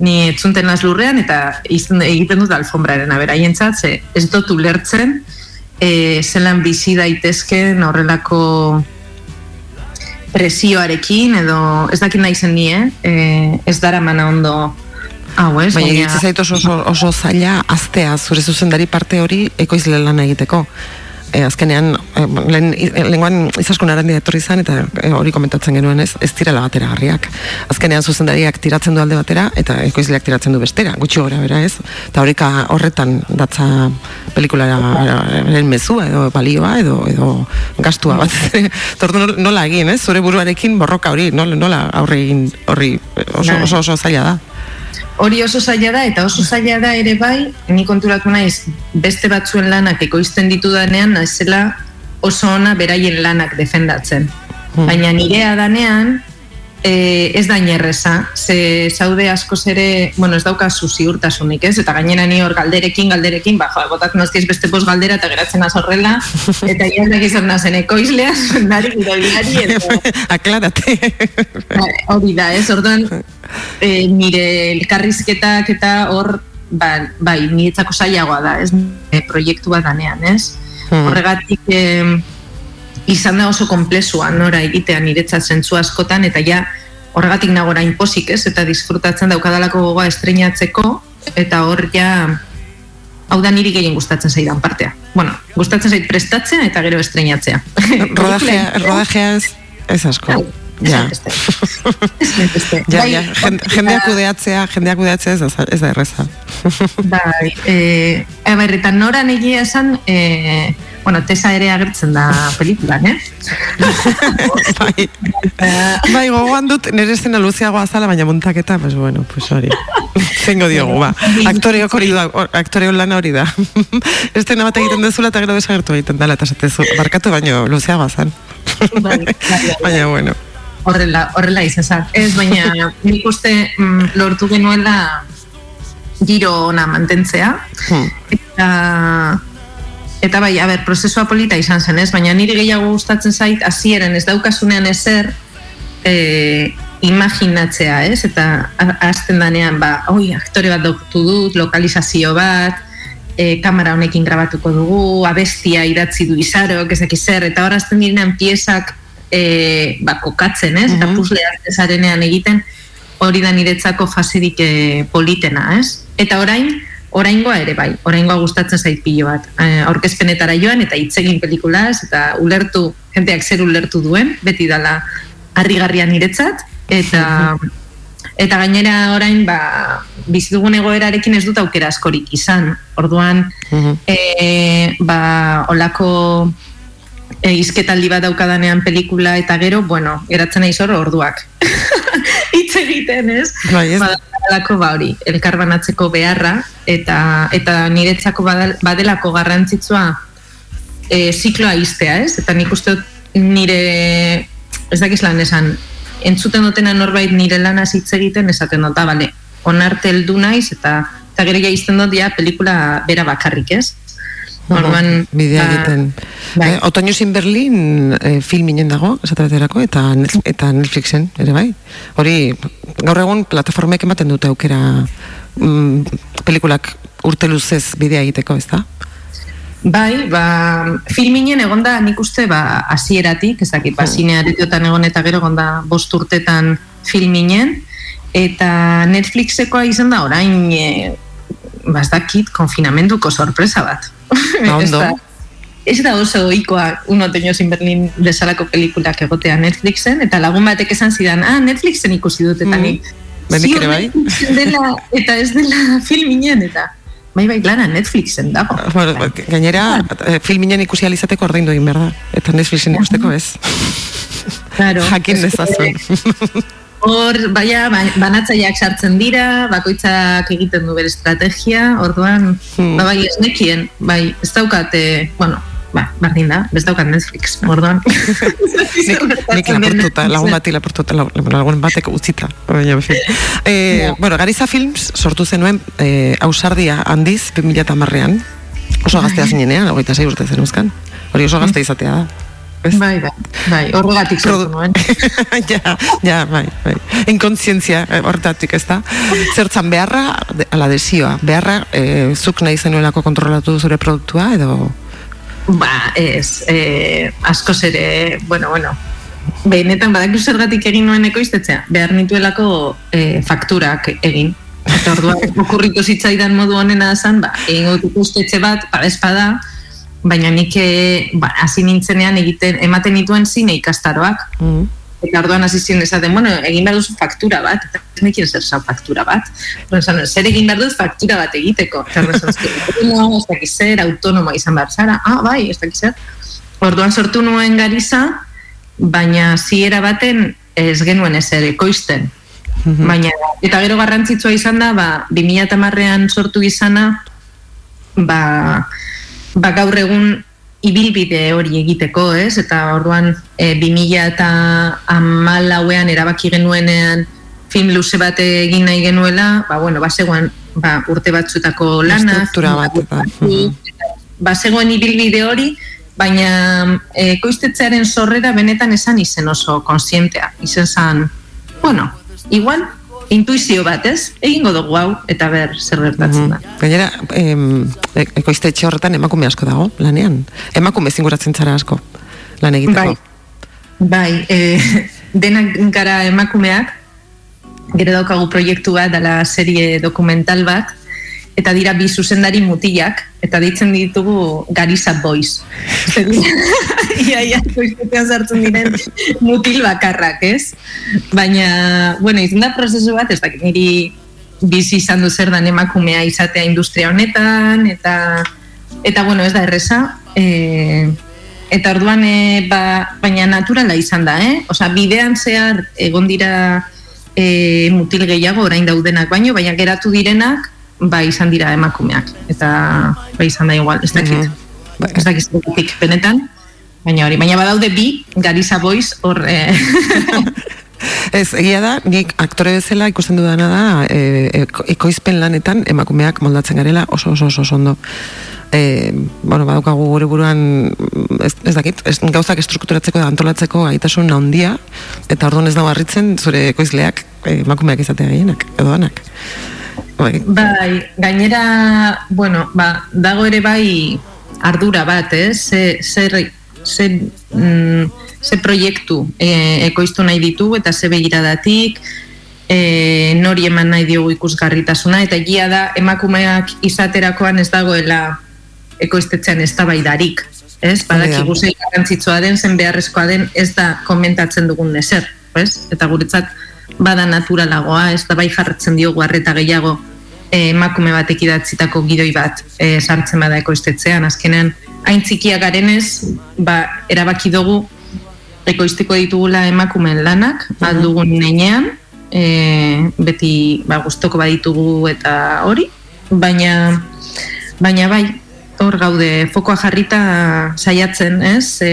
ni etzunten naz lurrean, eta izten, egiten dut alfombraren aberaientzat, ze ez dut ulertzen, e, zelan bizi daitezken horrelako presioarekin edo ez dakit nahi zen ni, eh? E, ez dara mana ondo hau, ez? Baina egitzen zait oso, oso, oso zaila aztea zure zuzendari parte hori ekoizle lan egiteko. E, azkenean, e, lehen, lenguan izaskun arandi etorri izan eta e, hori komentatzen genuen ez, ez direla batera garriak. Azkenean zuzendariak tiratzen du alde batera eta ekoizleak tiratzen du bestera, gutxi gora bera ez. Eta horika horretan datza pelikulara mezua edo balioa edo edo gastua bat. Tordu nola egin, ez? Zure buruarekin borroka hori, nola, nola aurre egin horri oso, Bai. oso, oso zaila da. Hori oso zaila da, eta oso zaila da ere bai, ni konturatu naiz, beste batzuen lanak ekoizten ditudanean, naizela oso ona beraien lanak defendatzen. Baina nirea danean, e, ez da inerreza, ze zaude askoz ere, bueno, ez daukazu ziurtasunik, ez? Eta gainera ni hor galderekin, galderekin, ba, jo, botat noztiz beste pos galdera eta geratzen az horrela, eta iazak izan nazen ekoizlea, nari gidoiari, eta Aklarate. Bai, hori da, ez, orduan e, nire elkarrizketak eta hor ba, bai, niretzako zailagoa da, ez, e, proiektu bat danean, ez? Hmm. Horregatik e, izan da oso komplexua nora egitea niretzat zentzu askotan, eta ja horregatik nago orain pozik, ez? Eta disfrutatzen daukadalako gogoa estreinatzeko, eta hor ja hau da niri gehien gustatzen zaidan partea. Bueno, gustatzen zait prestatzea eta gero estreinatzea. Rodajea, rodajea ez, ez asko. Ja. Ja, Bai, ja, Jen- jendeak kudeatzea, jendeak kudeatzea ez da, ez da erreza. Bai, e, e, bai, eta noran egia esan, e, bueno, tesa ere agertzen da pelikulan, eh? bai, bai gogoan dut, nire estena luzeagoa zala, baina montaketa, pues bueno, pues hori. Zengo diogu, ba. Aktoreok hori da, or- aktoreon lana hori da. estena bat egiten dezula eta gero desagertu egiten dela, eta esatezu, barkatu baino luzeagoa zan. baina, bueno. horrela, horrela izan zan. Ez, baina nik uste mm, lortu genuela giro ona mantentzea. Eta, eta bai, a ber, prozesua polita izan zen, ez? Baina niri gehiago gustatzen zait, hasieran ez daukasunean ezer, e, imaginatzea, ez? Eta hasten danean, ba, oi, aktore bat doktu dut, lokalizazio bat, e, kamera honekin grabatuko dugu, abestia idatzi du izarok, ezak zer, eta hor hasten direnean piezak e, ba, kokatzen, ez? Eta puzzlea zarenean egiten, hori da niretzako faserik e, politena, ez? Eta orain, oraingoa ere bai, oraingoa gustatzen zait pilo bat. E, aurkezpenetara joan eta hitz egin pelikulaz eta ulertu, jenteak zer ulertu duen, beti dala harrigarria niretzat eta eta gainera orain ba bizi dugun egoerarekin ez dut aukera askorik izan. Orduan e, ba olako e, izketaldi bat daukadanean pelikula eta gero, bueno, geratzen naiz hor orduak. Hitz egiten, ez? Bai, ez? Badalako ba hori, elkarbanatzeko beharra eta eta niretzako badal- badelako garrantzitsua e, zikloa iztea, ez? Eta nik uste nire ez dakiz lan esan entzuten dutena norbait nire lanaz hitz egiten esaten dut, ah, bale, onarte heldu naiz eta eta gero ja izten dut ja pelikula bera bakarrik, ez? Orduan, bidea ba, egiten. bai. Eh, Otoño sin Berlin eh, filminen dago, esaterako, eta, eta Netflixen, ere bai. Hori, gaur egun plataformek ematen dute aukera mm, pelikulak urte luzez bidea egiteko, ez da? Bai, ba, filminen egonda nik uste ba, hasieratik, ez dakit, ba, zine aretiotan egon eta gero egonda bost urtetan filminen, eta Netflixekoa izan da orain, e, ba, ez dakit, konfinamenduko sorpresa bat. Ba, ondo. Ez da- Ez da oso ohikoa un otoño sin Berlin bezalako pelikulak egotea Netflixen, eta lagun batek esan zidan, ah, Netflixen ikusi dut, eta Mm. nik, Bai, nik ziur ere bai. Dela, eta ez dela filminen, eta bai, bai, lara, Netflixen dago. Bueno, gainera, eh, filminen ikusi alizateko ordaindu egin behar da. Eta Netflixen ikusteko ez. Claro. Jakin dezazuen. Hor, baina, ba- banatzaileak sartzen dira, bakoitzak egiten du bere estrategia, orduan, Hmm. ba, bai, ez nekien, bai, ez daukate, bueno, ba, bardin da, ez daukat Netflix, orduan. Nik lapurtuta, lagun bati lapurtuta, lagun batek utzita. Baina, en fin. Eh, bueno, Gariza Films sortu zenuen eh, ausardia handiz 2010ean. Oso gaztea zinenean, hogeita sei urte zen euskan. Hori oso gazte izatea da. Bai, bai, bai, horregatik sortu nuen. ja, ja, bai, bai. Inkontzientzia eh, horretatik ez da. Zertzan beharra, de- ala desioa, beharra eh, zuk nahi zenuelako kontrolatu zure produktua edo... Ba, ez, eh, askoz ere, bueno, bueno, benetan badakizu zergatik egin nuen ekoiztetzea, behar nituelako eh, fakturak egin. Eta orduan, okurritu zitzaidan modu honena zen, ba, egin dut ikustetxe bat, bada espada, baina nik eh, ba, hasi nintzenean egiten, ematen nituen zine ikastaroak. Mm. Eta orduan hasi ziren esaten, bueno, egin behar duzu faktura bat, eta ez nekien zer zau faktura bat. Esan, zer egin behar dut faktura bat egiteko. Eta no, ez dakiz zer, autonoma izan behar zara, ah, bai, ez dakiz zer. Orduan sortu nuen gariza, baina ziera baten ez genuen ezer ekoizten. Baina, eta gero garrantzitsua izan da, ba, 2008an sortu izana, ba, ba gaur egun ibilbide hori egiteko, ez? Eta orduan e, 2000 eta amalauean erabaki genuenean film luze bat egin nahi genuela, ba, bueno, bazegoen ba, urte batzuetako lana, Estruktura bat, eta, bazegoen ibilbide hori, baina e, koiztetzearen sorrera benetan esan izen oso konsientea. Izen zan, bueno, igual, intuizio bat, ez? Egingo dugu hau, eta ber, zer gertatzen da. Gainera, em, e- ekoiztetxe horretan emakume asko dago, lanean. Emakume zinguratzen zara asko, lan egiteko. Bai, bai e, denak gara emakumeak, gero daukagu proiektu bat, dela serie dokumental bat, eta dira bi zuzendari mutilak, eta ditzen ditugu Garisa Boys. Ia, ia, koiztetean sartzen diren mutil bakarrak, ez? Baina, bueno, izan da prozesu bat, ez dakit niri bizi izan du zer dan emakumea izatea industria honetan, eta eta bueno, ez da erresa, e, eta orduan, e, ba, baina naturala izan da, eh? Osa, bidean zehar egon dira e, mutil gehiago orain daudenak baino, baina geratu direnak, ba, izan dira emakumeak, eta ba, izan da igual, ez dakit. Ez dakit zergatik, benetan, baina hori, baina badaude bi, Garisa Boys, hor, eh, Ez, egia da, nik aktore bezala ikusten dudana da, e, eko- ekoizpen lanetan emakumeak moldatzen garela oso oso oso, oso ondo. E, bueno, badaukagu gure buruan, ez, ez dakit, ez, gauzak estrukturatzeko da antolatzeko gaitasun handia, eta orduan ez dago harritzen zure ekoizleak e, emakumeak izatea gehienak, edo anak. Bai, Bai, gainera, bueno, ba, dago ere bai ardura bat, eh? Ze, zer, ze, mm, ze proiektu e, ekoiztu nahi ditu eta ze begiradatik, e, nori eman nahi diogu ikusgarritasuna, eta egia da emakumeak izaterakoan ez dagoela ekoiztetzean eztabaidarik. Ez, badakigu zei garrantzitsua den, zen beharrezkoa den, ez da komentatzen dugun ezer, ez? Eta guretzat bada naturalagoa, ez da bai jarratzen diogu arreta gehiago eh, emakume batek idatzitako gidoi bat eh, sartzen bada ekoiztetzean, azkenean hain txikia garenez, ba, erabaki dugu ekoizteko ditugula emakumeen lanak, aldugun nenean, e, beti ba, gustoko baditugu eta hori, baina baina bai, hor gaude fokoa jarrita saiatzen, ez? E,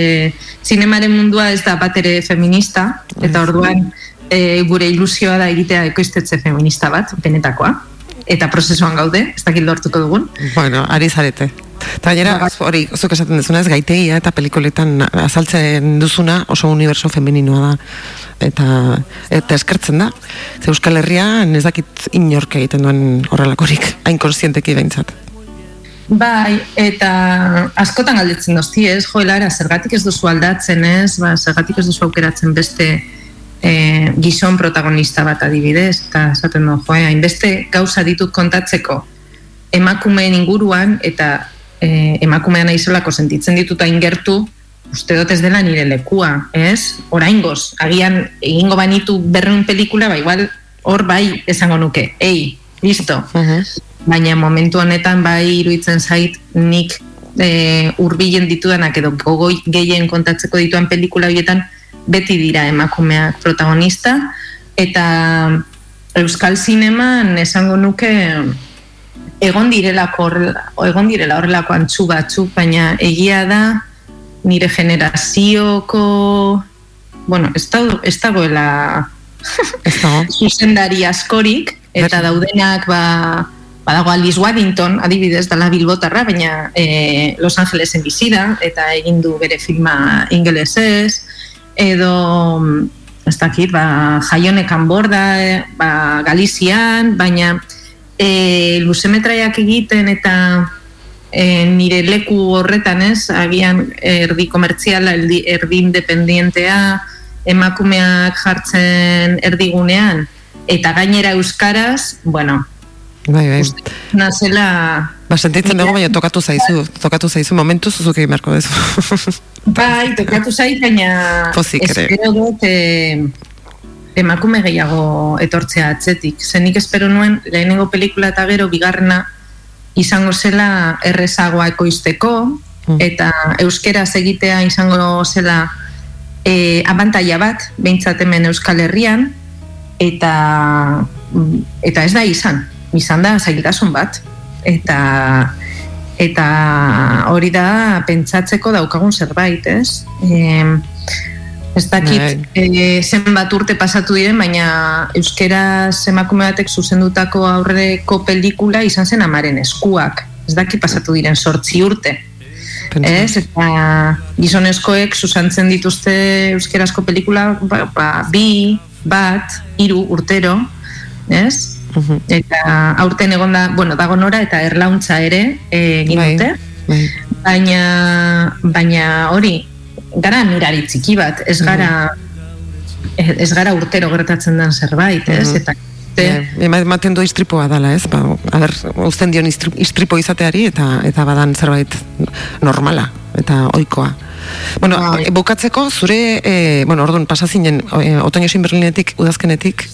zinemaren mundua ez da bat ere feminista, eta orduan e, gure ilusioa da egitea ekoiztetze feminista bat, benetakoa, eta prozesuan gaude, ez dakit lortuko dugun. Bueno, ari zarete. Eta gainera, hori, zuk esaten duzuna ez gaitegia eta pelikoletan azaltzen duzuna oso universo femeninoa da. Eta, eta eskertzen da. Ze Euskal Herrian ez dakit inork egiten duen horrelakorik, hain konsienteki behintzat. Bai, eta askotan galdetzen dozti, ez, jo, Lara, zergatik ez duzu aldatzen, ez, ba, zergatik ez duzu aukeratzen beste e, gizon protagonista bat adibidez, eta esaten du, jo, eh, hainbeste gauza ditut kontatzeko emakumeen inguruan, eta e, emakumean aizelako sentitzen ditut hain gertu, uste dut ez dela nire lekua, ez? Oraingoz, agian egingo banitu berreun pelikula, ba igual hor bai esango nuke, ei, listo. Baina momentu honetan bai iruditzen zait nik e, urbilen ditudanak edo gogoi gehien kontatzeko dituan pelikula horietan beti dira emakumeak protagonista. Eta euskal zineman esango nuke egon direlako horrela- egon direla horrelako antzu batzuk, baina egia da nire generazioko bueno, ez, dago, ez dagoela zuzendari askorik eta daudenak ba, badago Alice Waddington adibidez dala bilbotarra baina e, Los Angelesen bizida eta egin du bere filma ingelesez edo ez dakit, ba, jaionekan borda, eh, ba, Galizian, baina e, luzemetraiak egiten eta e, nire leku horretan ez, agian erdi komertziala, erdi, erdi independientea, emakumeak jartzen erdigunean, eta gainera euskaraz, bueno, Bai, bai. nazela... Ba, sentitzen dugu, baina tokatu zaizu, tokatu zaizu momentu zuzuk egin beharko dezu. Bai, tokatu zait, baina espero dut e, emakume gehiago etortzea atzetik. Zenik espero nuen lehenengo pelikula eta gero bigarrena izango zela errezagoa ekoizteko eta euskeraz egitea izango zela e, abantaia bat, behintzat hemen Euskal Herrian eta eta ez da izan, izan da zailtasun bat. Eta eta hori da pentsatzeko daukagun zerbait, ez? E, ez dakit e, zenbat urte pasatu diren, baina euskeraz emakume batek zuzendutako aurreko pelikula izan zen amaren eskuak. Ez dakit pasatu diren sortzi urte. Ez, eta gizonezkoek susantzen dituzte euskerazko pelikula ba, ba, bi, bat, hiru urtero, ez? Eta aurten egonda, bueno, dago nora eta erlauntza ere eh, egin dute. Baina, baina hori, gara mirari txiki bat, ez gara ez gara urtero gertatzen den zerbait, ez? Eta Ema- ematen du istripoa dala, ez? Ba, a ber, uzten dion istri- istripo izateari eta eta badan zerbait normala eta ohikoa. Bueno, e, bukatzeko zure, e, bueno, orduan pasa zinen e, otoño sin Berlinetik udazkenetik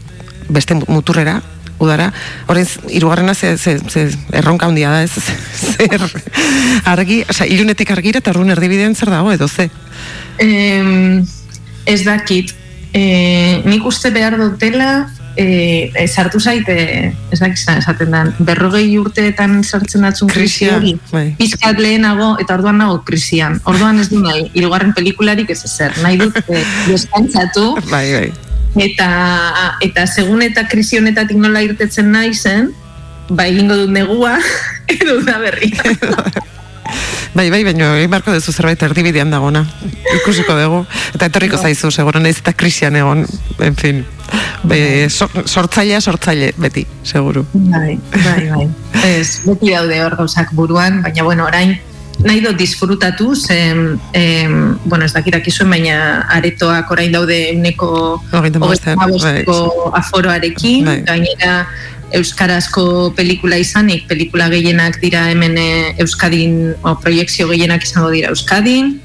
beste muturrera, udara, horrein irugarrena ze, ze, ze erronka handia da ez, zer argi, oza, ilunetik argira eta urrun erdibidean zer dago edo ze? Em, ez dakit. E, nik uste behar dutela e, e, sartu zaite, ez dakit esaten dan, berrogei urteetan sartzen datzun krisi hori. bai. Pizkat lehenago eta orduan nago krisian. Orduan ez du nahi, irugarren pelikularik ez ezer. Nahi dut e, deskantzatu Bai, bai. Eta, eta segun eta krisi honetatik nola irtetzen nahi zen, ba egingo dut negua, edo da berria. Bai, bai, baina egin beharko duzu zerbait erdibidean dagona. Ikusiko dugu. Eta etorriko zaizu, seguro nahiz eta krisian egon, en fin. Be, sor, sortzailea, sortzaile, beti, seguru. Bai, bai, bai. Ez, beti daude hor gauzak buruan, baina bueno, orain nahi dut disfrutatu, zen, em, bueno, ez dakirak izuen, baina aretoak orain daude uneko Hogeita bai. aforoarekin, Bai. gainera euskarazko pelikula izanik, pelikula gehienak dira hemen eh, Euskadin, o proiekzio gehienak izango dira Euskadin.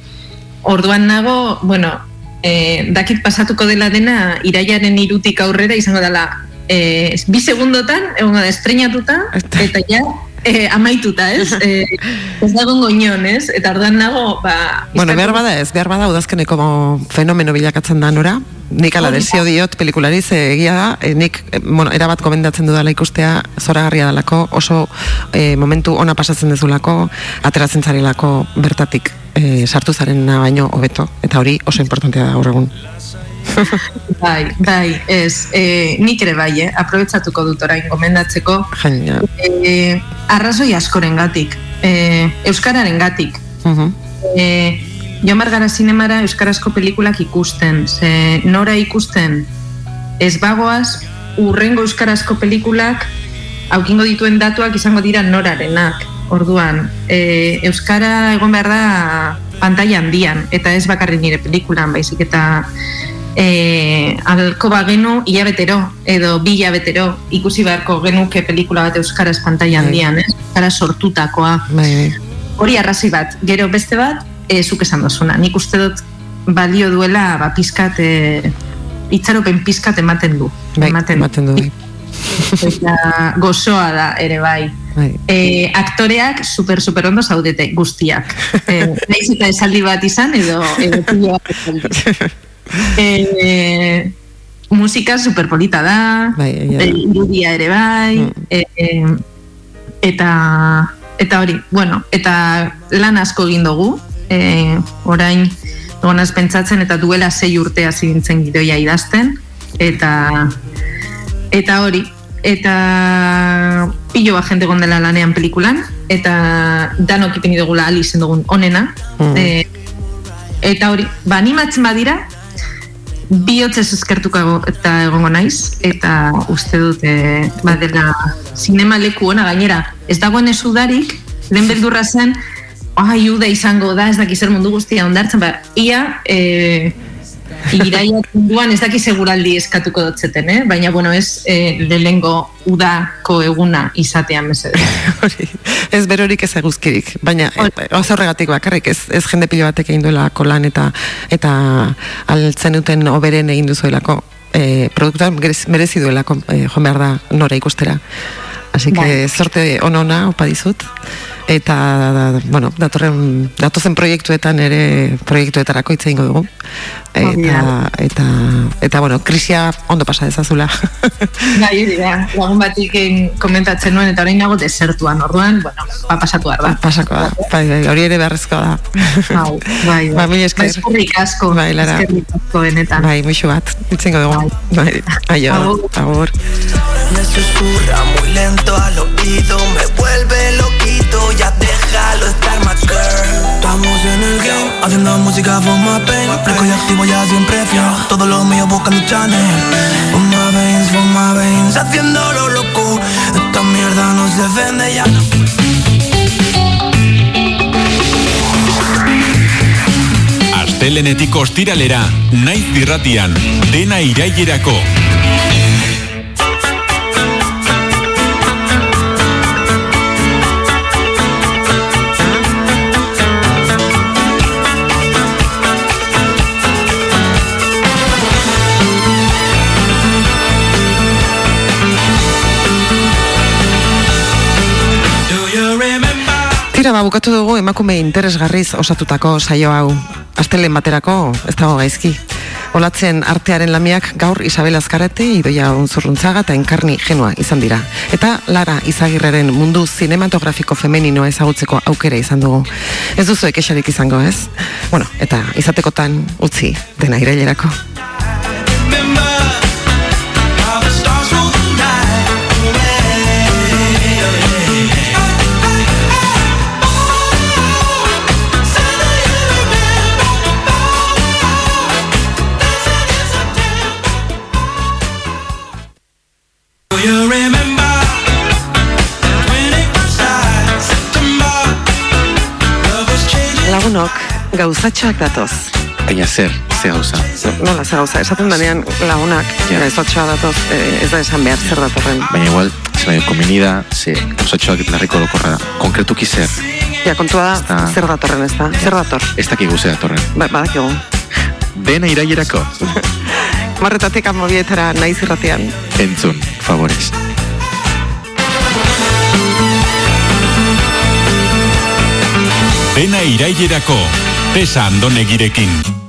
Orduan nago, bueno, eh, dakit pasatuko dela dena iraiaren irutik aurrera izango dela eh, bi segundotan, egongo da estrenatuta, eta ja, eh, amaituta, ez? Eh, ez dago inon, ez? Eta orduan nago, ba... Bueno, behar bada ez, behar bada udazkeneko fenomeno bilakatzen da nora. Nik ala desio diot pelikulari ze egia da, eh, nik, bueno, erabat gomendatzen dudala ikustea zoragarria dalako, oso eh, momentu ona pasatzen dezulako, ateratzen zarelako bertatik eh, sartu zarena baino hobeto, eta hori oso importantea da gaur egun. Bai, bai, ez, e, nik ere bai, eh? aprobetsatuko dut orain gomendatzeko. Jaina. E, arrazoi askoren gatik, e, Euskararen gatik. Mhm. E, Jomar gara zinemara Euskarazko pelikulak ikusten, ze nora ikusten ez bagoaz, urrengo Euskarazko pelikulak aukingo dituen datuak izango dira norarenak. Orduan, e, Euskara egon behar da pantalla handian, eta ez bakarrik nire pelikulan, baizik eta e, alko bagenu hilabetero, edo bi hilabetero, ikusi beharko genuke pelikula bat Euskaraz pantalla handian, ez? Euskara sortutakoa. Bai, bai. Hori arrazoi bat, gero beste bat, e, zuk esan dozuna. Nik uste dut balio duela ba, pizkat, e, itxaropen pizkat ematen du. Bai, ematen, ematen du. bai. Eta gozoa da ere bai. Bai. E, aktoreak super super ondo zaudete guztiak. E, Naiz eta esaldi bat izan edo edo pilo bat esaldi. E, musika super polita da. Bai, e, irudia ere bai. E, e, eta eta hori, bueno, eta lan asko egin dugu. E, orain egonaz pentsatzen eta duela sei urte hasi nintzen gidoia idazten eta eta hori eta pilo bat jente gondela lanean pelikulan eta danok ipini dugula ali izen dugun onena Mm. e, eta hori, ba animatzen badira bihotzez eskertuko eta egongo naiz eta uste dut e, badela sinema leku ona gainera. Ez dagoen esudarik lehen beldurra zen ai uda izango da ez daki zer mundu guztia ondartzen. Ba, ia e, iraia munduan ez daki seguraldi eskatuko dotzeten, eh? baina bueno, ez e, lehengo udako eguna izatean mesedez. ez berorik ez eguzkirik, baina eh, oso horregatik bakarrik ez, ez jende pilo batek egin duelako lan eta eta altzen duten oberen egin duzuelako e, produktua merez- merezi duelako e, joan behar da nora ikustera. Así que Bai. sorte ona opa dizut eta bueno, datorren datozen proiektuetan ere proiektuetarako hitz egingo dugu. Hori Eta, da. eta, eta, bueno, krisia ondo pasa dezazula. Bai, da, lagun batik eh, komentatzen nuen eta orain nago desertuan, orduan, bueno, ba, pasatu da. Pasako da, bai, bai, hori ere beharrezkoa da. Bai, bai, Ba, mila esker. Ba, eskerrik asko, Bai, Lara. eskerrik asko benetan. Bai, muixu bat, itzengo dugu. Bai, aio, Agur. Me susurra muy lento al oído Me vuelve loquito, ya déjalo estar my girl. Estamos en el game, haciendo música for my pain. Fresco y activo ya siempre fiel. Todos los míos buscando channel. For my veins, for my veins. Haciéndolo loco. Esta mierda no se vende ya. Astelenetik ostiralera, naiz dirratian, dena irailerako. ba, bukatu dugu emakume interesgarriz osatutako saio hau. Astelen baterako ez dago gaizki. Olatzen artearen lamiak gaur Isabel Azkarate, Idoia Unzurruntzaga eta Enkarni Genua izan dira. Eta Lara Izagirreren mundu zinematografiko femeninoa ezagutzeko aukera izan dugu. Ez duzu ekesarik izango ez? Bueno, eta izatekotan utzi dena irailerako. denok gauzatxoak datoz. Baina zer, ze gauza? Nola, ze gauza, esaten denean lagunak ja. gauzatxoa datoz, eh, ez da esan behar ja. zer datorren. Baina igual, zelaio komenida, ze gauzatxoak larriko lokorra, konkretuki zer? Ja, kontua da, zer datorren ez da, zer dator? Ez dakigu ze datorren. Ba, badakigu. Dena irailerako. Marretatik amobietara naiz irratian. Entzun, favorez. dena irailerako. Pesa andone.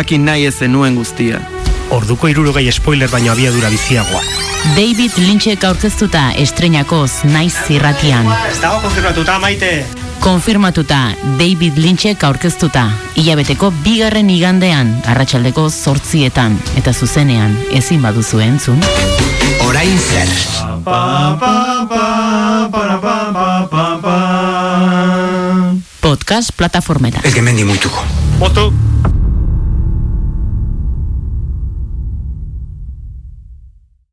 Jakin nahi ez zenuen guztia. Orduko irurogei spoiler baino abiadura biziagoa. David Lynchek aurkeztuta estreinakoz naiz zirratian. Ez dago konfirmatuta, maite! Konfirmatuta David Lynchek aurkeztuta. Ilabeteko bigarren igandean, arratsaldeko zortzietan, eta zuzenean, ezin baduzu entzun. Orain zer. Podcast plataformeta. Ez gemendi muituko. Moto!